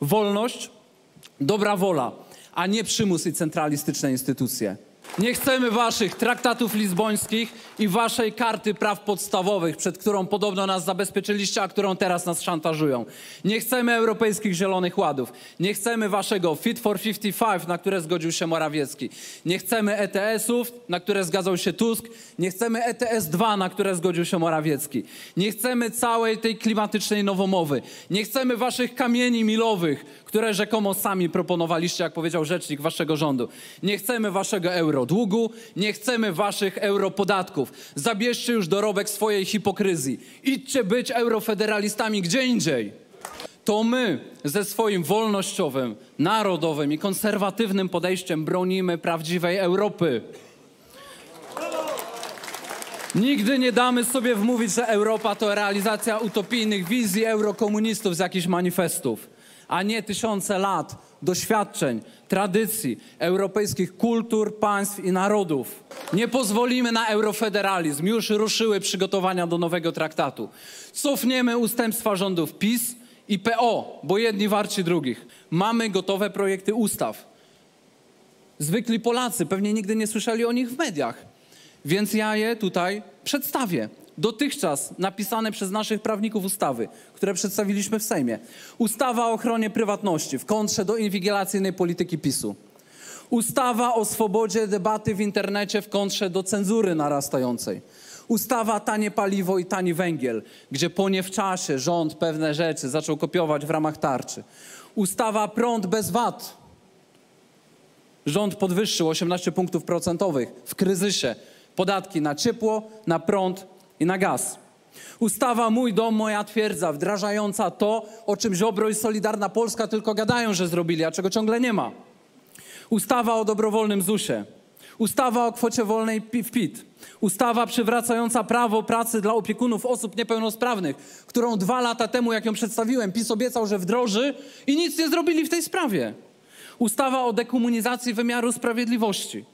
wolność, dobra wola, a nie przymus i centralistyczne instytucje. Nie chcemy waszych traktatów lizbońskich i waszej karty praw podstawowych, przed którą podobno nas zabezpieczyliście, a którą teraz nas szantażują. Nie chcemy europejskich zielonych ładów. Nie chcemy waszego Fit for 55, na które zgodził się Morawiecki. Nie chcemy ETS-ów, na które zgadzał się Tusk. Nie chcemy ETS-2, na które zgodził się Morawiecki. Nie chcemy całej tej klimatycznej nowomowy. Nie chcemy waszych kamieni milowych, które rzekomo sami proponowaliście, jak powiedział rzecznik waszego rządu. Nie chcemy waszego eurodługu, nie chcemy waszych europodatków. Zabierzcie już dorobek swojej hipokryzji. Idźcie być eurofederalistami gdzie indziej. To my ze swoim wolnościowym, narodowym i konserwatywnym podejściem bronimy prawdziwej Europy. Nigdy nie damy sobie wmówić, że Europa to realizacja utopijnych wizji eurokomunistów z jakichś manifestów, a nie tysiące lat doświadczeń, tradycji, europejskich kultur, państw i narodów. Nie pozwolimy na eurofederalizm. Już ruszyły przygotowania do nowego traktatu. Cofniemy ustępstwa rządów PiS i PO, bo jedni warci drugich. Mamy gotowe projekty ustaw. Zwykli Polacy pewnie nigdy nie słyszeli o nich w mediach, więc ja je tutaj przedstawię. Dotychczas napisane przez naszych prawników ustawy, które przedstawiliśmy w Sejmie. Ustawa o ochronie prywatności w kontrze do inwigilacyjnej polityki PiSu. Ustawa o swobodzie debaty w internecie w kontrze do cenzury narastającej. Ustawa tanie paliwo i tani węgiel, gdzie po nie w czasie rząd pewne rzeczy zaczął kopiować w ramach tarczy. Ustawa prąd bez VAT. Rząd podwyższył 18 punktów procentowych w kryzysie podatki na ciepło, na prąd i na gaz. Ustawa Mój Dom, Moja Twierdza, wdrażająca to, o czym Ziobro i Solidarna Polska tylko gadają, że zrobili, a czego ciągle nie ma. Ustawa o dobrowolnym ZUS-ie. Ustawa o kwocie wolnej w PIT. Ustawa przywracająca prawo pracy dla opiekunów osób niepełnosprawnych, którą dwa lata temu, jak ją przedstawiłem, PiS obiecał, że wdroży i nic nie zrobili w tej sprawie. Ustawa o dekomunizacji wymiaru sprawiedliwości.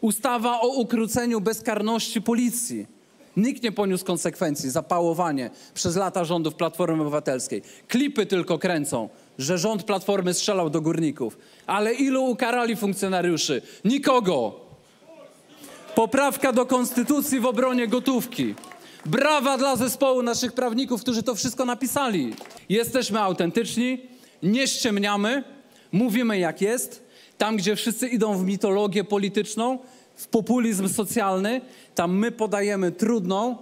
Ustawa o ukróceniu bezkarności policji. Nikt nie poniósł konsekwencji za pałowanie przez lata rządów Platformy Obywatelskiej. Klipy tylko kręcą, że rząd Platformy strzelał do górników. Ale ilu ukarali funkcjonariuszy? Nikogo. Poprawka do konstytucji w obronie gotówki. Brawa dla zespołu naszych prawników, którzy to wszystko napisali. Jesteśmy autentyczni, nie ściemniamy, mówimy jak jest. Tam, gdzie wszyscy idą w mitologię polityczną, w populizm socjalny, tam my podajemy trudną,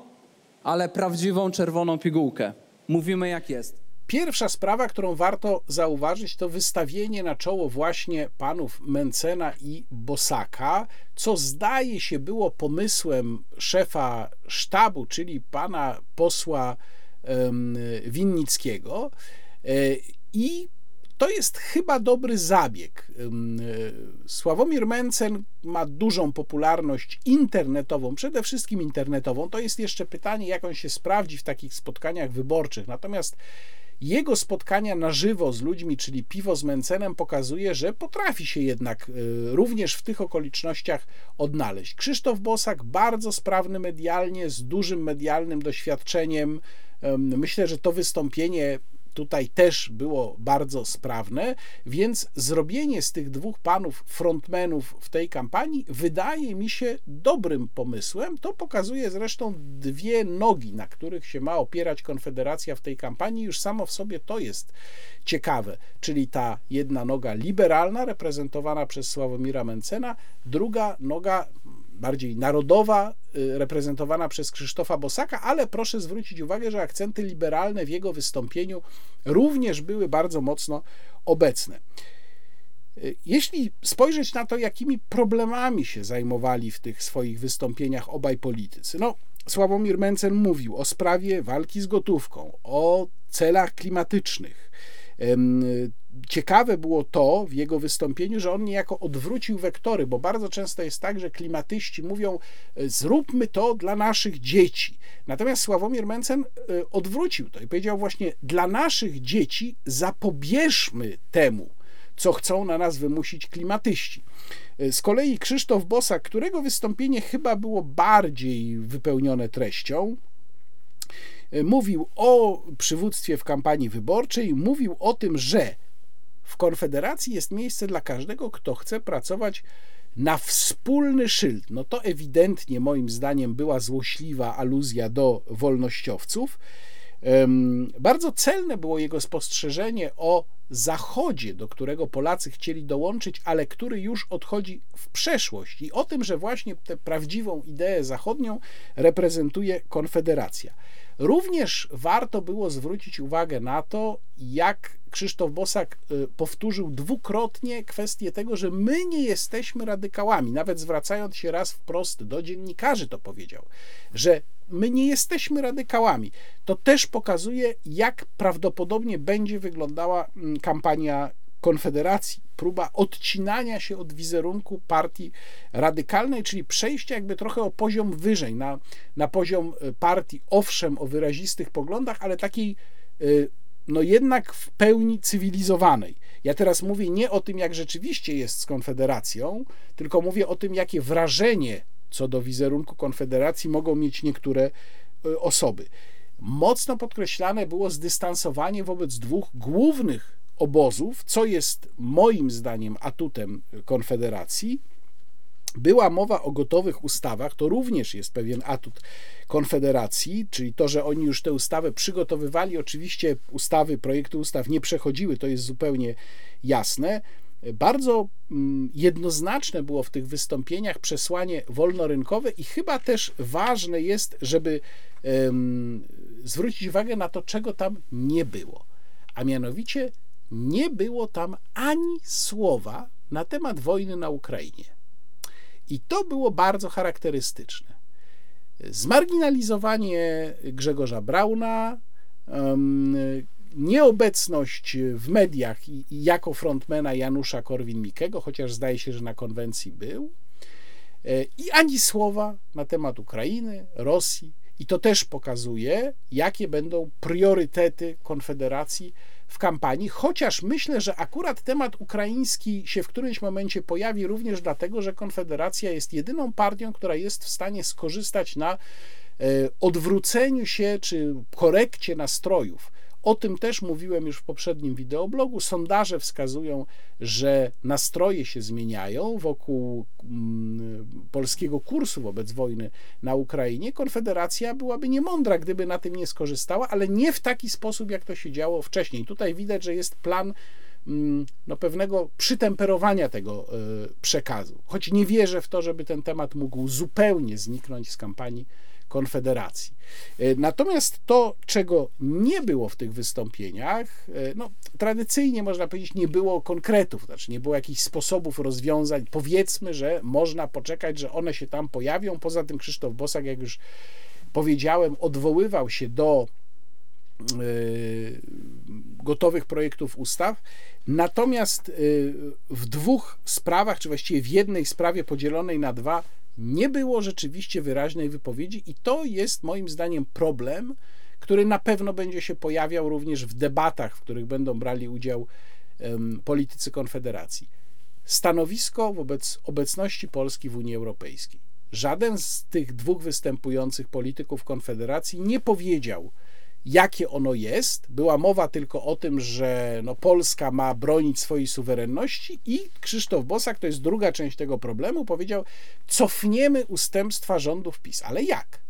ale prawdziwą czerwoną pigułkę. Mówimy jak jest. Pierwsza sprawa, którą warto zauważyć, to wystawienie na czoło właśnie panów Mencena i Bosaka, co zdaje się było pomysłem szefa sztabu, czyli pana posła um, Winnickiego. E, I to jest chyba dobry zabieg. E, Sławomir Mencen ma dużą popularność internetową, przede wszystkim internetową. To jest jeszcze pytanie, jak on się sprawdzi w takich spotkaniach wyborczych. Natomiast jego spotkania na żywo z ludźmi, czyli piwo z Mencenem, pokazuje, że potrafi się jednak e, również w tych okolicznościach odnaleźć. Krzysztof Bosak bardzo sprawny medialnie, z dużym medialnym doświadczeniem. Myślę, że to wystąpienie tutaj też było bardzo sprawne, więc zrobienie z tych dwóch panów frontmenów w tej kampanii wydaje mi się dobrym pomysłem. To pokazuje zresztą dwie nogi, na których się ma opierać Konfederacja w tej kampanii. Już samo w sobie to jest ciekawe, czyli ta jedna noga liberalna, reprezentowana przez Sławomira Mencena, druga noga bardziej narodowa, y, reprezentowana przez Krzysztofa Bosaka, ale proszę zwrócić uwagę, że akcenty liberalne w jego wystąpieniu również były bardzo mocno obecne. Y, jeśli spojrzeć na to, jakimi problemami się zajmowali w tych swoich wystąpieniach obaj politycy, no, Sławomir Mencen mówił o sprawie walki z gotówką, o celach klimatycznych, ciekawe było to w jego wystąpieniu, że on niejako odwrócił wektory, bo bardzo często jest tak, że klimatyści mówią: e, zróbmy to dla naszych dzieci. Natomiast Sławomir Mencen e, odwrócił to i powiedział właśnie: dla naszych dzieci zapobieżmy temu, co chcą na nas wymusić klimatyści. E, z kolei Krzysztof Bosak, którego wystąpienie chyba było bardziej wypełnione treścią, mówił o przywództwie w kampanii wyborczej, mówił o tym, że w Konfederacji jest miejsce dla każdego, kto chce pracować na wspólny szyld. No to ewidentnie moim zdaniem była złośliwa aluzja do wolnościowców. Bardzo celne było jego spostrzeżenie o Zachodzie, do którego Polacy chcieli dołączyć, ale który już odchodzi w przeszłość i o tym, że właśnie tę prawdziwą ideę zachodnią reprezentuje Konfederacja. Również warto było zwrócić uwagę na to, jak Krzysztof Bosak y, powtórzył dwukrotnie kwestię tego, że my nie jesteśmy radykałami. Nawet zwracając się raz wprost do dziennikarzy, to powiedział, że my nie jesteśmy radykałami. To też pokazuje, jak prawdopodobnie będzie wyglądała mm, kampania Konfederacji, próba odcinania się od wizerunku partii radykalnej, czyli przejścia jakby trochę o poziom wyżej, na, na poziom e, partii, owszem, o wyrazistych poglądach, ale takiej e, no jednak w pełni cywilizowanej. Ja teraz mówię nie o tym, jak rzeczywiście jest z Konfederacją, tylko mówię o tym, jakie wrażenie co do wizerunku Konfederacji mogą mieć niektóre e, osoby. Mocno podkreślane było zdystansowanie wobec dwóch głównych obozów, co jest moim zdaniem atutem Konfederacji. Była mowa o gotowych ustawach, to również jest pewien atut Konfederacji, czyli to, że oni już tę ustawę przygotowywali. Oczywiście ustawy, projekty ustaw nie przechodziły, to jest zupełnie jasne. Bardzo mm, jednoznaczne było w tych wystąpieniach przesłanie wolnorynkowe i chyba też ważne jest, żeby zwrócić uwagę na to, czego tam nie było. A mianowicie nie było tam ani słowa na temat wojny na Ukrainie. I to było bardzo charakterystyczne. Zmarginalizowanie Grzegorza Brauna, nieobecność w mediach i, jako frontmana Janusza Korwin-Mikkego, chociaż zdaje się, że na konwencji był, e, i ani słowa na temat Ukrainy, Rosji. I to też pokazuje, jakie będą priorytety Konfederacji kampanii, chociaż myślę, że akurat temat ukraiński się w którymś momencie pojawi również dlatego, że Konfederacja jest jedyną partią, która jest w stanie skorzystać na e, odwróceniu się czy korekcie nastrojów o tym też mówiłem już w poprzednim wideoblogu. Sondaże wskazują, że nastroje się zmieniają wokół mm, polskiego kursu wobec wojny na Ukrainie. Konfederacja byłaby niemądra, gdyby na tym nie skorzystała, ale nie w taki sposób, jak to się działo wcześniej. Tutaj widać, że jest plan mm, no, pewnego przytemperowania tego e, przekazu. Choć nie wierzę w to, żeby ten temat mógł zupełnie zniknąć z kampanii Konfederacji. E, natomiast to, czego nie było w tych wystąpieniach, e, no, tradycyjnie można powiedzieć, nie było konkretów, znaczy nie było jakichś sposobów rozwiązań. Powiedzmy, że można poczekać, że one się tam pojawią. Poza tym Krzysztof Bosak, jak już powiedziałem, odwoływał się do e, gotowych projektów ustaw. Natomiast w dwóch sprawach, czy właściwie w jednej sprawie podzielonej na dwa, nie było rzeczywiście wyraźnej wypowiedzi, i to jest moim zdaniem problem, który na pewno będzie się pojawiał również w debatach, w których będą brali udział um, politycy Konfederacji. Stanowisko wobec obecności Polski w Unii Europejskiej. Żaden z tych dwóch występujących polityków Konfederacji nie powiedział, jakie ono jest. Była mowa tylko o tym, że no Polska ma bronić swojej suwerenności i Krzysztof Bosak, to jest druga część tego problemu, powiedział, cofniemy ustępstwa rządów PiS. Ale jak?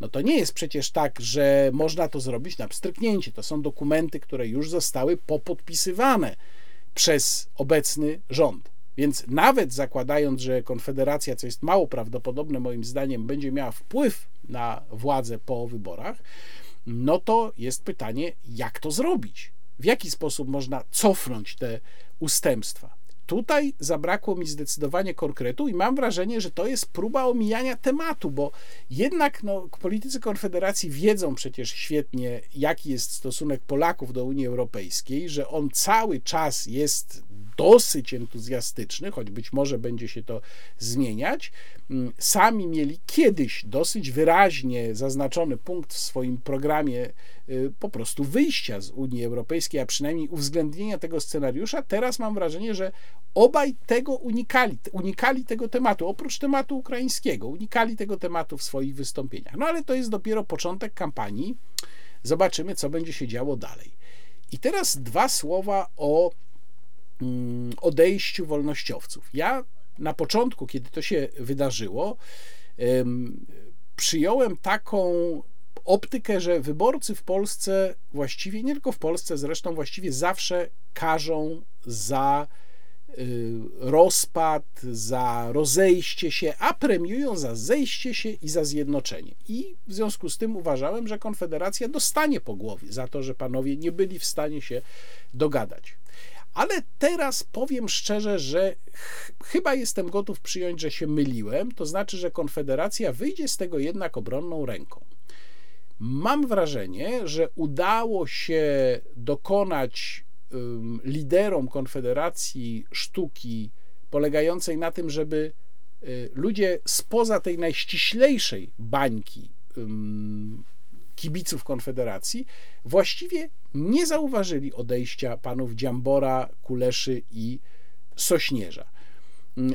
No to nie jest przecież tak, że można to zrobić na pstryknięcie. To są dokumenty, które już zostały popodpisywane przez obecny rząd. Więc nawet zakładając, że Konfederacja, co jest mało prawdopodobne moim zdaniem, będzie miała wpływ na władzę po wyborach, no to jest pytanie, jak to zrobić? W jaki sposób można cofnąć te ustępstwa? Tutaj zabrakło mi zdecydowanie konkretu i mam wrażenie, że to jest próba omijania tematu, bo jednak no, politycy Konfederacji wiedzą przecież świetnie, jaki jest stosunek Polaków do Unii Europejskiej, że on cały czas jest dosyć entuzjastyczny, choć być może będzie się to zmieniać. Mm, sami mieli kiedyś dosyć wyraźnie zaznaczony punkt w swoim programie y, po prostu wyjścia z Unii Europejskiej, a przynajmniej uwzględnienia tego scenariusza. Teraz mam wrażenie, że obaj tego unikali, unikali tego tematu, oprócz tematu ukraińskiego, unikali tego tematu w swoich wystąpieniach. No ale to jest dopiero początek kampanii. Zobaczymy, co będzie się działo dalej. I teraz dwa słowa o odejściu wolnościowców. Ja na początku, kiedy to się wydarzyło, przyjąłem taką optykę, że wyborcy w Polsce właściwie, nie tylko w Polsce, zresztą właściwie zawsze każą za y, rozpad, za rozejście się, a premiują za zejście się i za zjednoczenie. I w związku z tym uważałem, że Konfederacja dostanie po głowie za to, że panowie nie byli w stanie się dogadać. Ale teraz powiem szczerze, że ch chyba jestem gotów przyjąć, że się myliłem, to znaczy, że Konfederacja wyjdzie z tego jednak obronną ręką. Mam wrażenie, że udało się dokonać ym, liderom Konfederacji sztuki polegającej na tym, żeby y, ludzie spoza tej najściślejszej bańki ym, kibiców Konfederacji właściwie nie zauważyli odejścia panów Dziambora, Kuleszy i Sośnierza.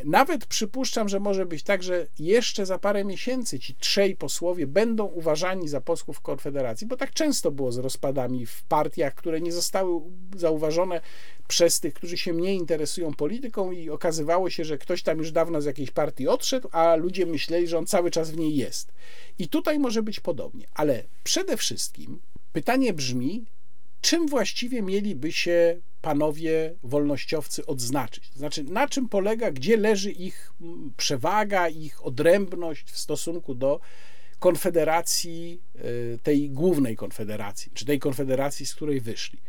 Nawet przypuszczam, że może być tak, że jeszcze za parę miesięcy ci trzej posłowie będą uważani za posłów Konfederacji, bo tak często było z rozpadami w partiach, które nie zostały zauważone przez tych, którzy się mniej interesują polityką i okazywało się, że ktoś tam już dawno z jakiejś partii odszedł, a ludzie myśleli, że on cały czas w niej jest. I tutaj może być podobnie, ale przede wszystkim pytanie brzmi, czym właściwie mieliby się panowie wolnościowcy odznaczyć? Znaczy, na czym polega, gdzie leży ich mm, przewaga, ich odrębność w stosunku do konfederacji, y, tej głównej konfederacji, czy tej konfederacji, z której wyszli.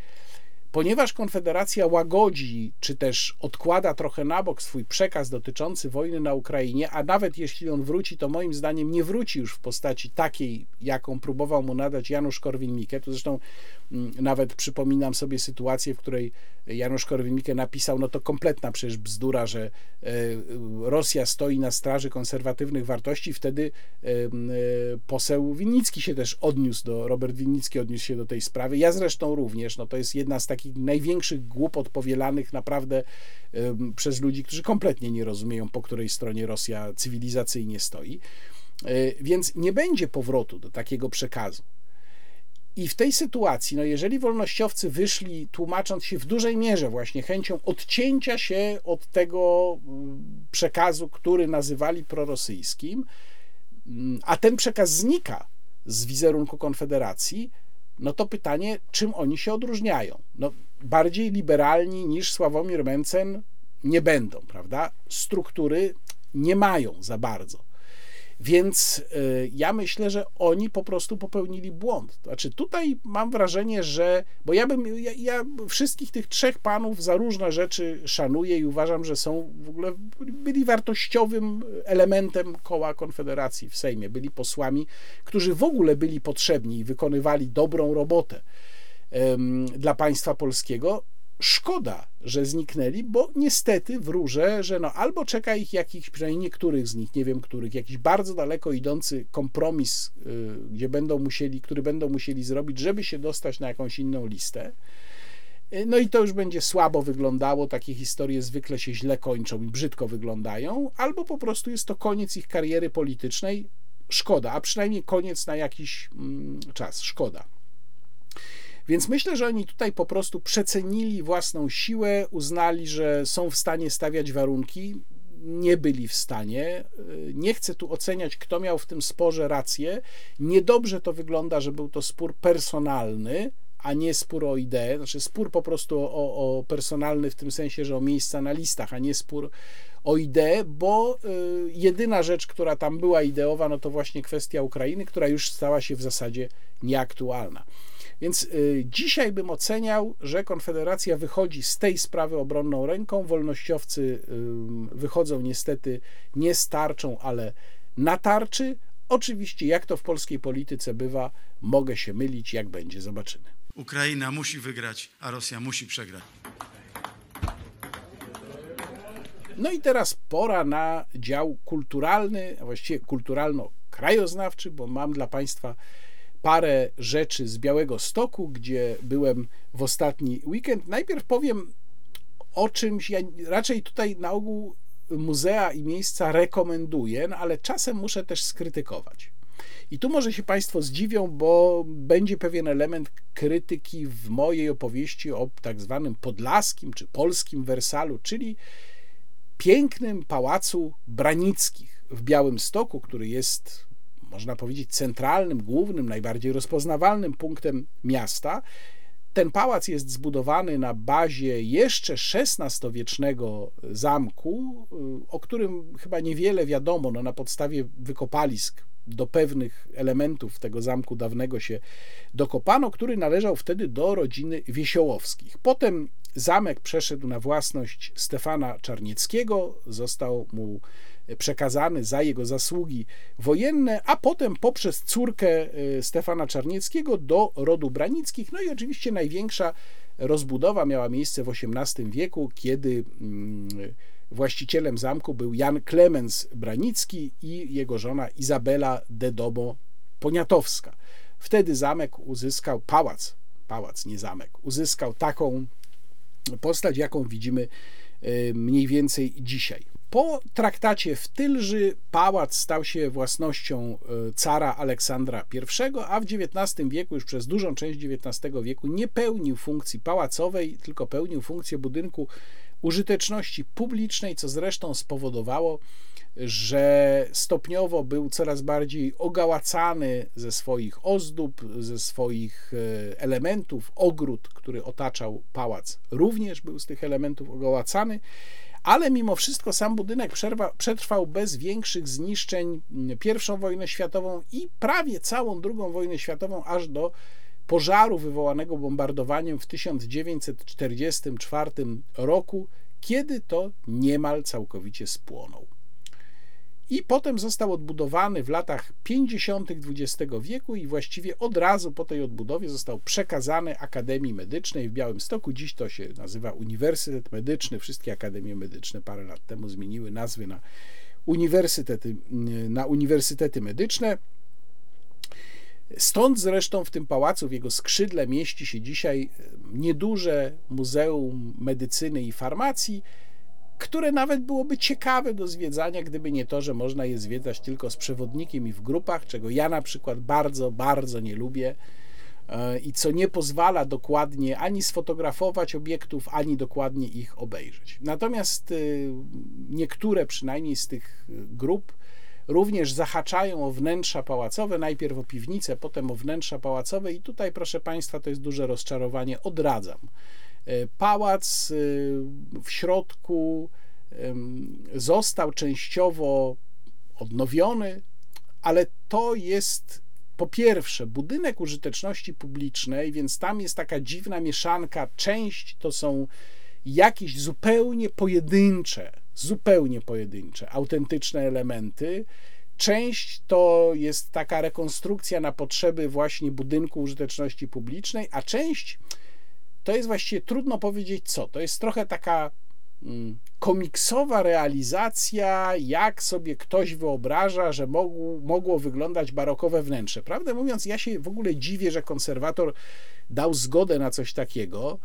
Ponieważ Konfederacja łagodzi, czy też odkłada trochę na bok swój przekaz dotyczący wojny na Ukrainie, a nawet jeśli on wróci, to moim zdaniem nie wróci już w postaci takiej, jaką próbował mu nadać Janusz Korwin-Mikke. Tu zresztą mm, nawet przypominam sobie sytuację, w której Janusz Korwin-Mikke napisał, no to kompletna przecież bzdura, że e, Rosja stoi na straży konserwatywnych wartości. Wtedy e, e, poseł Winnicki się też odniósł do, Robert Winnicki odniósł się do tej sprawy. Ja zresztą również, no to jest jedna z takich największych głupot powielanych naprawdę przez ludzi, którzy kompletnie nie rozumieją, po której stronie Rosja cywilizacyjnie stoi. Więc nie będzie powrotu do takiego przekazu. I w tej sytuacji, no jeżeli wolnościowcy wyszli, tłumacząc się w dużej mierze właśnie chęcią odcięcia się od tego mm, przekazu, który nazywali prorosyjskim, mm, a ten przekaz znika z wizerunku Konfederacji, no to pytanie, czym oni się odróżniają? No, bardziej liberalni niż Sławomir Mencen nie będą, prawda? Struktury nie mają za bardzo. Więc y, ja myślę, że oni po prostu popełnili błąd. Znaczy, tutaj mam wrażenie, że. Bo ja bym. Ja, ja, wszystkich tych trzech panów za różne rzeczy szanuję i uważam, że są w ogóle. byli wartościowym elementem koła Konfederacji w Sejmie. Byli posłami, którzy w ogóle byli potrzebni i wykonywali dobrą robotę dla państwa polskiego szkoda, że zniknęli, bo niestety wróżę, że no albo czeka ich jakiś, przynajmniej niektórych z nich, nie wiem których, jakiś bardzo daleko idący kompromis, y, gdzie będą musieli, który będą musieli zrobić, żeby się dostać na jakąś inną listę. Y, no i to już będzie słabo wyglądało, takie historie zwykle się źle kończą i brzydko wyglądają, albo po prostu jest to koniec ich kariery politycznej. Szkoda, a przynajmniej koniec na jakiś mm, czas. Szkoda. Więc myślę, że oni tutaj po prostu przecenili własną siłę, uznali, że są w stanie stawiać warunki. Nie byli w stanie. Nie chcę tu oceniać, kto miał w tym sporze rację. Niedobrze to wygląda, że był to spór personalny, a nie spór o ideę, znaczy spór po prostu o, o personalny w tym sensie, że o miejsca na listach, a nie spór o ideę, bo y, jedyna rzecz, która tam była ideowa, no to właśnie kwestia Ukrainy, która już stała się w zasadzie nieaktualna. Więc y, dzisiaj bym oceniał, że Konfederacja wychodzi z tej sprawy obronną ręką. Wolnościowcy wychodzą niestety nie z tarczą, ale na tarczy. Oczywiście, jak to w polskiej polityce bywa, mogę się mylić, jak będzie, zobaczymy. Ukraina musi wygrać, a Rosja musi przegrać. No i teraz pora na dział kulturalny, a właściwie kulturalno-krajoznawczy, bo mam dla Państwa parę rzeczy z Białego Stoku, gdzie byłem w ostatni weekend. Najpierw powiem o czymś, ja raczej tutaj na ogół muzea i miejsca rekomenduję, no ale czasem muszę też skrytykować. I tu może się Państwo zdziwią, bo będzie pewien element krytyki w mojej opowieści o tak zwanym podlaskim czy polskim Wersalu, czyli pięknym pałacu Branickich w Białym Stoku, który jest można powiedzieć, centralnym, głównym, najbardziej rozpoznawalnym punktem miasta. Ten pałac jest zbudowany na bazie jeszcze XVI-wiecznego zamku, y, o którym chyba niewiele wiadomo, no na podstawie wykopalisk do pewnych elementów tego zamku dawnego się dokopano, który należał wtedy do rodziny Wiesiołowskich. Potem zamek przeszedł na własność Stefana Czarnieckiego, został mu przekazany za jego zasługi wojenne, a potem poprzez córkę y, Stefana Czarnieckiego do rodu Branickich. No i oczywiście największa rozbudowa miała miejsce w XVIII wieku, kiedy mm, właścicielem zamku był Jan Klemens Branicki i jego żona Izabela de Domo Poniatowska. Wtedy zamek uzyskał pałac, pałac, nie zamek, uzyskał taką postać, jaką widzimy e, mniej więcej dzisiaj. Po traktacie w Tylży pałac stał się własnością e, cara Aleksandra I, a w XIX wieku, już przez dużą część XIX wieku, nie pełnił funkcji pałacowej, tylko pełnił funkcję budynku użyteczności publicznej, co zresztą spowodowało, że stopniowo był coraz bardziej ogałacany ze swoich ozdób, ze swoich e, elementów. Ogród, który otaczał pałac, również był z tych elementów ogałacany. Ale mimo wszystko sam budynek przerwa, przetrwał bez większych zniszczeń I wojnę światową i prawie całą II wojnę światową, aż do pożaru wywołanego bombardowaniem w 1944 roku, kiedy to niemal całkowicie spłonął. I potem został odbudowany w latach 50. XX wieku i właściwie od razu po tej odbudowie został przekazany Akademii Medycznej w Białymstoku. Dziś to się nazywa Uniwersytet Medyczny. Wszystkie akademie medyczne parę lat temu zmieniły nazwy na uniwersytety, na uniwersytety medyczne. Stąd zresztą w tym pałacu, w jego skrzydle, mieści się dzisiaj nieduże Muzeum Medycyny i Farmacji, które nawet byłoby ciekawe do zwiedzania, gdyby nie to, że można je zwiedzać tylko z przewodnikiem i w grupach, czego ja na przykład bardzo, bardzo nie lubię e, i co nie pozwala dokładnie ani sfotografować obiektów, ani dokładnie ich obejrzeć. Natomiast e, niektóre przynajmniej z tych grup również zahaczają o wnętrza pałacowe, najpierw o piwnice, potem o wnętrza pałacowe i tutaj proszę Państwa to jest duże rozczarowanie, odradzam. E, pałac e, w środku został częściowo odnowiony, ale to jest po pierwsze budynek użyteczności publicznej, więc tam jest taka dziwna mieszanka. Część to są jakieś zupełnie pojedyncze, zupełnie pojedyncze, autentyczne elementy. Część to jest taka rekonstrukcja na potrzeby właśnie budynku użyteczności publicznej, a część to jest właściwie trudno powiedzieć co. To jest trochę taka mm, komiksowa realizacja, jak sobie ktoś wyobraża, że mogło, mogło wyglądać barokowe wnętrze. Prawdę mówiąc, ja się w ogóle dziwię, że konserwator dał zgodę na coś takiego.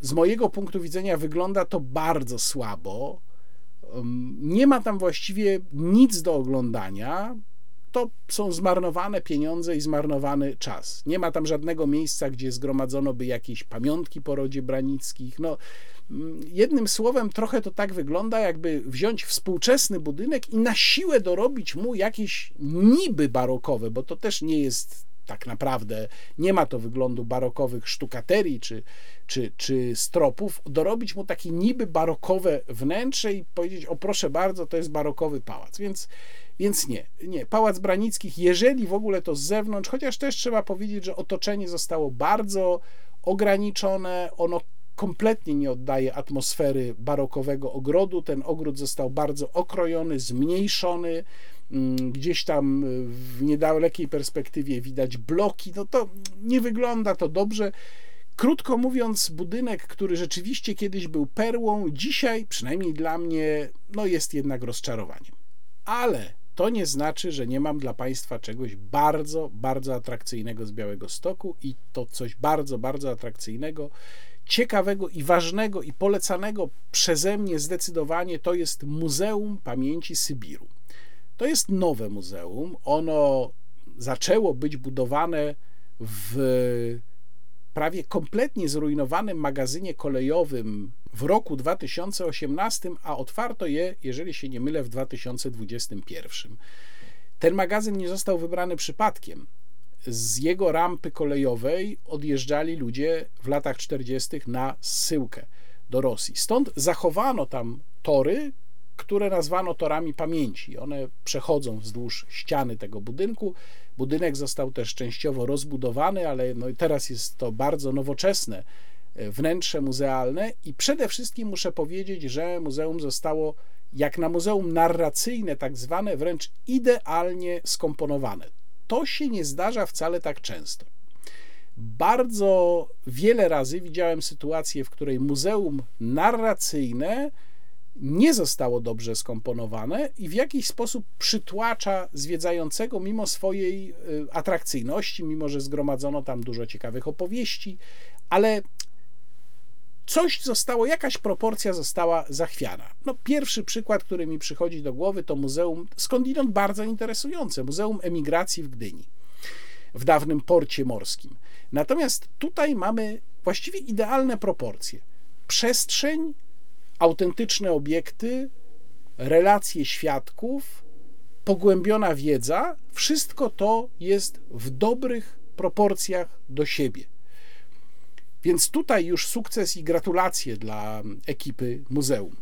Z mojego punktu widzenia wygląda to bardzo słabo. Nie ma tam właściwie nic do oglądania to są zmarnowane pieniądze i zmarnowany czas. Nie ma tam żadnego miejsca, gdzie zgromadzono by jakieś pamiątki po rodzie Branickich. No, mm, jednym słowem, trochę to tak wygląda, jakby wziąć współczesny budynek i na siłę dorobić mu jakieś niby barokowe, bo to też nie jest tak naprawdę nie ma to wyglądu barokowych sztukaterii czy, czy, czy stropów, dorobić mu takie niby barokowe wnętrze i powiedzieć, o proszę bardzo, to jest barokowy pałac. Więc, więc nie, nie. Pałac Branickich, jeżeli w ogóle to z zewnątrz, chociaż też trzeba powiedzieć, że otoczenie zostało bardzo ograniczone, ono kompletnie nie oddaje atmosfery barokowego ogrodu. Ten ogród został bardzo okrojony, zmniejszony. Mm, gdzieś tam w niedalekiej perspektywie widać bloki. No to nie wygląda to dobrze. Krótko mówiąc, budynek, który rzeczywiście kiedyś był perłą, dzisiaj, przynajmniej dla mnie, no jest jednak rozczarowaniem. Ale to nie znaczy, że nie mam dla Państwa czegoś bardzo, bardzo atrakcyjnego z Białego Stoku i to coś bardzo, bardzo atrakcyjnego, ciekawego i ważnego i polecanego przeze mnie zdecydowanie to jest Muzeum Pamięci Sybiru. To jest nowe muzeum. Ono zaczęło być budowane w prawie kompletnie zrujnowanym magazynie kolejowym w roku 2018, a otwarto je, jeżeli się nie mylę, w 2021. Ten magazyn nie został wybrany przypadkiem. Z jego rampy kolejowej odjeżdżali ludzie w latach 40. na zsyłkę do Rosji. Stąd zachowano tam tory, które nazwano torami pamięci. One przechodzą wzdłuż ściany tego budynku. Budynek został też częściowo rozbudowany, ale no teraz jest to bardzo nowoczesne e, wnętrze muzealne i przede wszystkim muszę powiedzieć, że muzeum zostało jak na muzeum narracyjne, tak zwane, wręcz idealnie skomponowane. To się nie zdarza wcale tak często. bardzo wiele razy widziałem sytuację, w której muzeum narracyjne nie zostało dobrze skomponowane i w jakiś sposób przytłacza zwiedzającego mimo swojej y, atrakcyjności, mimo że zgromadzono tam dużo ciekawych opowieści, ale coś zostało, jakaś proporcja została zachwiana. No, pierwszy przykład, który mi przychodzi do głowy, to muzeum, skądinąd bardzo interesujące, Muzeum Emigracji w Gdyni, w dawnym porcie morskim. Natomiast tutaj mamy właściwie idealne proporcje. Przestrzeń, autentyczne obiekty, relacje świadków, pogłębiona wiedza, wszystko to jest w dobrych proporcjach do siebie. Więc tutaj już sukces i gratulacje dla ekipy muzeum.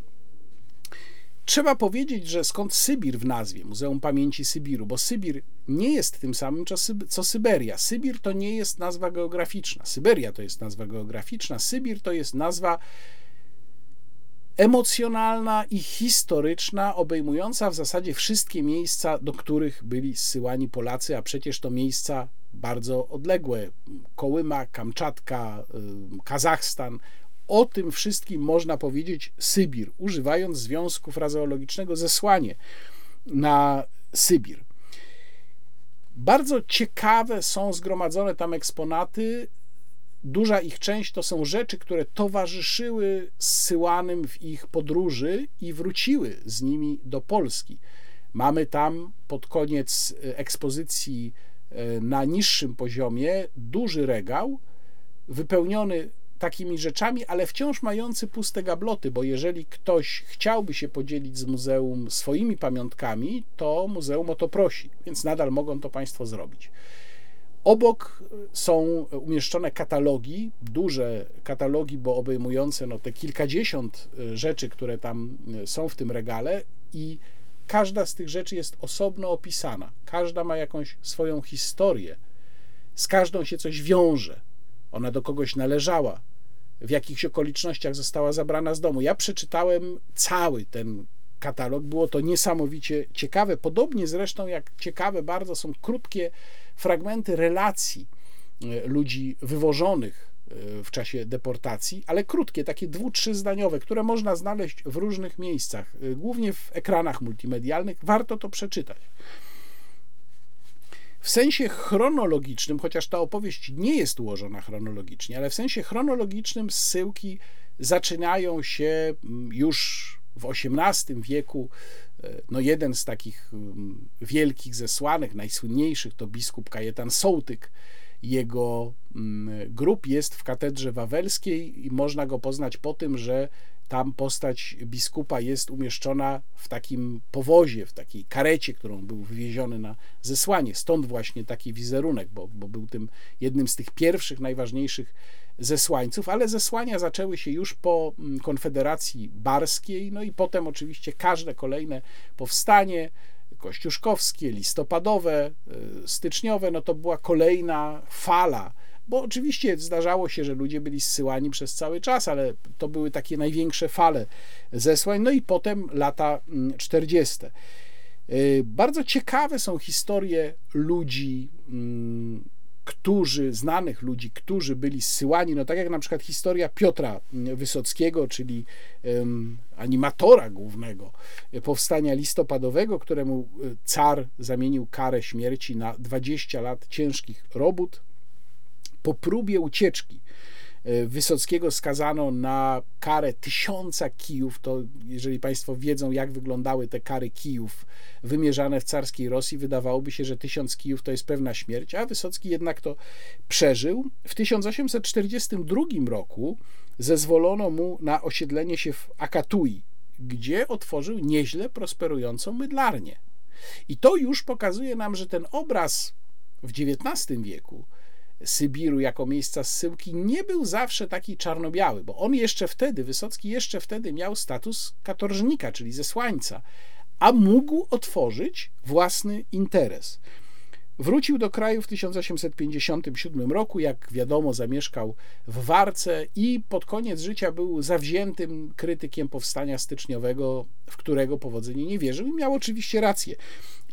Trzeba powiedzieć, że skąd Sybir w nazwie, Muzeum Pamięci Sybiru, bo Sybir nie jest tym samym co Syberia. Sybir to nie jest nazwa geograficzna. Syberia to jest nazwa geograficzna. Sybir to jest nazwa emocjonalna i historyczna, obejmująca w zasadzie wszystkie miejsca, do których byli zsyłani Polacy, a przecież to miejsca bardzo odległe Kołyma, Kamczatka, Kazachstan. O tym wszystkim można powiedzieć Sybir, używając związku frazeologicznego zesłanie na Sybir. Bardzo ciekawe są zgromadzone tam eksponaty. Duża ich część to są rzeczy, które towarzyszyły zsyłanym w ich podróży i wróciły z nimi do Polski. Mamy tam pod koniec ekspozycji E, na niższym poziomie duży regał wypełniony takimi rzeczami, ale wciąż mający puste gabloty, bo jeżeli ktoś chciałby się podzielić z muzeum swoimi pamiątkami, to muzeum o to prosi, więc nadal mogą to Państwo zrobić. Obok są umieszczone katalogi, duże katalogi, bo obejmujące no, te kilkadziesiąt e, rzeczy, które tam e, są w tym regale i Każda z tych rzeczy jest osobno opisana, każda ma jakąś swoją historię, z każdą się coś wiąże. Ona do kogoś należała, w jakichś okolicznościach została zabrana z domu. Ja przeczytałem cały ten katalog, było to niesamowicie ciekawe. Podobnie zresztą jak ciekawe bardzo są krótkie fragmenty relacji e, ludzi wywożonych E, w czasie deportacji, ale krótkie, takie dwu, zdaniowe, które można znaleźć w różnych miejscach, e, głównie w ekranach multimedialnych. Warto to przeczytać. W sensie chronologicznym, chociaż ta opowieść nie jest ułożona chronologicznie, ale w sensie chronologicznym zsyłki zaczynają się mm, już w XVIII wieku. No jeden z takich mm, wielkich zesłanych, najsłynniejszych to biskup Kajetan Sołtyk, jego mm, grup jest w katedrze wawelskiej i można go poznać po tym, że tam postać biskupa jest umieszczona w takim powozie, w takiej karecie, którą był wywieziony na zesłanie. Stąd właśnie taki wizerunek, bo, bo był tym jednym z tych pierwszych, najważniejszych zesłańców, ale zesłania zaczęły się już po mm, Konfederacji Barskiej, no i potem oczywiście każde kolejne powstanie, kościuszkowskie, listopadowe, y, styczniowe, no to była kolejna fala. Bo oczywiście zdarzało się, że ludzie byli zsyłani przez cały czas, ale to były takie największe fale zesłań. No i potem lata 40. Mm, y, bardzo ciekawe są historie ludzi mm, którzy, znanych ludzi, którzy byli zsyłani, no tak jak na przykład historia Piotra Wysockiego, czyli animatora głównego powstania listopadowego, któremu e, car zamienił karę śmierci na 20 lat ciężkich robót po próbie ucieczki Wysockiego skazano na karę tysiąca kijów. To, jeżeli Państwo wiedzą, jak wyglądały te kary kijów wymierzane w carskiej Rosji, wydawałoby się, że tysiąc kijów to jest pewna śmierć, a Wysocki jednak to przeżył. W 1842 roku zezwolono mu na osiedlenie się w Akatui, gdzie otworzył nieźle prosperującą mydlarnię. I to już pokazuje nam, że ten obraz w XIX wieku Sybiru jako miejsca zsyłki nie był zawsze taki czarno-biały, bo on jeszcze wtedy, Wysocki jeszcze wtedy miał status katorżnika, czyli zesłańca, a mógł otworzyć własny interes. Wrócił do kraju w 1857 roku, jak wiadomo, zamieszkał w Warce i pod koniec życia był zawziętym krytykiem powstania styczniowego, w którego powodzenie nie wierzył i miał oczywiście rację.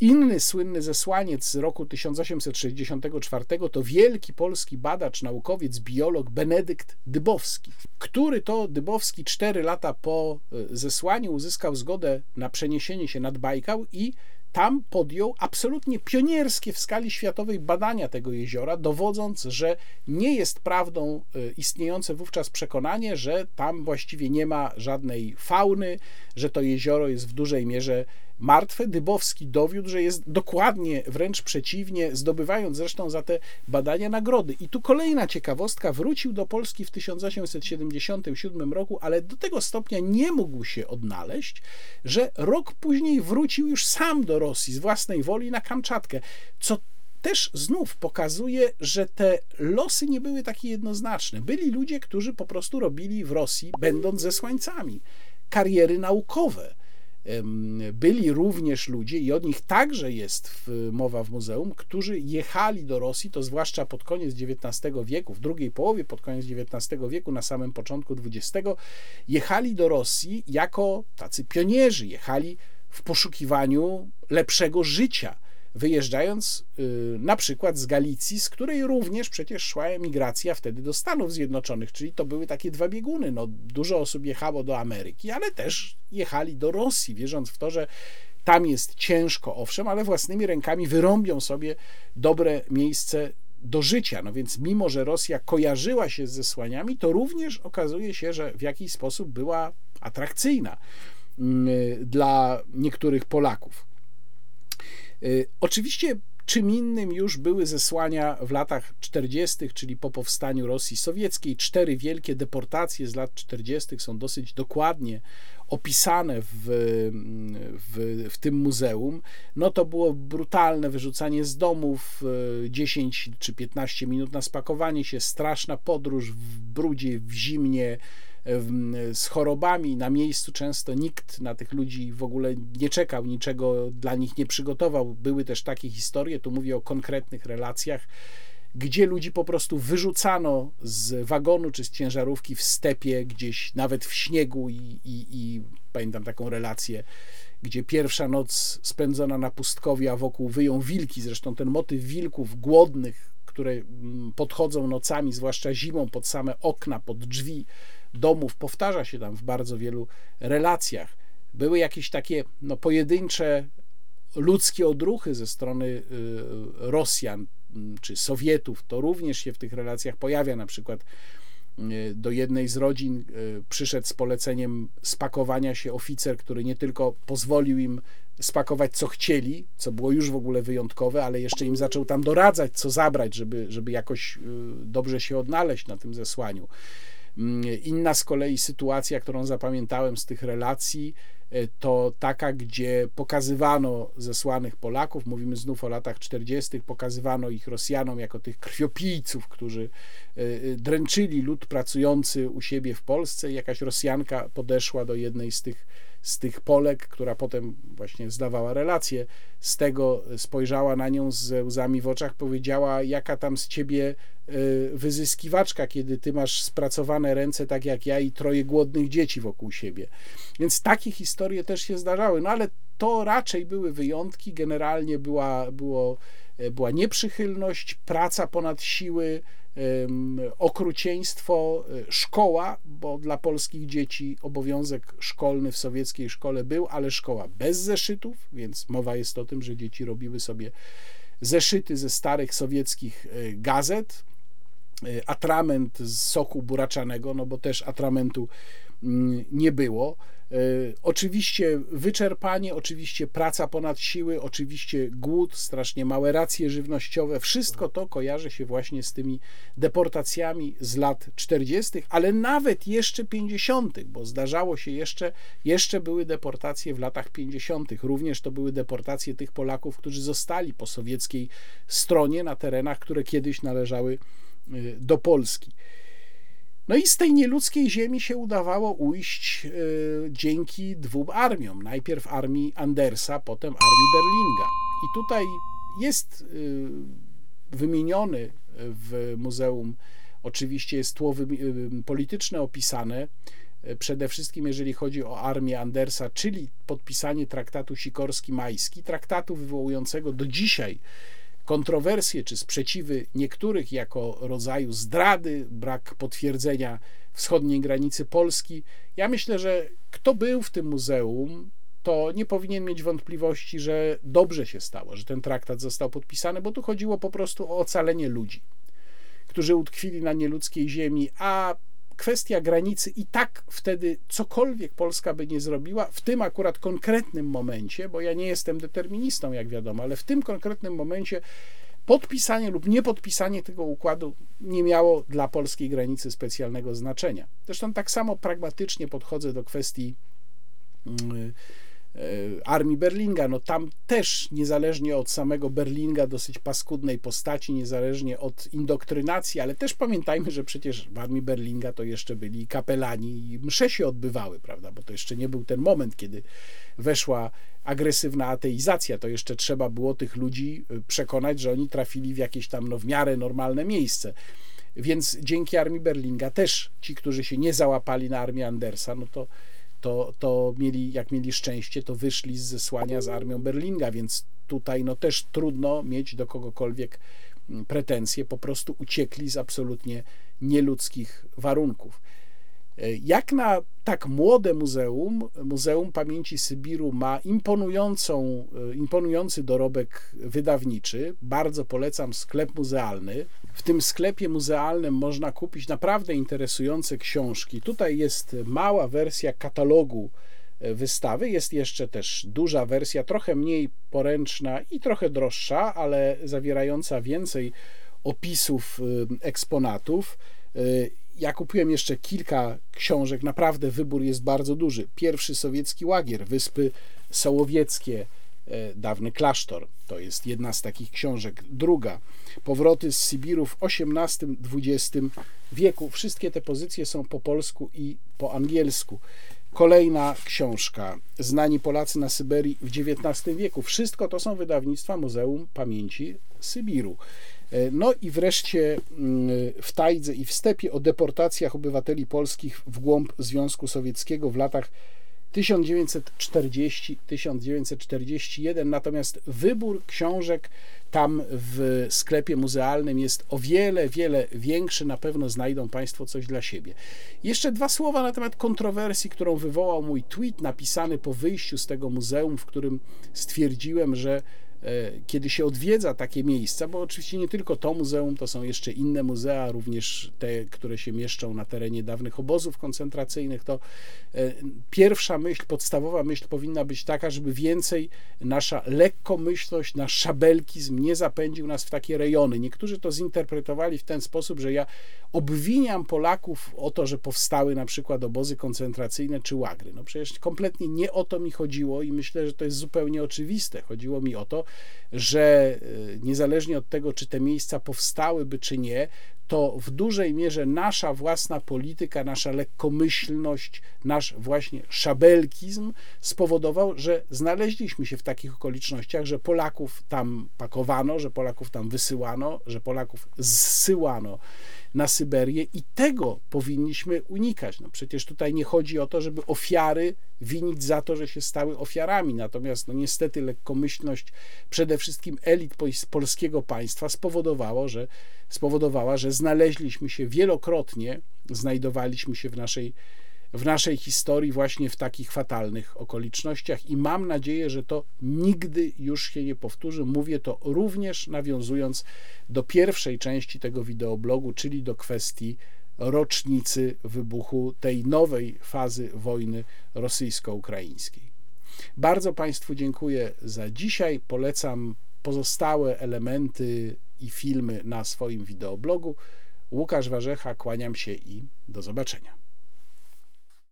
Inny słynny zesłaniec z roku 1864 to wielki polski badacz, naukowiec, biolog Benedykt Dybowski, który to Dybowski cztery lata po e, zesłaniu uzyskał zgodę na przeniesienie się nad Bajkał i tam podjął absolutnie pionierskie w skali światowej badania tego jeziora, dowodząc, że nie jest prawdą e, istniejące wówczas przekonanie, że tam właściwie nie ma żadnej fauny, że to jezioro jest w dużej mierze martwe. Dybowski dowiódł, że jest dokładnie wręcz przeciwnie, zdobywając zresztą za te badania nagrody. I tu kolejna ciekawostka, wrócił do Polski w 1877 roku, ale do tego stopnia nie mógł się odnaleźć, że rok później wrócił już sam do Rosji z własnej woli na Kamczatkę, co też znów pokazuje, że te losy nie były takie jednoznaczne. Byli ludzie, którzy po prostu robili w Rosji, będąc zesłańcami, kariery naukowe byli również ludzie, i o nich także jest w, mowa w muzeum, którzy jechali do Rosji, to zwłaszcza pod koniec XIX wieku, w drugiej połowie pod koniec XIX wieku, na samym początku XX, jechali do Rosji jako tacy pionierzy, jechali w poszukiwaniu lepszego życia wyjeżdżając y, na przykład z Galicji, z której również przecież szła emigracja wtedy do Stanów Zjednoczonych, czyli to były takie dwa bieguny. No, dużo osób jechało do Ameryki, ale też jechali do Rosji, wierząc w to, że tam jest ciężko, owszem, ale własnymi rękami wyrąbią sobie dobre miejsce do życia. No więc, mimo że Rosja kojarzyła się z zesłaniami, to również okazuje się, że w jakiś sposób była atrakcyjna mm, dla niektórych Polaków. Y, oczywiście czym innym już były zesłania w latach 40., czyli po powstaniu Rosji Sowieckiej. Cztery wielkie deportacje z lat 40. są dosyć dokładnie opisane w, w, w, tym muzeum. No to było brutalne wyrzucanie z domów, 10 y, czy 15 minut na spakowanie się, straszna podróż w brudzie, w zimnie z chorobami na miejscu często nikt na tych ludzi w ogóle nie czekał, niczego dla nich nie przygotował. Były też takie historie, tu mówię o konkretnych relacjach, gdzie ludzi po prostu wyrzucano z wagonu czy z ciężarówki w stepie, gdzieś nawet w śniegu i, i, i pamiętam taką relację, gdzie pierwsza noc spędzona na pustkowie, a wokół wyją wilki. Zresztą ten motyw wilków głodnych, które mm, podchodzą nocami, zwłaszcza zimą, pod same okna, pod drzwi domów powtarza się tam w bardzo wielu relacjach. Były jakieś takie no, pojedyncze ludzkie odruchy ze strony y, Rosjan mm, czy Sowietów. To również się w tych relacjach pojawia. Na przykład y, do jednej z rodzin y, przyszedł z poleceniem spakowania się oficer, który nie tylko pozwolił im spakować co chcieli, co było już w ogóle wyjątkowe, ale jeszcze im zaczął tam doradzać, co zabrać, żeby, żeby jakoś dobrze się odnaleźć na tym zesłaniu. Mm, inna z kolei sytuacja, którą zapamiętałem z tych relacji, e, to taka, gdzie pokazywano zesłanych Polaków, mówimy znów o latach 40., pokazywano ich Rosjanom jako tych krwiopijców, którzy e, e, dręczyli lud pracujący u siebie w Polsce. Jakaś Rosjanka podeszła do jednej z tych z tych Polek, która potem właśnie zdawała relację z tego, spojrzała na nią z łzami w oczach, powiedziała, jaka tam z ciebie e, wyzyskiwaczka, kiedy ty masz spracowane ręce tak jak ja i troje głodnych dzieci wokół siebie. Więc takie historie też się zdarzały, no ale to raczej były wyjątki, generalnie była, było, e, była nieprzychylność, praca ponad siły, okrucieństwo, e, szkoła, bo dla polskich dzieci obowiązek szkolny w sowieckiej szkole był, ale szkoła bez zeszytów, więc mowa jest o tym, że dzieci robiły sobie zeszyty ze starych sowieckich e, gazet, e, atrament z soku buraczanego, no bo też atramentu nie było. E, oczywiście wyczerpanie, oczywiście praca ponad siły, oczywiście głód, strasznie małe racje żywnościowe, wszystko to kojarzy się właśnie z tymi deportacjami z lat 40., ale nawet jeszcze 50., bo zdarzało się jeszcze, jeszcze były deportacje w latach 50., również to były deportacje tych Polaków, którzy zostali po sowieckiej stronie na terenach, które kiedyś należały e, do Polski. No i z tej nieludzkiej ziemi się udawało ujść y, dzięki dwóm armiom. Najpierw armii Andersa, potem armii Berlinga. I tutaj Jest y, wymieniony w muzeum, oczywiście jest tło polityczne opisane, przede wszystkim jeżeli chodzi o armię Andersa, czyli podpisanie traktatu sikorski-majski, traktatu wywołującego do dzisiaj kontrowersje czy sprzeciwy niektórych jako rodzaju zdrady, brak potwierdzenia wschodniej granicy Polski. Ja myślę, że kto był w tym muzeum, to nie powinien mieć wątpliwości, że dobrze się stało, że ten traktat został podpisany, bo tu chodziło po prostu o ocalenie ludzi, którzy utkwili na nieludzkiej ziemi, a kwestia granicy i tak wtedy cokolwiek Polska by nie zrobiła, w tym akurat konkretnym momencie, bo ja nie jestem deterministą, jak wiadomo, ale w tym konkretnym momencie podpisanie lub niepodpisanie tego układu nie miało dla polskiej granicy specjalnego znaczenia. Zresztą tak samo pragmatycznie podchodzę do kwestii. Yy, armii Berlinga. No tam też niezależnie od samego Berlinga, dosyć paskudnej postaci, niezależnie od indoktrynacji, ale też pamiętajmy, że przecież w armii Berlinga to jeszcze byli kapelani i msze się odbywały, prawda, bo to jeszcze nie był ten moment, kiedy weszła agresywna ateizacja, to jeszcze trzeba było tych ludzi e, przekonać, że oni trafili w jakieś tam no, w miarę normalne miejsce. Więc dzięki armii Berlinga też ci, którzy się nie załapali na armię Andersa, no to to, to mieli, jak mieli szczęście, to wyszli z zesłania z armią Berlinga, więc tutaj no też trudno mieć do kogokolwiek mm, pretensje, po prostu uciekli z absolutnie nieludzkich warunków. E, jak na tak młode muzeum, Muzeum Pamięci Sybiru ma imponującą, e, imponujący dorobek wydawniczy. Bardzo polecam sklep muzealny. W tym sklepie muzealnym można kupić naprawdę interesujące książki. Tutaj jest mała wersja katalogu e, wystawy. Jest jeszcze też duża wersja, trochę mniej poręczna i trochę droższa, ale zawierająca więcej opisów eksponatów ja kupiłem jeszcze kilka książek, naprawdę wybór jest bardzo duży. Pierwszy sowiecki łagier, Wyspy Sołowieckie, e, dawny klasztor, to jest jedna z takich książek. Druga, Powroty z Sybiru w XVIII-XX wieku. Wszystkie te pozycje są po polsku i po angielsku. Kolejna książka, Znani Polacy na Syberii w XIX wieku. Wszystko to są wydawnictwa Muzeum Pamięci Sybiru. E, no i wreszcie mm, w Tajdze i w Stepie o deportacjach obywateli polskich w głąb Związku Sowieckiego w latach 1940-1941. Natomiast wybór książek tam w sklepie muzealnym jest o wiele, wiele większy. Na pewno znajdą Państwo coś dla siebie. Jeszcze dwa słowa na temat kontrowersji, którą wywołał mój tweet napisany po wyjściu z tego muzeum, w którym stwierdziłem, że kiedy się odwiedza takie miejsca, bo oczywiście nie tylko to muzeum, to są jeszcze inne muzea, również te, które się mieszczą na terenie dawnych obozów koncentracyjnych, to e, pierwsza myśl, podstawowa myśl powinna być taka, żeby więcej nasza lekkomyślność, nasz szabelkizm nie zapędził nas w takie rejony. Niektórzy to zinterpretowali w ten sposób, że ja obwiniam Polaków o to, że powstały na przykład obozy koncentracyjne czy łagry. No przecież kompletnie nie o to mi chodziło i myślę, że to jest zupełnie oczywiste. Chodziło mi o to, że e, niezależnie od tego, czy te miejsca powstałyby, czy nie, to w dużej mierze nasza własna polityka, nasza lekkomyślność, nasz właśnie szabelkizm spowodował, że znaleźliśmy się w takich okolicznościach, że Polaków tam pakowano, że Polaków tam wysyłano, że Polaków zsyłano na Syberię i tego powinniśmy unikać. No przecież tutaj nie chodzi o to, żeby ofiary winić za to, że się stały ofiarami, natomiast no niestety lekkomyślność przede wszystkim elit polskiego państwa spowodowało, że, spowodowała, że znaleźliśmy się wielokrotnie, znajdowaliśmy się w naszej w naszej historii właśnie w takich fatalnych okolicznościach i mam nadzieję, że to nigdy już się nie powtórzy. Mówię to również nawiązując do pierwszej części tego wideoblogu, czyli do kwestii rocznicy wybuchu tej nowej fazy wojny rosyjsko-ukraińskiej. Bardzo Państwu dziękuję za dzisiaj. Polecam pozostałe elementy i filmy na swoim wideoblogu. Łukasz Warzecha, kłaniam się i do zobaczenia.